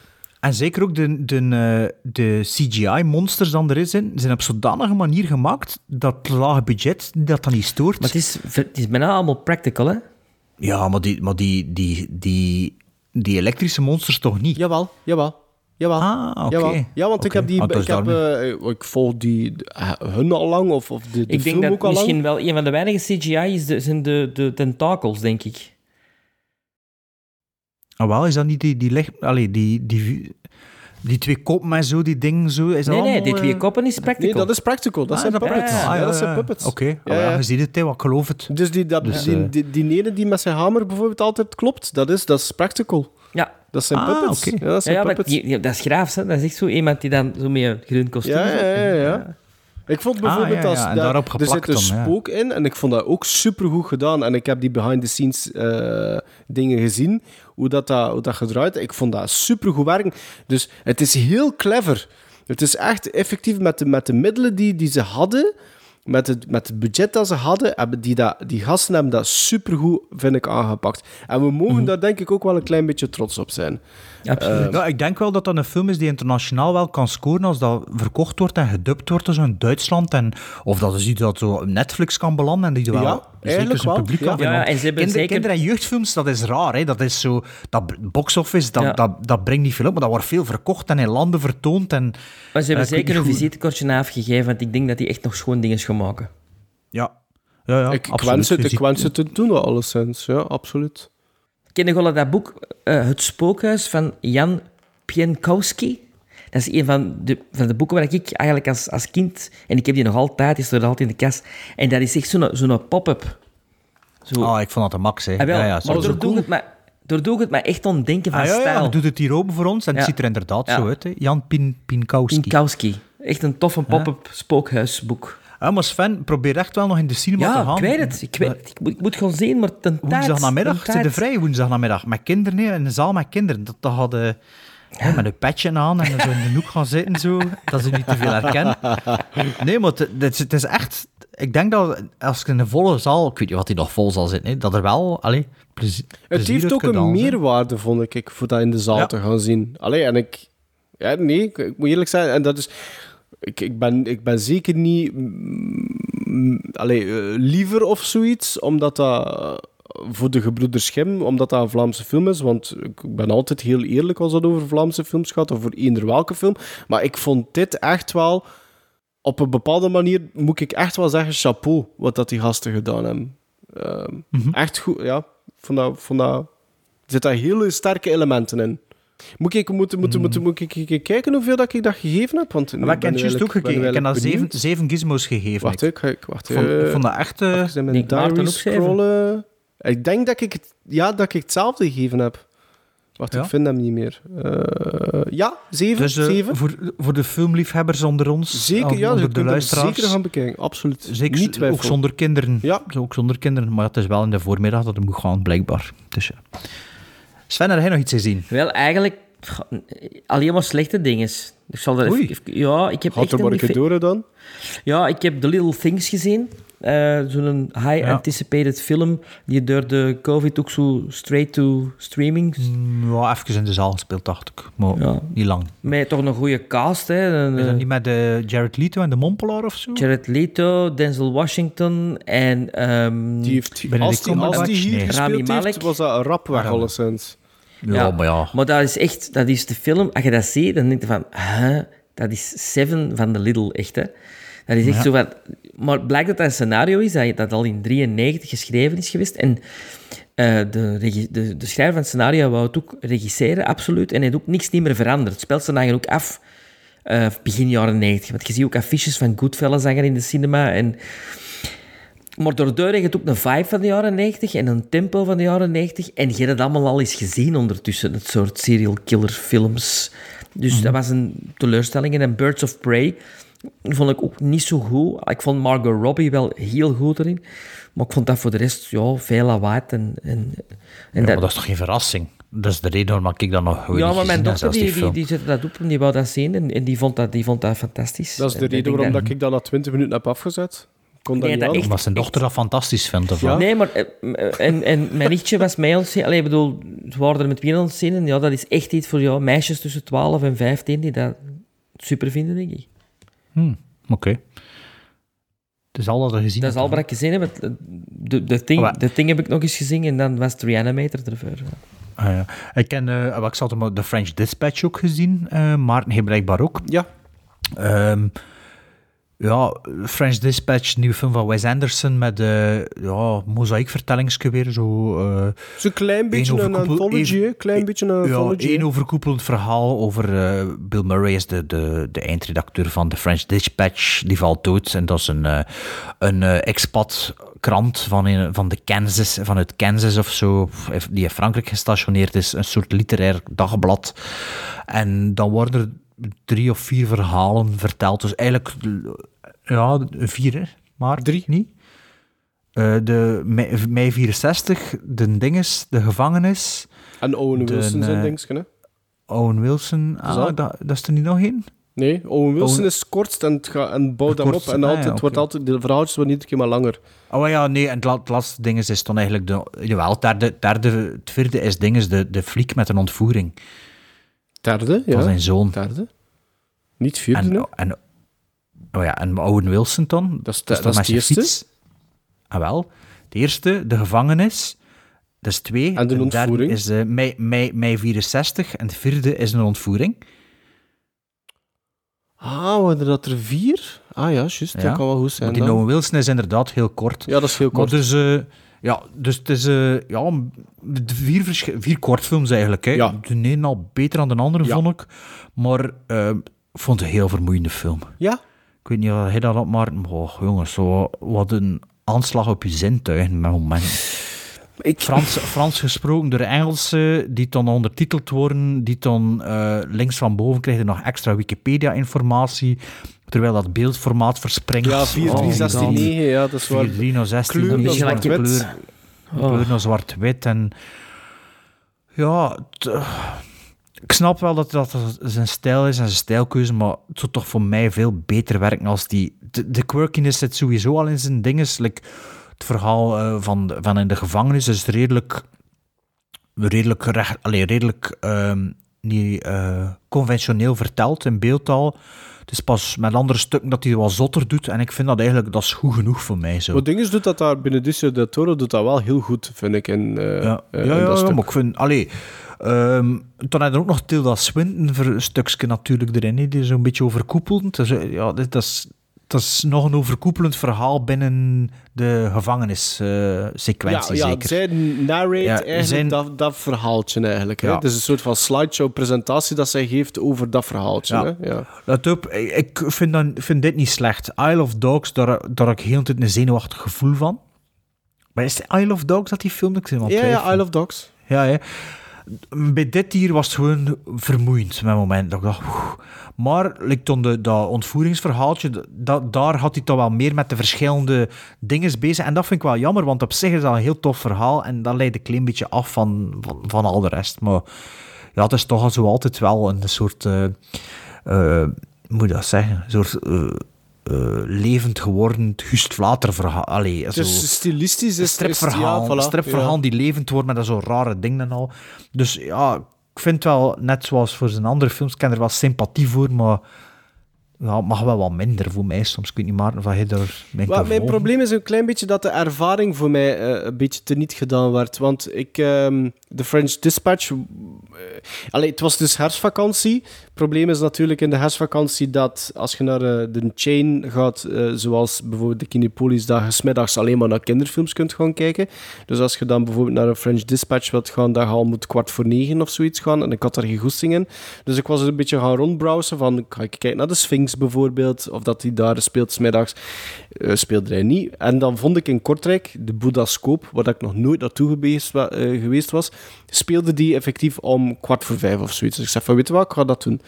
En zeker ook de, de, eh, de CGI-monsters dan erin zijn, zijn op zodanige manier gemaakt dat het lage budget dat dan niet stoort. Maar het is, het is bijna allemaal practical, hè? Ja, maar die, maar die, die, die, die elektrische monsters toch niet? Jawel, jawel. Jawel. Ah, oké. Ja, want ik heb die... Ah, ik, heb, eh, ik volg die eh, hun al lang, of, of de, de Ik denk film dat ook al lang. misschien wel een van de weinige CGI is de, zijn de, de tentakels, denk ik. Ah, wel, is dat niet die, die licht... Allee, die, die, die twee koppen en zo, die dingen zo... Is dat Nee, nee, die twee eh, koppen is practical. Nee, dat is practical. Dat Ah, zijn dat puppets. practical? Ja, Ah, dat zijn puppets. Oké, Ja, Ah, ja, ja. je ziet het, hè, wat ik geloof het. Dus die, dat, Dus, die, die, die ene die met zijn hamer bijvoorbeeld altijd klopt, dat is, dat is practical. Ja. Dat zijn Ah, puppets. Ja, dat Ja, zijn puppets. dat is graaf, hè. Dat is echt zo iemand die dan zo met een groen kostuum... Ja, ja, ja. Ik vond bijvoorbeeld Ah, als daar- daarop er zit een dan, spook in en ik vond dat ook supergoed gedaan. En ik heb die behind-the-scenes eh, dingen gezien, hoe dat, dat, hoe dat gedraaid. Ik vond dat supergoed werken. Dus het is heel clever. Het is echt effectief met de, met de middelen die, die ze hadden, met het, met het budget dat ze hadden, hebben die, dat, die gasten hebben dat supergoed, vind ik, aangepakt. En we mogen daar denk ik ook wel een klein beetje trots op zijn. Absoluut. Ja, ik denk wel dat dat een film is die internationaal wel kan scoren als dat verkocht wordt en gedubt wordt zo in Duitsland. En, of dat is iets dat zo op Netflix kan belanden en die wel Ja, zeker eigenlijk zijn wel. publiek Ja. kan. Ja, Want en ze hebben kinder, zeker- kinder- en jeugdfilms, dat is raar. Hè? Dat is zo, dat box-office, dat, Ja. dat, dat brengt niet veel op, maar dat wordt veel verkocht en in landen vertoond. En, Maar ze hebben eh, zeker een visitekortje afgegeven, want ik denk dat die echt nog schoon dingen gaan maken. Ja, ja, ja ik, absoluut. wens het, ik wens het te doen, alleszins. Ja, absoluut. Ken je wel dat boek eh, Het Spookhuis van Jan Pienkowski? Dat is een van de, van de boeken waar ik eigenlijk als, als kind... En ik heb die nog altijd, die staat er altijd in de kast. En dat is echt zo'n zo'n pop-up. Zo. Ah, ik vond dat de max. Hè. Ah, wel, ja, ja, maar door doe het maar... Door doe het maar echt ontdenken van Ah, ja, ja, stijl. doet het hier open voor ons en het ziet er inderdaad Ja. zo uit. Hè. Jan Pin, Pinkowski. Pienkowski. Echt een toffe pop-up spookhuisboek. Ja, maar Sven, probeer echt wel nog in de cinema te Ja, gaan. ik weet het. Ik, weet, het. ik, moet, ik moet gewoon zien, maar ten tijd... Woensdagnamiddag, ten zit de vrij woensdagnamiddag. Met kinderen, in een zaal met kinderen. Dat, dat hadden hè, met een petje aan en zo in de hoek gaan zitten, zo, dat ze niet te veel herkennen. Nee, maar het, is- echt... Ik denk dat als ik in een volle zaal... Ik weet niet wat die nog vol zal zitten, hè, dat er wel... Allee, Het plezier heeft ook een meerwaarde, vond ik, voor dat in de zaal Ja. te gaan zien. Allee, en ik... Ja, nee, ik, ik moet eerlijk zijn, en dat is... Ik, ik, ben, ik ben zeker niet... mm, allee, liever of zoiets, omdat dat... eh, voor de gebroeders Schim, omdat dat een Vlaamse film is, want ik ben altijd heel eerlijk als het over Vlaamse films gaat, of voor eender welke film. Maar ik vond dit echt wel... Op een bepaalde manier moet ik echt wel zeggen, chapeau, wat dat die gasten gedaan hebben. Ehm, Mhm. Echt goed, ja. Vond dat, vond dat, er zitten daar hele sterke elementen in. Moet ik, moet, moet, moet, moet ik, ik- ik kijken hoeveel dat ik dat gegeven heb? Want. Maar ik heb juist ook gekeken. Ik heb dat zeven, zeven gizmos gegeven. Wacht, ik. ik, ik, wacht. Ik vond, ik eh, vond dat echt... eh, in mijn diary scrollen. Ik denk dat ik, ja, dat ik hetzelfde gegeven heb. Wacht, ik vind hem niet meer. Eh, ja, zeven. dus zeven. voor, voor de filmliefhebbers onder ons, Zeker, ja, onder de luisteraars, zeker gaan bekijken. Absoluut. Zeker niet ook zonder kinderen. Ja. Ook zonder kinderen, maar het is wel in de voormiddag dat het moet gaan, blijkbaar. Dus, ja. Sven, heb jij nog iets gezien? Wel, eigenlijk alleen maar slechte dingen. Ik zal er Oei. even, ja, ik heb Gaat echt maar een door dan. Ja, ik heb The Little Things gezien. Eh, Zo'n high-anticipated film die door de COVID ook zo straight to streaming... Ja, even in de zaal gespeeld, dacht ik. Maar Ja. niet lang. Met toch een goede cast, hè. Is dat eh, niet met eh, Jared Leto en de Mompelaar of zo? Jared Leto, Denzel Washington en... ehm, Die heeft, als, die, als die Cumberbatch? hier Nee. gespeeld Rami heeft, Malek. was dat een rap weg, alleszins. ja, ja. maar ja. Maar dat is echt, dat is de film, als je dat ziet, dan denk je van, huh, dat is Seven van de Little, echt hè. Dat is echt Ja. zo maar blijkt dat dat een scenario is dat, dat al in 93 geschreven is geweest. En eh, de, de, de schrijver van het scenario wou het ook regisseren, absoluut. En hij heeft ook niks niet meer veranderd. Het speelt zich eigenlijk ook af eh, begin jaren 90. Want je ziet ook affiches van Goodfellas hangen in de cinema. En maar daardoor heb je ook een vibe van de jaren 90 en een tempo van de jaren 90. En je hebt het allemaal al eens gezien ondertussen, het soort serial killer films. Dus dat was een teleurstelling. En Birds of Prey vond ik ook niet zo goed. Ik vond Margot Robbie wel heel goed erin. Maar ik vond dat voor de rest ja, veel lawaai. En, en, en Ja, maar dat is toch geen verrassing? Dat is de reden waarom ik dat nog gewoon ja, maar mijn dochter die, die, die zette dat op en die wou dat zien. En, en die, vond dat, die vond dat fantastisch. Dat is de En reden waarom dat- dat ik dat na 20 minuten heb afgezet. Kon Nee, dat echt- Omdat zijn dochter dat fantastisch vindt, of Ja. Nee, maar eh, en, en mijn nichtje was mij aan het zien. Allee, ik bedoel, we waren er met wie aan het zien. En ja, dat is echt iets voor jou, meisjes tussen 12 en 15 die dat super vinden, denk ik. Hm, Oké. Het is al dat we gezien Dat is al wat ik gezien heb. Het- De, de, thing, de thing heb ik nog eens gezien en dan was het Reanimator ervoor. Ah, ja. Ik ken, eh, ik zat de French Dispatch ook gezien, eh Maarten heeft blijkbaar ook. Ja. Ehm, Ja, French Dispatch, nieuwe film van Wes Anderson met uh, ja, mozaïekvertellingsje weer. Zo, uh, Zo'n klein beetje een anthology, een klein beetje een anthology. Ja, één overkoepelend verhaal over uh, Bill Murray, is de, de, de eindredacteur van de French Dispatch. Die valt dood en dat is een, uh, een expat krant van, in, van de Kansas, vanuit Kansas of zo, die in Frankrijk gestationeerd is. Een soort literair dagblad. En dan worden er drie of vier verhalen verteld. Dus eigenlijk, ja, vier, hè? maar drie niet. Uh, de mei, mei 64, de dinges, de gevangenis. En Owen Wilson zijn uh, dingetje, hè? Owen Wilson, ah, dat, dat, is er niet nog één? Nee, Owen Wilson Owen... is kortst en, het en bouwt hem op. En altijd, ah, ja, okay. wordt altijd, de verhaaltjes worden niet een keer maar langer. Oh ja, nee, en het laatste ding is, is dan eigenlijk de... Jawel, het derde, derde, het vierde is dinges, de, de fliek met een ontvoering. Derde, ja. Van zijn zoon. Derde. Niet vierde en? En, oh ja, en Owen Wilson dan? Dat is, dus dat is het eerste? Fiets. Ah wel. De eerste, de gevangenis. Dat is twee. En de ontvoering? is uh, mei, mei, mei 64. En de vierde is een ontvoering. Ah, waren dat er vier? Ah ja, juist. Ja. Dat kan wel goed zijn. Maar die Owen Wilson is inderdaad heel kort. Ja, dat is heel kort. Maar dus... Uh, ja, dus het is uh, ja, vier, vier kortfilms eigenlijk. Hè. Ja. De ene al beter dan de andere, ja. vond ik. Maar uh, ik vond het een heel vermoeiende film. Ja? Ik weet niet of hij dat op, maar oh, jongens, zo, wat een aanslag op je zintuigen met momenten. Ik... Frans, Frans gesproken door Engelsen, die dan ondertiteld worden, die dan uh, links van boven krijgen nog extra Wikipedia-informatie, terwijl dat beeldformaat verspringt. Ja, 4369, oh, ja, dat is waar. 4316, kleur naar zwart-wit. Kleur, oh. kleur naar zwart-wit. En ja, ik snap wel dat dat zijn stijl is en zijn stijlkeuze, maar het zou toch voor mij veel beter werken als die... De, de quirkiness zit sowieso al in zijn dinges. Like, het verhaal uh, van, van in de gevangenis is redelijk... Redelijk, recht, allez, redelijk um, niet, uh, conventioneel verteld in beeldtaal. Het is pas met andere stukken dat hij wat zotter doet. En ik vind dat eigenlijk dat is goed genoeg voor mij. Zo. Wat ding is, doet dat daar Benicio del Toro doet dat wel heel goed, vind ik. In, uh, ja, uh, ja, in ja, dat ja stuk. maar ik vind... Allee, um, dan heb je ook nog Tilda Swinton voor een stukje natuurlijk erin, die zo'n beetje overkoepelend. Dus, ja, dit, dat, is, dat is nog een overkoepelend verhaal binnen de gevangenissequentie, ja, ja, zeker. zij narrate Ja, eigenlijk zijn- dat, dat verhaaltje eigenlijk. Hè? Ja. Het is een soort van slideshow-presentatie dat zij geeft over dat verhaaltje. Ja. Hè? Ja. Let op, ik vind, dan, vind dit niet slecht. Isle of Dogs, daar, daar heb ik heel tijd een zenuwachtig gevoel van. Maar is Isle of Dogs dat die film? Ik Ja, ja. Isle of Dogs. Ja, hè. Bij dit hier was het gewoon vermoeiend met moment. Dat ik dacht. Maar like, de, dat ontvoeringsverhaaltje, daar had hij toch wel meer met de verschillende dingen bezig. En dat vind ik wel jammer, want op zich is dat een heel tof verhaal. En dat leidt een klein beetje af van, van, al de rest. Maar ja, het is toch zo altijd wel een soort... eh, hoe moet dat zeggen? Een soort... eh, eh, levend geworden Gust Vlater verhaal. Allee, zo, Dus stilistisch is stripverhaal, is- ja, voilà, een stripverhaal ja. die levend wordt met dat zo'n rare dingen en al. Dus ja, ik vind wel, net zoals voor zijn andere films, ik ken er wel sympathie voor, maar ja, het mag wel wat minder voor mij soms. Ik weet niet, Maarten, of jij daar mijn probleem is een klein beetje dat de ervaring voor mij eh, een beetje teniet gedaan werd. Want ik, ehm, de French Dispatch. allee, het was dus herfstvakantie. Het probleem is natuurlijk in de herfstvakantie dat als je naar eh, de chain gaat, zoals bijvoorbeeld de Kinepolis, dat je 's middags alleen maar naar kinderfilms kunt gaan kijken. Dus als je dan bijvoorbeeld naar een French Dispatch wilt gaan, dan je al moet kwart voor negen of zoiets gaan. En ik had daar geen goesting in. Dus ik was een beetje gaan rondbrowsen van, ga ik kijken naar de Sphinx bijvoorbeeld, of dat hij daar speelt 's middags. Eh, speelde hij niet. En dan vond ik in Kortrijk, de Boeddhascoop, waar ik nog nooit naartoe geweest, eh, geweest was, speelde die effectief om kwart voor vijf of zoiets. Dus ik zei van, weet je wat, ik ga dat doen.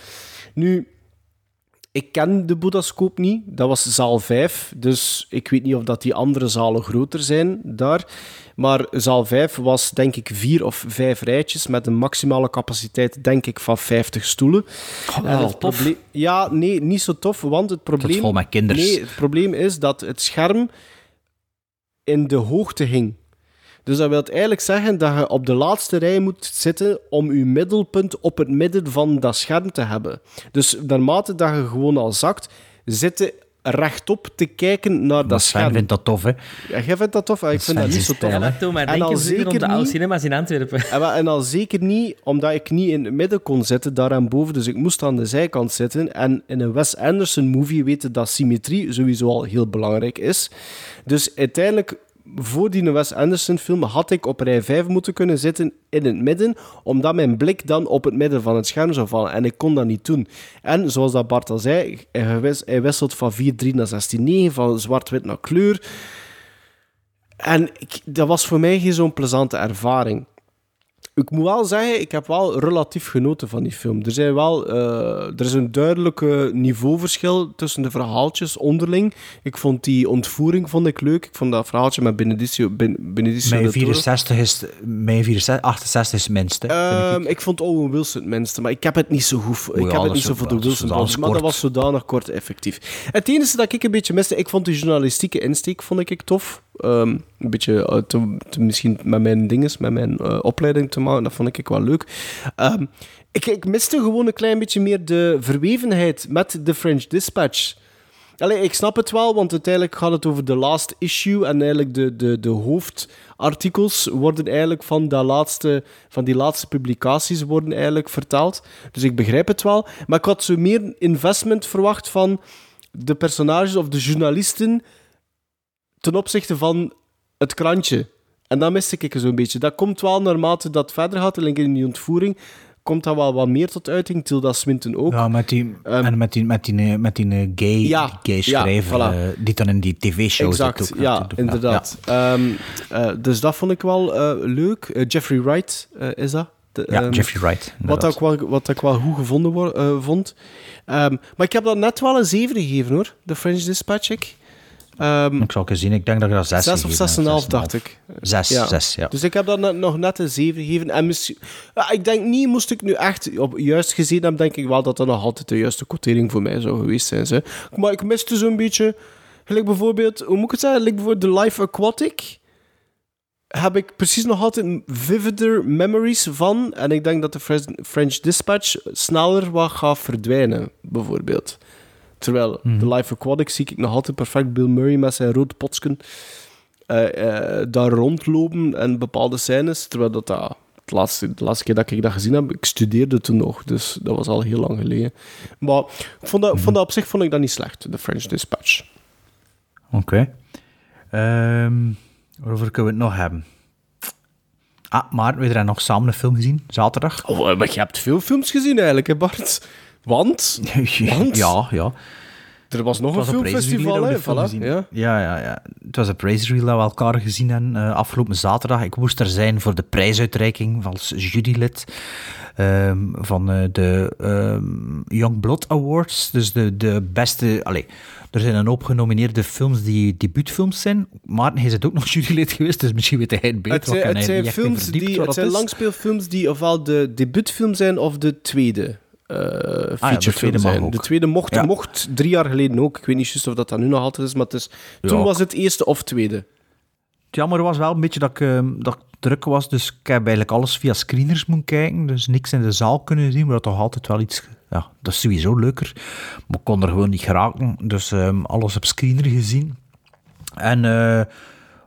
Nu, ik ken de Boeddhascoop niet. Dat was zaal 5. Dus ik weet niet of dat die andere zalen groter zijn daar. Maar zaal 5 was denk ik vier of vijf rijtjes met een maximale capaciteit denk ik van 50 stoelen. Oh, En wel het tof. probleem- Ja, nee, niet zo tof, want het probleem... vol met kinders. Nee, het probleem is dat het scherm in de hoogte hing. Dus dat wil eigenlijk zeggen dat je op de laatste rij moet zitten om je middelpunt op het midden van dat scherm te hebben. Dus naarmate dat je gewoon al zakt, zitten rechtop te kijken naar dat Sven scherm. vindt dat tof, hè? Ja, jij vindt dat tof? Ah, Ik vind dat niet zo tof. Ja, Tom, maar En al weer om zeker de oude cinema's in Antwerpen. En, wel- en al zeker niet omdat ik niet in het midden kon zitten, daar aan boven. Dus ik moest aan de zijkant zitten. En in een Wes Anderson movie weten dat symmetrie sowieso al heel belangrijk is. Dus uiteindelijk, voor die Wes Anderson film, had ik op rij 5 moeten kunnen zitten in het midden, omdat mijn blik dan op het midden van het scherm zou vallen. En ik kon dat niet doen. En zoals dat Bart al zei, hij wis- hij wisselt van 4-3 naar 16-9, van zwart-wit naar kleur. En dat was voor mij geen zo'n plezante ervaring. Ik moet wel zeggen, ik heb wel relatief genoten van die film. Er, zijn wel, eh, er is een duidelijke niveauverschil tussen de verhaaltjes onderling. Ik vond die ontvoering vond ik leuk. Ik vond dat verhaaltje met Benedicio, Ben, Benedicio Mijn del Toro. 64 is, mijn 64, 68 is het minste. Ehm, ik. vond Owen Wilson het minste, maar ik heb het niet zo goed. ik heb het niet zo voor de Wilson maar dat was zodanig kort effectief. Het enige dat ik een beetje miste, ik vond de journalistieke insteek vond ik tof. Ehm, een beetje eh, te, te- misschien met mijn dinges, met mijn eh, opleiding te maken, dat vond ik wel leuk. Ehm, ik, ik miste gewoon een klein beetje meer de verwevenheid met de French Dispatch. Allee, ik snap het wel, want uiteindelijk gaat het over de last issue en eigenlijk de, de, de hoofdartikels worden eigenlijk van, dat laatste, van die laatste publicaties worden eigenlijk vertaald. Dus ik begrijp het wel. Maar ik had zo meer investment verwacht van de personages of de journalisten ten opzichte van het krantje. En dat miste ik zo'n beetje. Dat komt wel naarmate dat verder gaat, en in die ontvoering, komt dat wel wat meer tot uiting. Tilda Swinton ook. Ja, met die, en met die, met die, eh, met die eh, gay, Ja, gay ja, schrijver, voilà. eh, die dan in die tv-show zit ook. ja, inderdaad. Ehm, eh, dus dat vond ik wel leuk. Jeffrey Wright is dat. De, Ja, ehm, Jeffrey Wright, Wat ik wel, wat ik wel goed gevonden vond. Ehm, maar ik heb dat net wel een 7 gegeven hoor, de French Dispatch. Ik. Ehm, Ik zal het eens zien, ik denk dat ik dat 6 Zes of 6,5 dacht ik. 6, Ja. 6, ja. Dus ik heb dat net- nog net een 7 gegeven. En misschien, ja, ik denk niet, moest ik nu echt op juist gezien hebben, denk ik wel dat dat nog altijd de juiste quotering voor mij zou geweest zijn. Zo. Maar ik miste zo'n beetje, gelijk bijvoorbeeld, hoe moet ik het zeggen, gelijk bijvoorbeeld The Life Aquatic. Heb ik precies nog altijd vivider memories van. En ik denk dat de French Dispatch sneller wat gaat verdwijnen, bijvoorbeeld. Terwijl The Life Aquatic zie ik nog altijd perfect Bill Murray met zijn rood potsken eh, eh, daar rondlopen en bepaalde scènes. Terwijl dat, dat het laatste, de laatste keer dat ik dat gezien heb, ik studeerde toen nog, dus dat was al heel lang geleden. Maar ik vond dat, ik vond dat op zich vond ik dat niet slecht, de French Dispatch. Oké. Ehm, waarover kunnen we het nog hebben? Ah, maar we hebben nog samen een film gezien, zaterdag. Oh, maar je hebt veel films gezien eigenlijk, hè Bart? Want? Want? ja, ja. Er was nog Het een filmfestival, hè? Voilà, ja. Ja, ja, ja. Het was op Razor Reel dat we elkaar gezien hebben eh, afgelopen zaterdag. Ik moest er zijn voor de prijsuitreiking als jurylid ehm, van eh, de ehm, Young Blood Awards. Dus de, de beste... Allee, er zijn een hoop genomineerde films die debuutfilms zijn. Maarten, hij is ook nog jurylid geweest, dus misschien weet hij het beter. Het zijn, het hij zijn, films die, het zijn langspeelfilms die ofwel de debuutfilm zijn of de tweede eh featurefilm tweede mag zijn. ook. De tweede mocht, Ja. mocht drie jaar geleden ook. Ik weet niet juist of dat, dat nu nog altijd is, maar het is, toen was het eerste of tweede. Het jammer was wel een beetje dat ik, ehm, dat ik druk was, dus ik heb eigenlijk alles via screeners moeten kijken, dus niks in de zaal kunnen zien, maar dat toch altijd wel iets... Ja, dat is sowieso leuker, maar ik kon er gewoon niet geraken, dus ehm, alles op screener gezien. En eh,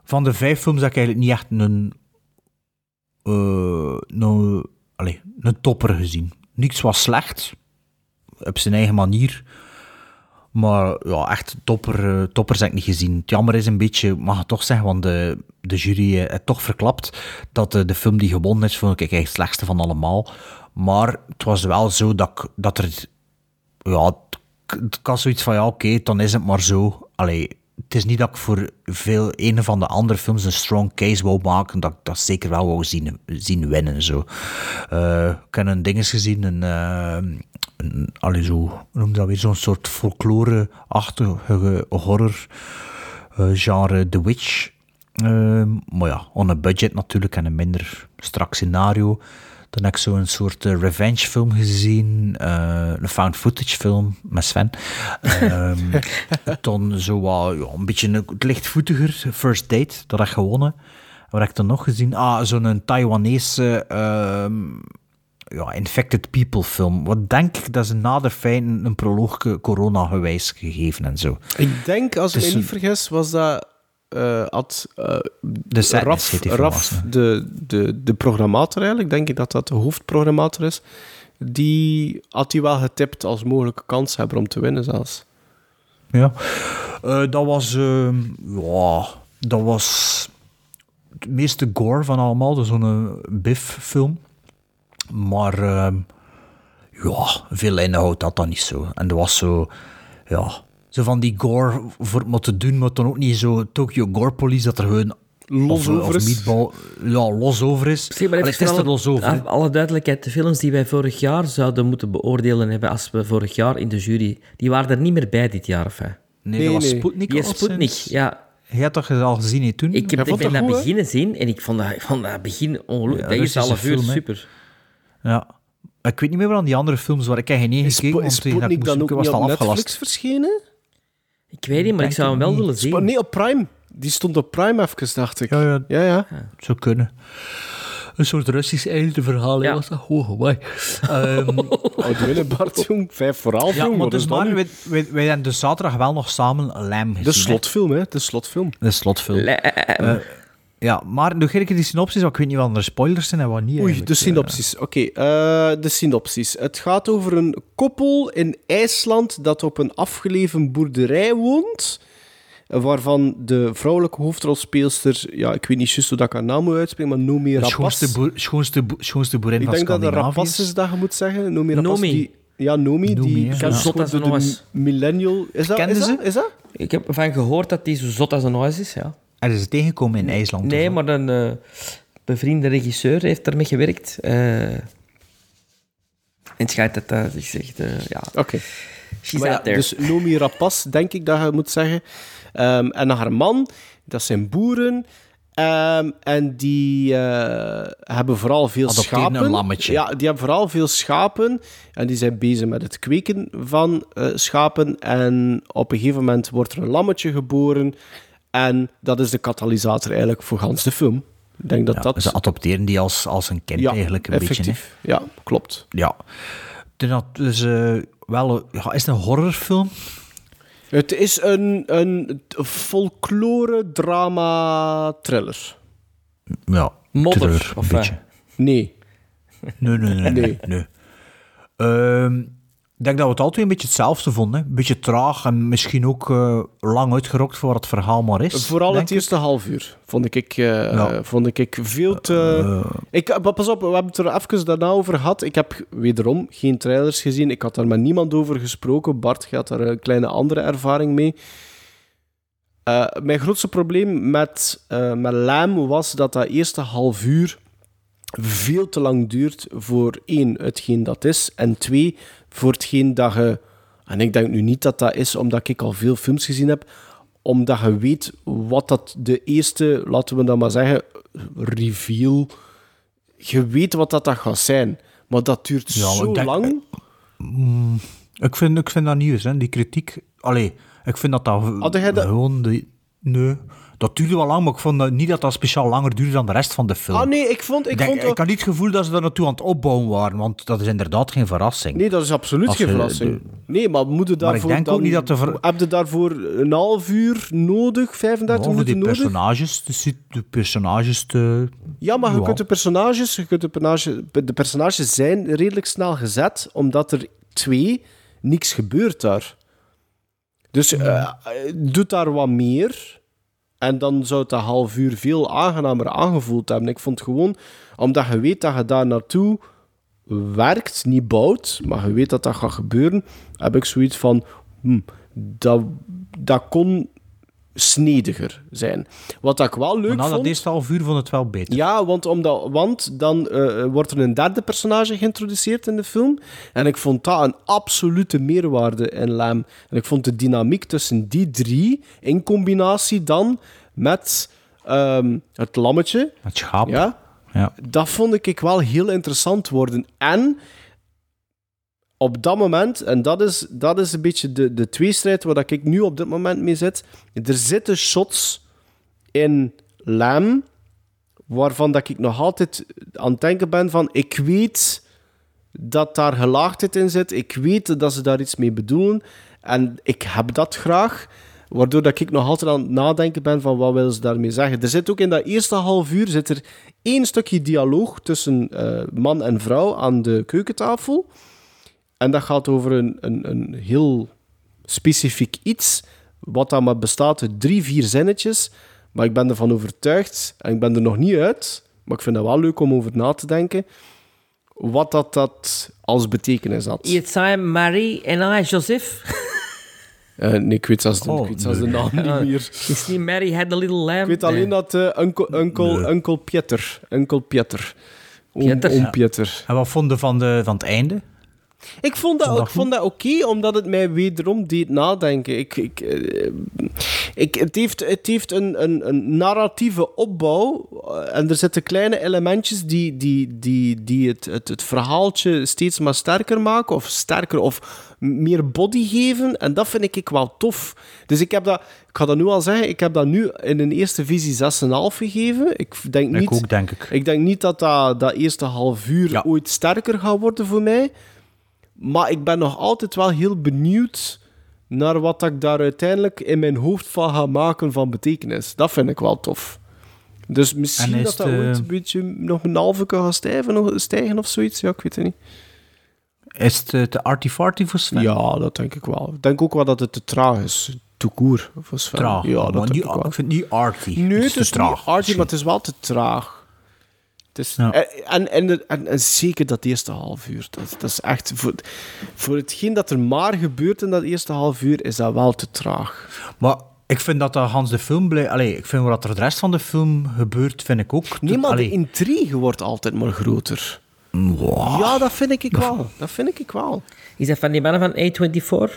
van de vijf films heb ik eigenlijk niet echt een... eh, allez, een topper gezien. Niks was slecht, op zijn eigen manier. Maar ja, echt topper, eh, toppers heb ik niet gezien. Het jammer is een beetje, mag ik toch zeggen, want de, de jury heeft toch verklapt dat eh, de film die gewonnen is, vond ik eigenlijk het slechtste van allemaal. Maar het was wel zo dat, ik- dat er... Ja, het, het kan zoiets van, ja, oké, dan is het maar zo. Allee, het is niet dat ik voor veel een van de andere films een strong case wou maken, dat ik dat zeker wel wou zien, zien winnen. Zo. Eh, ik heb een ding eens gezien, een, een, allee, zo, noem dat weer, zo'n soort folklore-achtige horror eh, genre The Witch. Maar ja, on a budget natuurlijk en een minder strak scenario. Dan heb ik zo'n soort eh, revenge film gezien, eh, een found footage film met Sven. Ehm, dan zo wat, ja, een beetje een, het lichtvoetiger, First Date, dat heb ik gewonnen. Wat heb ik dan nog gezien? Ah, zo'n Taiwanese ehm, ja, infected people film. Wat denk ik dat ze na de feiten een proloog corona gewijs gegeven en zo. Ik denk, als ik me niet vergis, was dat... eh had eh, De Raf, de, de, de programmator eigenlijk, denk ik dat dat de hoofdprogrammator is, die had die wel getipt als mogelijke kanshebber om te winnen zelfs. Ja. Eh, dat was... ehm, ja, dat was... Het meeste gore van allemaal. Dus zo'n Biff-film. Maar... ehm, ja, veel inhoud had dat niet zo. En dat was zo... Ja... Zo van die gore voor het te doen, maar dan ook niet zo Tokyo Gore Police dat er gewoon Los of, over of is. meatball, ja, los over is. Zeg maar Allee, het is er los over. alle, alle duidelijkheid, de films die wij vorig jaar zouden moeten beoordelen hebben als we vorig jaar in de jury, die waren er niet meer bij dit jaar. Of, hè? Nee, dat was Sputnik al Sputnik, ja. Jij had toch al gezien hè, toen? Ik, heb, ik ben dat goed, beginnen zien en ik vond dat, ik vond dat begin ongelooflijk. Ja, dat is half uur super. Ja. Ik weet niet meer wat aan die andere films waar ik heb geen één gekeken, is Sputnik dan ook zoeken niet was het op al Netflix afgelast. verschenen? Ik weet niet, maar ik zou hem wel niet. willen zien. nee, op Prime. Die stond op Prime even, dacht ik. Ja, ja. ja. ja. Het zou kunnen. Een soort Russisch eindeverhaal, hè, Ja. was dat? Oh, amai. Ehm, Oh, de winnen, Bart, jong. Vijf voor half, ja, jong. maar dus maar, wij, wij, wij hebben dus zaterdag wel nog samen Lam gezien. De hè. slotfilm, hè. De slotfilm. De slotfilm. Lam. Eh, ja, maar nog een keer die synopsis, want ik weet niet wat er spoilers zijn en wat niet. Oei, de synopsis. Oké, eh, de synopsis. Het gaat over een koppel in IJsland dat op een afgelegen boerderij woont. eh, Waarvan de vrouwelijke hoofdrolspeelster, ja, ik weet niet juist hoe dat ik haar naam moet uitspreken, maar Nomi De Rapace. schoonste, boer, schoonste, boer- schoonste boerin Ik van denk dat het Scandinavië Rapace is dat je moet zeggen. Nomi Rapace. Nomi. Die, ja, Nomi. Nomi, die ja. zot als de, een de oas. millennial... Is dat, Kende is ze? dat? Is dat? Ik heb ervan gehoord dat hij zo zot als een huis is, ja. Er is het tegengekomen in IJsland. Nee, maar een eh, bevriende regisseur heeft daarmee gewerkt. eh, en het schijnt dat dat zich zegt, eh, ja, Oké. ja, there. dus Nomi Rapas, denk ik dat je moet zeggen. Ehm, en haar man, dat zijn boeren. Ehm, en die eh, hebben vooral veel Adopteren schapen. een lammetje. Ja, die hebben vooral veel schapen. En die zijn bezig met het kweken van eh, schapen. En op een gegeven moment wordt er een lammetje geboren. En dat is de katalysator eigenlijk voor gans de film. Ik denk dat Ja, dat... Ze adopteren die als, als een kind ja, eigenlijk een effectief. Ja, klopt. beetje. hè. Ja. Dus dat is eh, wel ja, is het een horrorfilm. Het is een, een folklore-drama-thriller. Ja, Modder, terreur, of, een beetje. Nee. Nee, nee, nee. nee. Nee. nee. Ehm, ik denk dat we het altijd een beetje hetzelfde vonden. Een beetje traag en misschien ook eh, lang uitgerokt voor wat het verhaal maar is. Vooral het ik. eerste half uur vond ik, Ja. vond ik veel te... Eh, ik, pas op, we hebben het er even daarna over gehad. Ik heb wederom geen trailers gezien. Ik had daar met niemand over gesproken. Bart had daar een kleine andere ervaring mee. Mijn grootste probleem met, met Lam was dat dat eerste half uur veel te lang duurt voor één, hetgeen dat is, en twee, voor hetgeen dat je... En ik denk nu niet dat dat is omdat ik al veel films gezien heb, omdat je weet wat dat de eerste, laten we dat maar zeggen, reveal... Je weet wat dat, dat gaat zijn, maar dat duurt Ja, zo denk- lang. mm, ik, vind, ik vind dat nieuws, hè, die kritiek. Allee, ik vind dat dat, Had jij dat- gewoon... De, nee, dat duurde wel lang, maar ik vond niet dat dat speciaal langer duurde dan de rest van de film. Ah nee, ik vond... Ik, denk, vond ik had niet het gevoel dat ze daar naartoe aan het opbouwen waren, want dat is inderdaad geen verrassing. Nee, dat is absoluut Als geen verrassing. de- Nee, maar moet je Maar ik daarvoor denk ook dan... niet dat de ver- Heb je daarvoor een half uur nodig, 35 Over die minuten nodig? personages, de, de personages te... Ja, maar je kunt de personages, je kunt de, personage, de personages zijn redelijk snel gezet, omdat er twee, niks gebeurt daar. Dus eh, doe daar wat meer. En dan zou dat half uur veel aangenamer aangevoeld hebben. Ik vond gewoon, omdat je weet dat je daar naartoe werkt, niet bouwt, maar je weet dat dat gaat gebeuren, heb ik zoiets van, hm, dat, dat kon snediger zijn. Wat ik wel leuk Maar na dat vond... eerste half uur vond het wel beter. Ja, want, omdat, want dan eh, wordt er een derde personage geïntroduceerd in de film. En ik vond dat een absolute meerwaarde in Lam. En ik vond de dynamiek tussen die drie, in combinatie dan met ehm, het lammetje, Het schaap. ja, Ja. dat vond ik wel heel interessant worden. En op dat moment, en dat is, dat is een beetje de, de tweestrijd waar ik nu op dit moment mee zit, er zitten shots in Lam waarvan dat ik nog altijd aan het denken ben van, ik weet dat daar gelaagdheid in zit. Ik weet dat ze daar iets mee bedoelen. En ik heb dat graag. Waardoor dat ik nog altijd aan het nadenken ben van wat willen ze daarmee zeggen. Er zit ook in dat eerste half uur zit er één stukje dialoog tussen eh, man en vrouw aan de keukentafel. En dat gaat over een, een, een heel specifiek iets, wat dan maar bestaat uit drie, vier zinnetjes. Maar ik ben ervan overtuigd, en ik ben er nog niet uit, maar ik vind het wel leuk om over na te denken, wat dat, dat als betekenis had. It's I'm Marie en I Joseph. Eh, nee, ik weet zelfs, Oh, de nee. naam niet meer. Is niet Mary had a little lamb? Ik weet alleen dat uh, Uncle, Uncle, Uncle Pieter, Uncle Pieter, oom, Pieter? oom Ja. Pieter. En wat vonden van, de, van het einde? Ik vond dat, ik vond dat oké, omdat het mij wederom deed nadenken. Ik, ik, eh, ik, het heeft, het heeft een, een, een narratieve opbouw eh, en er zitten kleine elementjes die, die, die, die het, het, het verhaaltje steeds maar sterker maken, of sterker, of meer body geven. En dat vind ik wel tof. Dus ik heb dat, ik ga dat nu al zeggen, ik heb dat nu in een eerste visie 6,5 gegeven. Ik denk Ik niet, ook, denk ik. ik denk niet dat dat, dat eerste half uur ooit sterker gaat worden voor mij. Maar ik ben nog altijd wel heel benieuwd naar wat ik daar uiteindelijk in mijn hoofd van ga maken van betekenis. Dat vind ik wel tof. Dus misschien En is dat dat het, ooit een beetje nog een halve kan gaan stijgen, nog- stijgen of zoiets. Ja, ik weet het niet. Is het eh, te arty-farty voor Sven? Ja, dat denk ik wel. Ik denk ook wel dat het te traag is. Tout court, voor Sven. Traag. Ja, dat denk ik wel. ik vind het niet arty. Nee, het het te is traag. niet arty, maar het is wel te traag. Het is, Ja. en, en, en, en, en zeker dat eerste half uur. Dat, dat is echt... Voor, voor hetgeen dat er maar gebeurt in dat eerste half uur, is dat wel te traag. Maar ik vind dat dat Hans de film blij... Allee, ik vind wat er de rest van de film gebeurt, vind ik ook... Nee, maar Allee, de intrigue wordt altijd maar groter. Ja, dat vind ik wel. Dat vind ik wel. Is dat van die mannen van A24?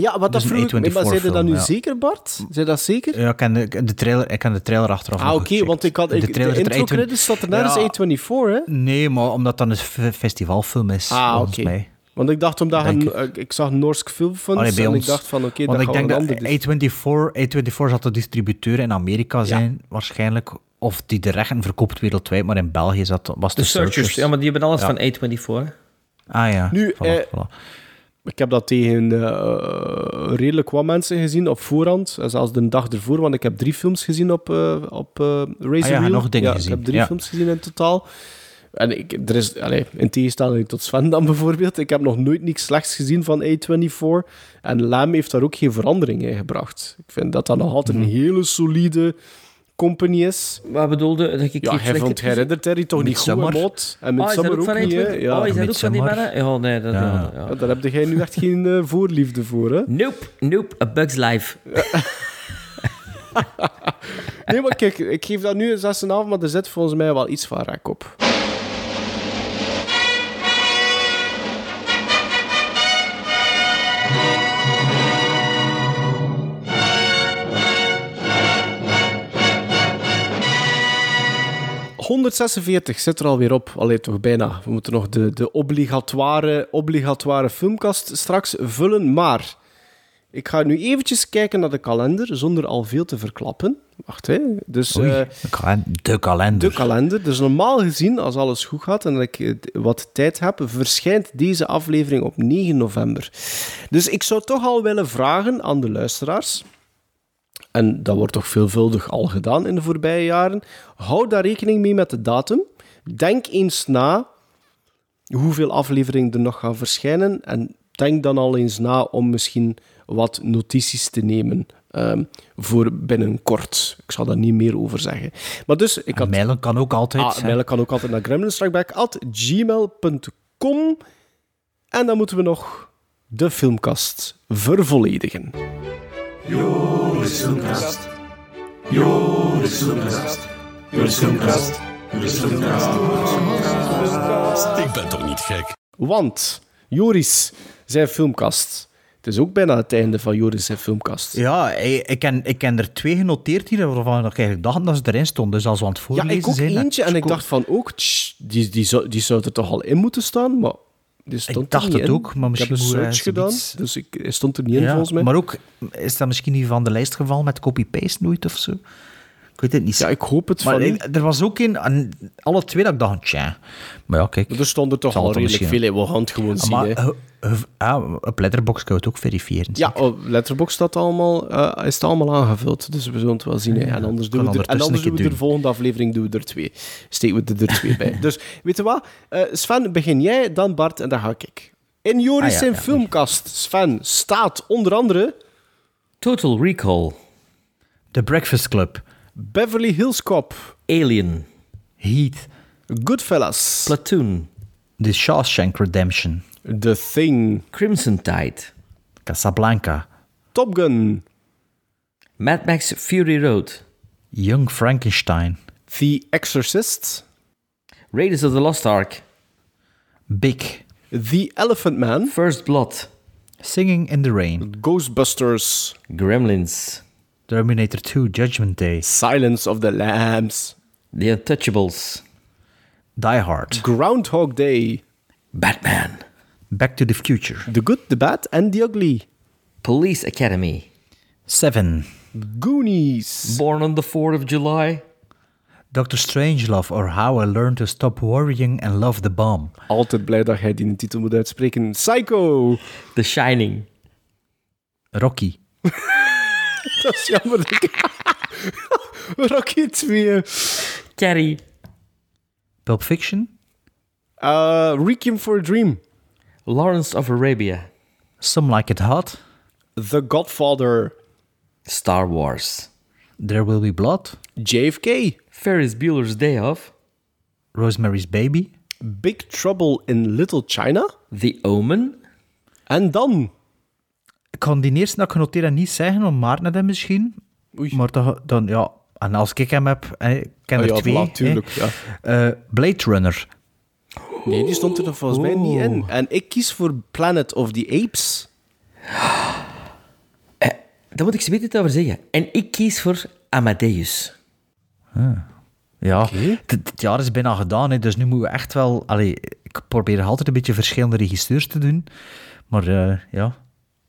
Ja, wat dat vroeg ik... Maar zei je dat A24 nu ja. zeker, Bart? Zei dat zeker? Ja, ik ken de, de trailer, ik ken de trailer achteraf Ah, oké, want ik had... Ik, de, trailer er intro A20 credits staat er nergens Ja. A24, hè? Nee, maar omdat dat een festivalfilm is, Ah, volgens mij. Want ik dacht omdat Denk ik zag Norsk Film Funds en ons. ik dacht van oké, Want dat ik denk een dat ander... A24, A24 zal de distributeur in Amerika zijn, waarschijnlijk. Of die de rechten verkoopt wereldwijd, maar in België zat, was de, De Searchers. Ja, maar die hebben alles Ja. van A24. hè. Ah ja, Nu, voilà, eh, voilà. Ik heb dat tegen eh, redelijk wat mensen gezien op voorhand. En zelfs de dag ervoor, want ik heb drie films gezien op, eh op eh Razor Ah ja, Wheel. nog dingen ja, gezien. Ik heb drie Ja. films gezien in totaal. En ik, er is, allez, in tegenstelling tot Sven dan bijvoorbeeld, ik heb nog nooit niks slechts gezien van A24. En Lam heeft daar ook geen verandering in gebracht. Ik vind dat dat nog altijd Mhm. een hele solide company is. Wat bedoelde dat ik Ja, hij vond gezien? Hereditary toch niet goed. Mot. En Oh, is dat Midsommar ook niet, hè? A24? Ja. Oh, is dat ook van die mannen? Oh, nee, dat... Ja. Ja. Ja. Ja, daar heb jij nu echt geen eh, voorliefde voor, hè? Nope, nope, A Bug's Life. Nee, maar kijk, ik geef dat nu een 6,5, maar er zit volgens mij wel iets van rek op. ...146 zit er alweer op. Allee, toch bijna. We moeten nog de, de obligatoire, obligatoire filmkast straks vullen. Maar ik ga nu eventjes kijken naar de kalender, zonder al veel te verklappen. Wacht, hè. Dus... Oei, eh, de kalen- de kalender. de kalender. Dus normaal gezien, als alles goed gaat en dat ik eh, wat tijd heb, verschijnt deze aflevering op 9 november. Dus ik zou toch al willen vragen aan de luisteraars, en dat wordt toch veelvuldig al gedaan in de voorbije jaren, hou daar rekening mee met de datum. Denk eens na hoeveel afleveringen er nog gaan verschijnen en denk dan al eens na om misschien wat notities te nemen ehm, voor binnenkort. Ik zal daar niet meer over zeggen. Maar dus, ik had... Mailen kan ook altijd. Ah, mailen kan ook altijd naar gremlinstrikeback.gmail.com En dan moeten we nog de filmkast vervolledigen. Joris Filmkast. Joris Filmkast. Joris Filmkast. Joris Filmkast. Ik ben toch niet gek? Want Joris, zijn filmkast. Het is ook bijna het einde van Joris zijn filmkast. Ja, ik, ik, ken, ik ken er twee genoteerd hier, waarvan ik eigenlijk dacht dat ze erin stonden. Dus als we aan het Ja, voorlezen ik ook zijn... eentje en ik dacht van ook, tsch, die, die, zou, die zou er toch al in moeten staan, maar die stond dacht het in. ook, maar Ik heb misschien een search gedaan, dus ik, hij stond er niet in volgens mij. Maar ook, is dat misschien niet van de lijst gevallen met copy-paste nooit of zo? Ik weet het niet. Ja, ik hoop het maar van er was ook een, en alle twee dat ik dacht, tja. Maar ja, kijk. Er stonden toch al redelijk misschien- veel in. We gaan het gewoon zien. maar hè. eh, eh, ah, op Letterboxd kan je het ook verifiëren. Ja, op Letterboxd staat allemaal, eh, is het allemaal aangevuld. Dus we zullen het wel zien. En anders doen we, er, en anders doen we de volgende aflevering doen we er twee. Steken we er, er twee bij. Dus weet je wat? Eh, Sven, begin jij, dan Bart en dan ga ik. In Joris Ah, ja, zijn ja. filmkast, Sven, staat onder andere... Total Recall. The Breakfast Club. Beverly Hills Cop. Alien. Heat. Goodfellas. Platoon. The Shawshank Redemption. The Thing. Crimson Tide. Casablanca. Top Gun. Mad Max Fury Road. Young Frankenstein. The Exorcist. Raiders of the Lost Ark. Big. The Elephant Man. First Blood. Singing in the Rain. Ghostbusters. Gremlins. Terminator 2 Judgment Day. Silence of the Lambs. The Untouchables. Die Hard. Groundhog Day. Batman. Back to the Future. The Good, the Bad and the Ugly. Police Academy. Seven. Goonies. Born on the 4th of July. Doctor Strangelove or How I Learned to Stop Worrying and Love the Bomb. Altijd blij dat jij die titel moet uitspreken. Psycho. The Shining. Rocky. dat is jammer. dat ik- Rocky 2. Carrie. Pulp Fiction. Uh, Requiem for a Dream. Lawrence of Arabia. Some Like It Hot. The Godfather. Star Wars. There Will Be Blood. JFK. Ferris Bueller's Day Off. Rosemary's Baby. Big Trouble in Little China. The Omen. And dan... Ik kan die eerste dat ik genoteerd niet zeggen, want Maarten had hem misschien. Oei. Maar dan, dan, ja... En als ik hem heb, hè, ik ken Ah er ja, twee. voilà, tuurlijk, hè. ja. Eh, Blade Runner. Nee, die stond er volgens mij niet in. Oeh. En ik kies voor Planet of the Apes. Daar moet ik ze iets over zeggen. En ik kies voor Amadeus. Ja, het, het jaar is bijna gedaan, hè, dus nu moeten we echt wel... Allee, ik probeer altijd een beetje verschillende regisseurs te doen. Maar eh, ja,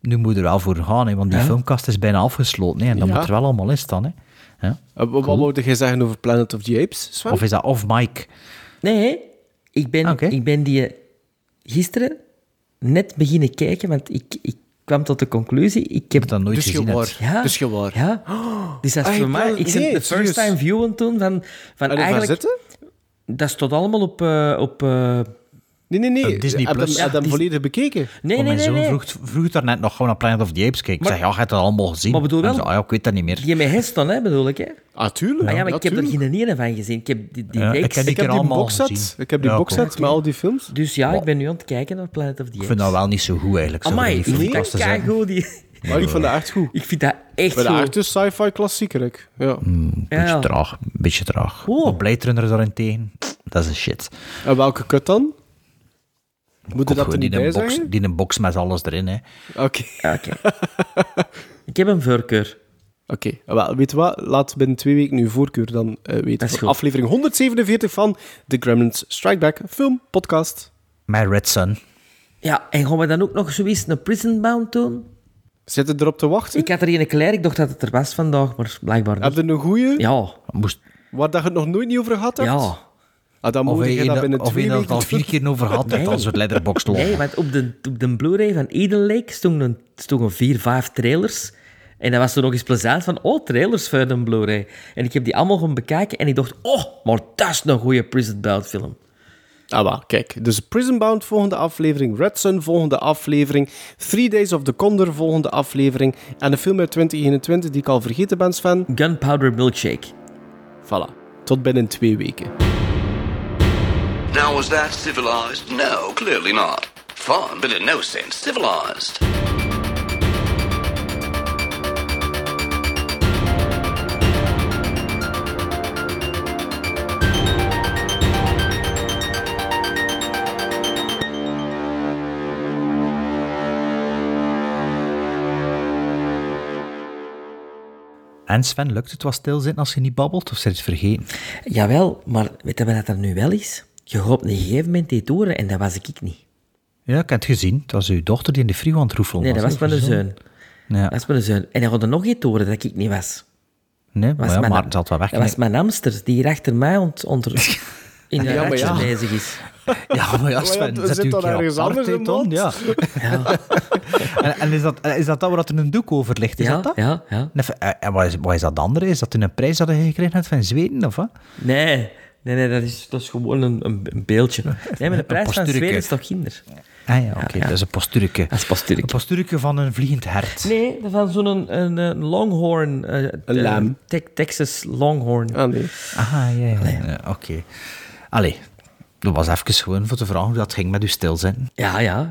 nu moet er wel voor gaan, hè, want die Ja. filmkast is bijna afgesloten. Hè, en dat Ja. moet er wel allemaal in staan. Hè. Ja. Uh, wat Cool. wou jij zeggen over Planet of the Apes, Sven? Of is dat off mic? Nee, ik ben, Oké. ik ben die gisteren net beginnen kijken, want ik, ik kwam tot de conclusie... Ik heb dat nooit Dus gezien. Ja. Dus je waar. Ja. Dus dat is Ah, voor mij... Ik zit nee, de first time viewen toen van, van En waar eigenlijk... zitten? Dat stond allemaal op... eh, op eh, Nee, nee, nee. Op Disney heb je Plus. heb je hem Ja, volledig bekeken? nee, nee, mijn nee, zoon nee. vroeg, vroeg daarnet nog gewoon naar Planet of the Apes kijken. Ik Maar- zeg, ja, je hebt dat allemaal gezien. Maar bedoel wel- zo, ah, ja, ik weet dat niet meer. Met Heston, hè, bedoel ik, hè? Ah, tuurlijk. Ah ja, maar ik heb er geen ene van gezien. Ik heb die, die ik heb die Ik heb die allemaal boxset. gezien. Ik heb die Ja, boxset oké. met al die films. Dus ja, ik ben nu aan het kijken naar Planet of the Ik Apes. vind dat wel niet zo goed eigenlijk. zo Amai, ik die vind dat. Die... Maar ik vind dat echt goed. Ik vind dat echt Bij de goed. echte sci-fi klassieker. ik. Ja. Een Ja, beetje ja. traag. Een beetje traag. Oh. Maar Blade Runner daarentegen, dat is een shit. En welke kut dan? Dat er niet bij box, zeggen? die een box met alles erin. Hè. Oké. Oké. ik heb een voorkeur. Oké, wel, weet je wat? Laat binnen twee weken uw voorkeur dan eh, weten. Voor aflevering 147 van The Gremlins Strike Back film podcast. Met Red Sun. Ja, en gaan we dan ook nog zoiets een Prison Bound doen? Zit het erop te wachten? Ik had er een klaar, ik dacht dat het er was vandaag, maar blijkbaar Heb niet. je een goeie? Ja, Moest, Waar dat je het nog nooit niet over gehad hebt? ja. Ah, dan of moet je dat binnen twee al vier keer over gehad hebt Nee. als het letterbox. Nee, want op de, op de Blu-ray van Eden Lake stonden, stonden vier, vijf trailers. En dat was toen nog eens plezant van, oh, trailers voor een Blu-ray. En ik heb die allemaal gaan bekijken en ik dacht, oh, maar dat is een goede Prison Bound film. Ah, wel, kijk. Dus Prison Bound volgende aflevering, Red Sun volgende aflevering, Three Days of the Condor volgende aflevering en een film uit 2021 die ik al vergeten ben, Sven. Gunpowder Milkshake. Voilà. Tot binnen twee weken. Now, was that civilized? No, clearly not. Fun, but in no sense civilized. En Sven, lukt het wat stilzitten als je niet babbelt? Of zit het vergeten? Jawel, maar weet je wat dat nu wel is? Je op een gegeven moment dit horen en dat was ik niet. Ja, ik heb het gezien. Het was uw dochter die in de frio aan het roefelen Nee, dat was mijn zoon. Ja. Dat is mijn zoon. En hij had er nog iets horen dat ik niet was. Nee, maar, ja, mijn- zal het wel Dat was mijn hamster die hier achter mij ont, onder, in de Ja, ja. bezig is. Ja, maar ja, Maar Sven, ja, zet zit u dat keer ergens apart, anders in Ton? mond? Ja. en en is, dat, is dat dat waar dat er een doek over ligt? Is Ja, dat dat? ja, ja. En, even- en wat, is, wat is dat andere? Is dat een prijs dat je gekregen hebt van Zweden, of wat? Nee, nee, nee dat, is, dat is gewoon een, een, een beeldje. Nee, maar de prijs van. Zweden is toch kinder? Ah ja, oké, ja. dat is een postuurtje. Dat is postuurtje. Een postuurtje van een vliegend hert. Nee, dat van zo'n een, een, een longhorn. eh, Een lam. Te- Texas longhorn. Ah, nee. Aha, ja, ja, ja, oké. Allee, dat was even gewoon voor te vragen hoe dat ging met uw stilzitten. Ja, ja.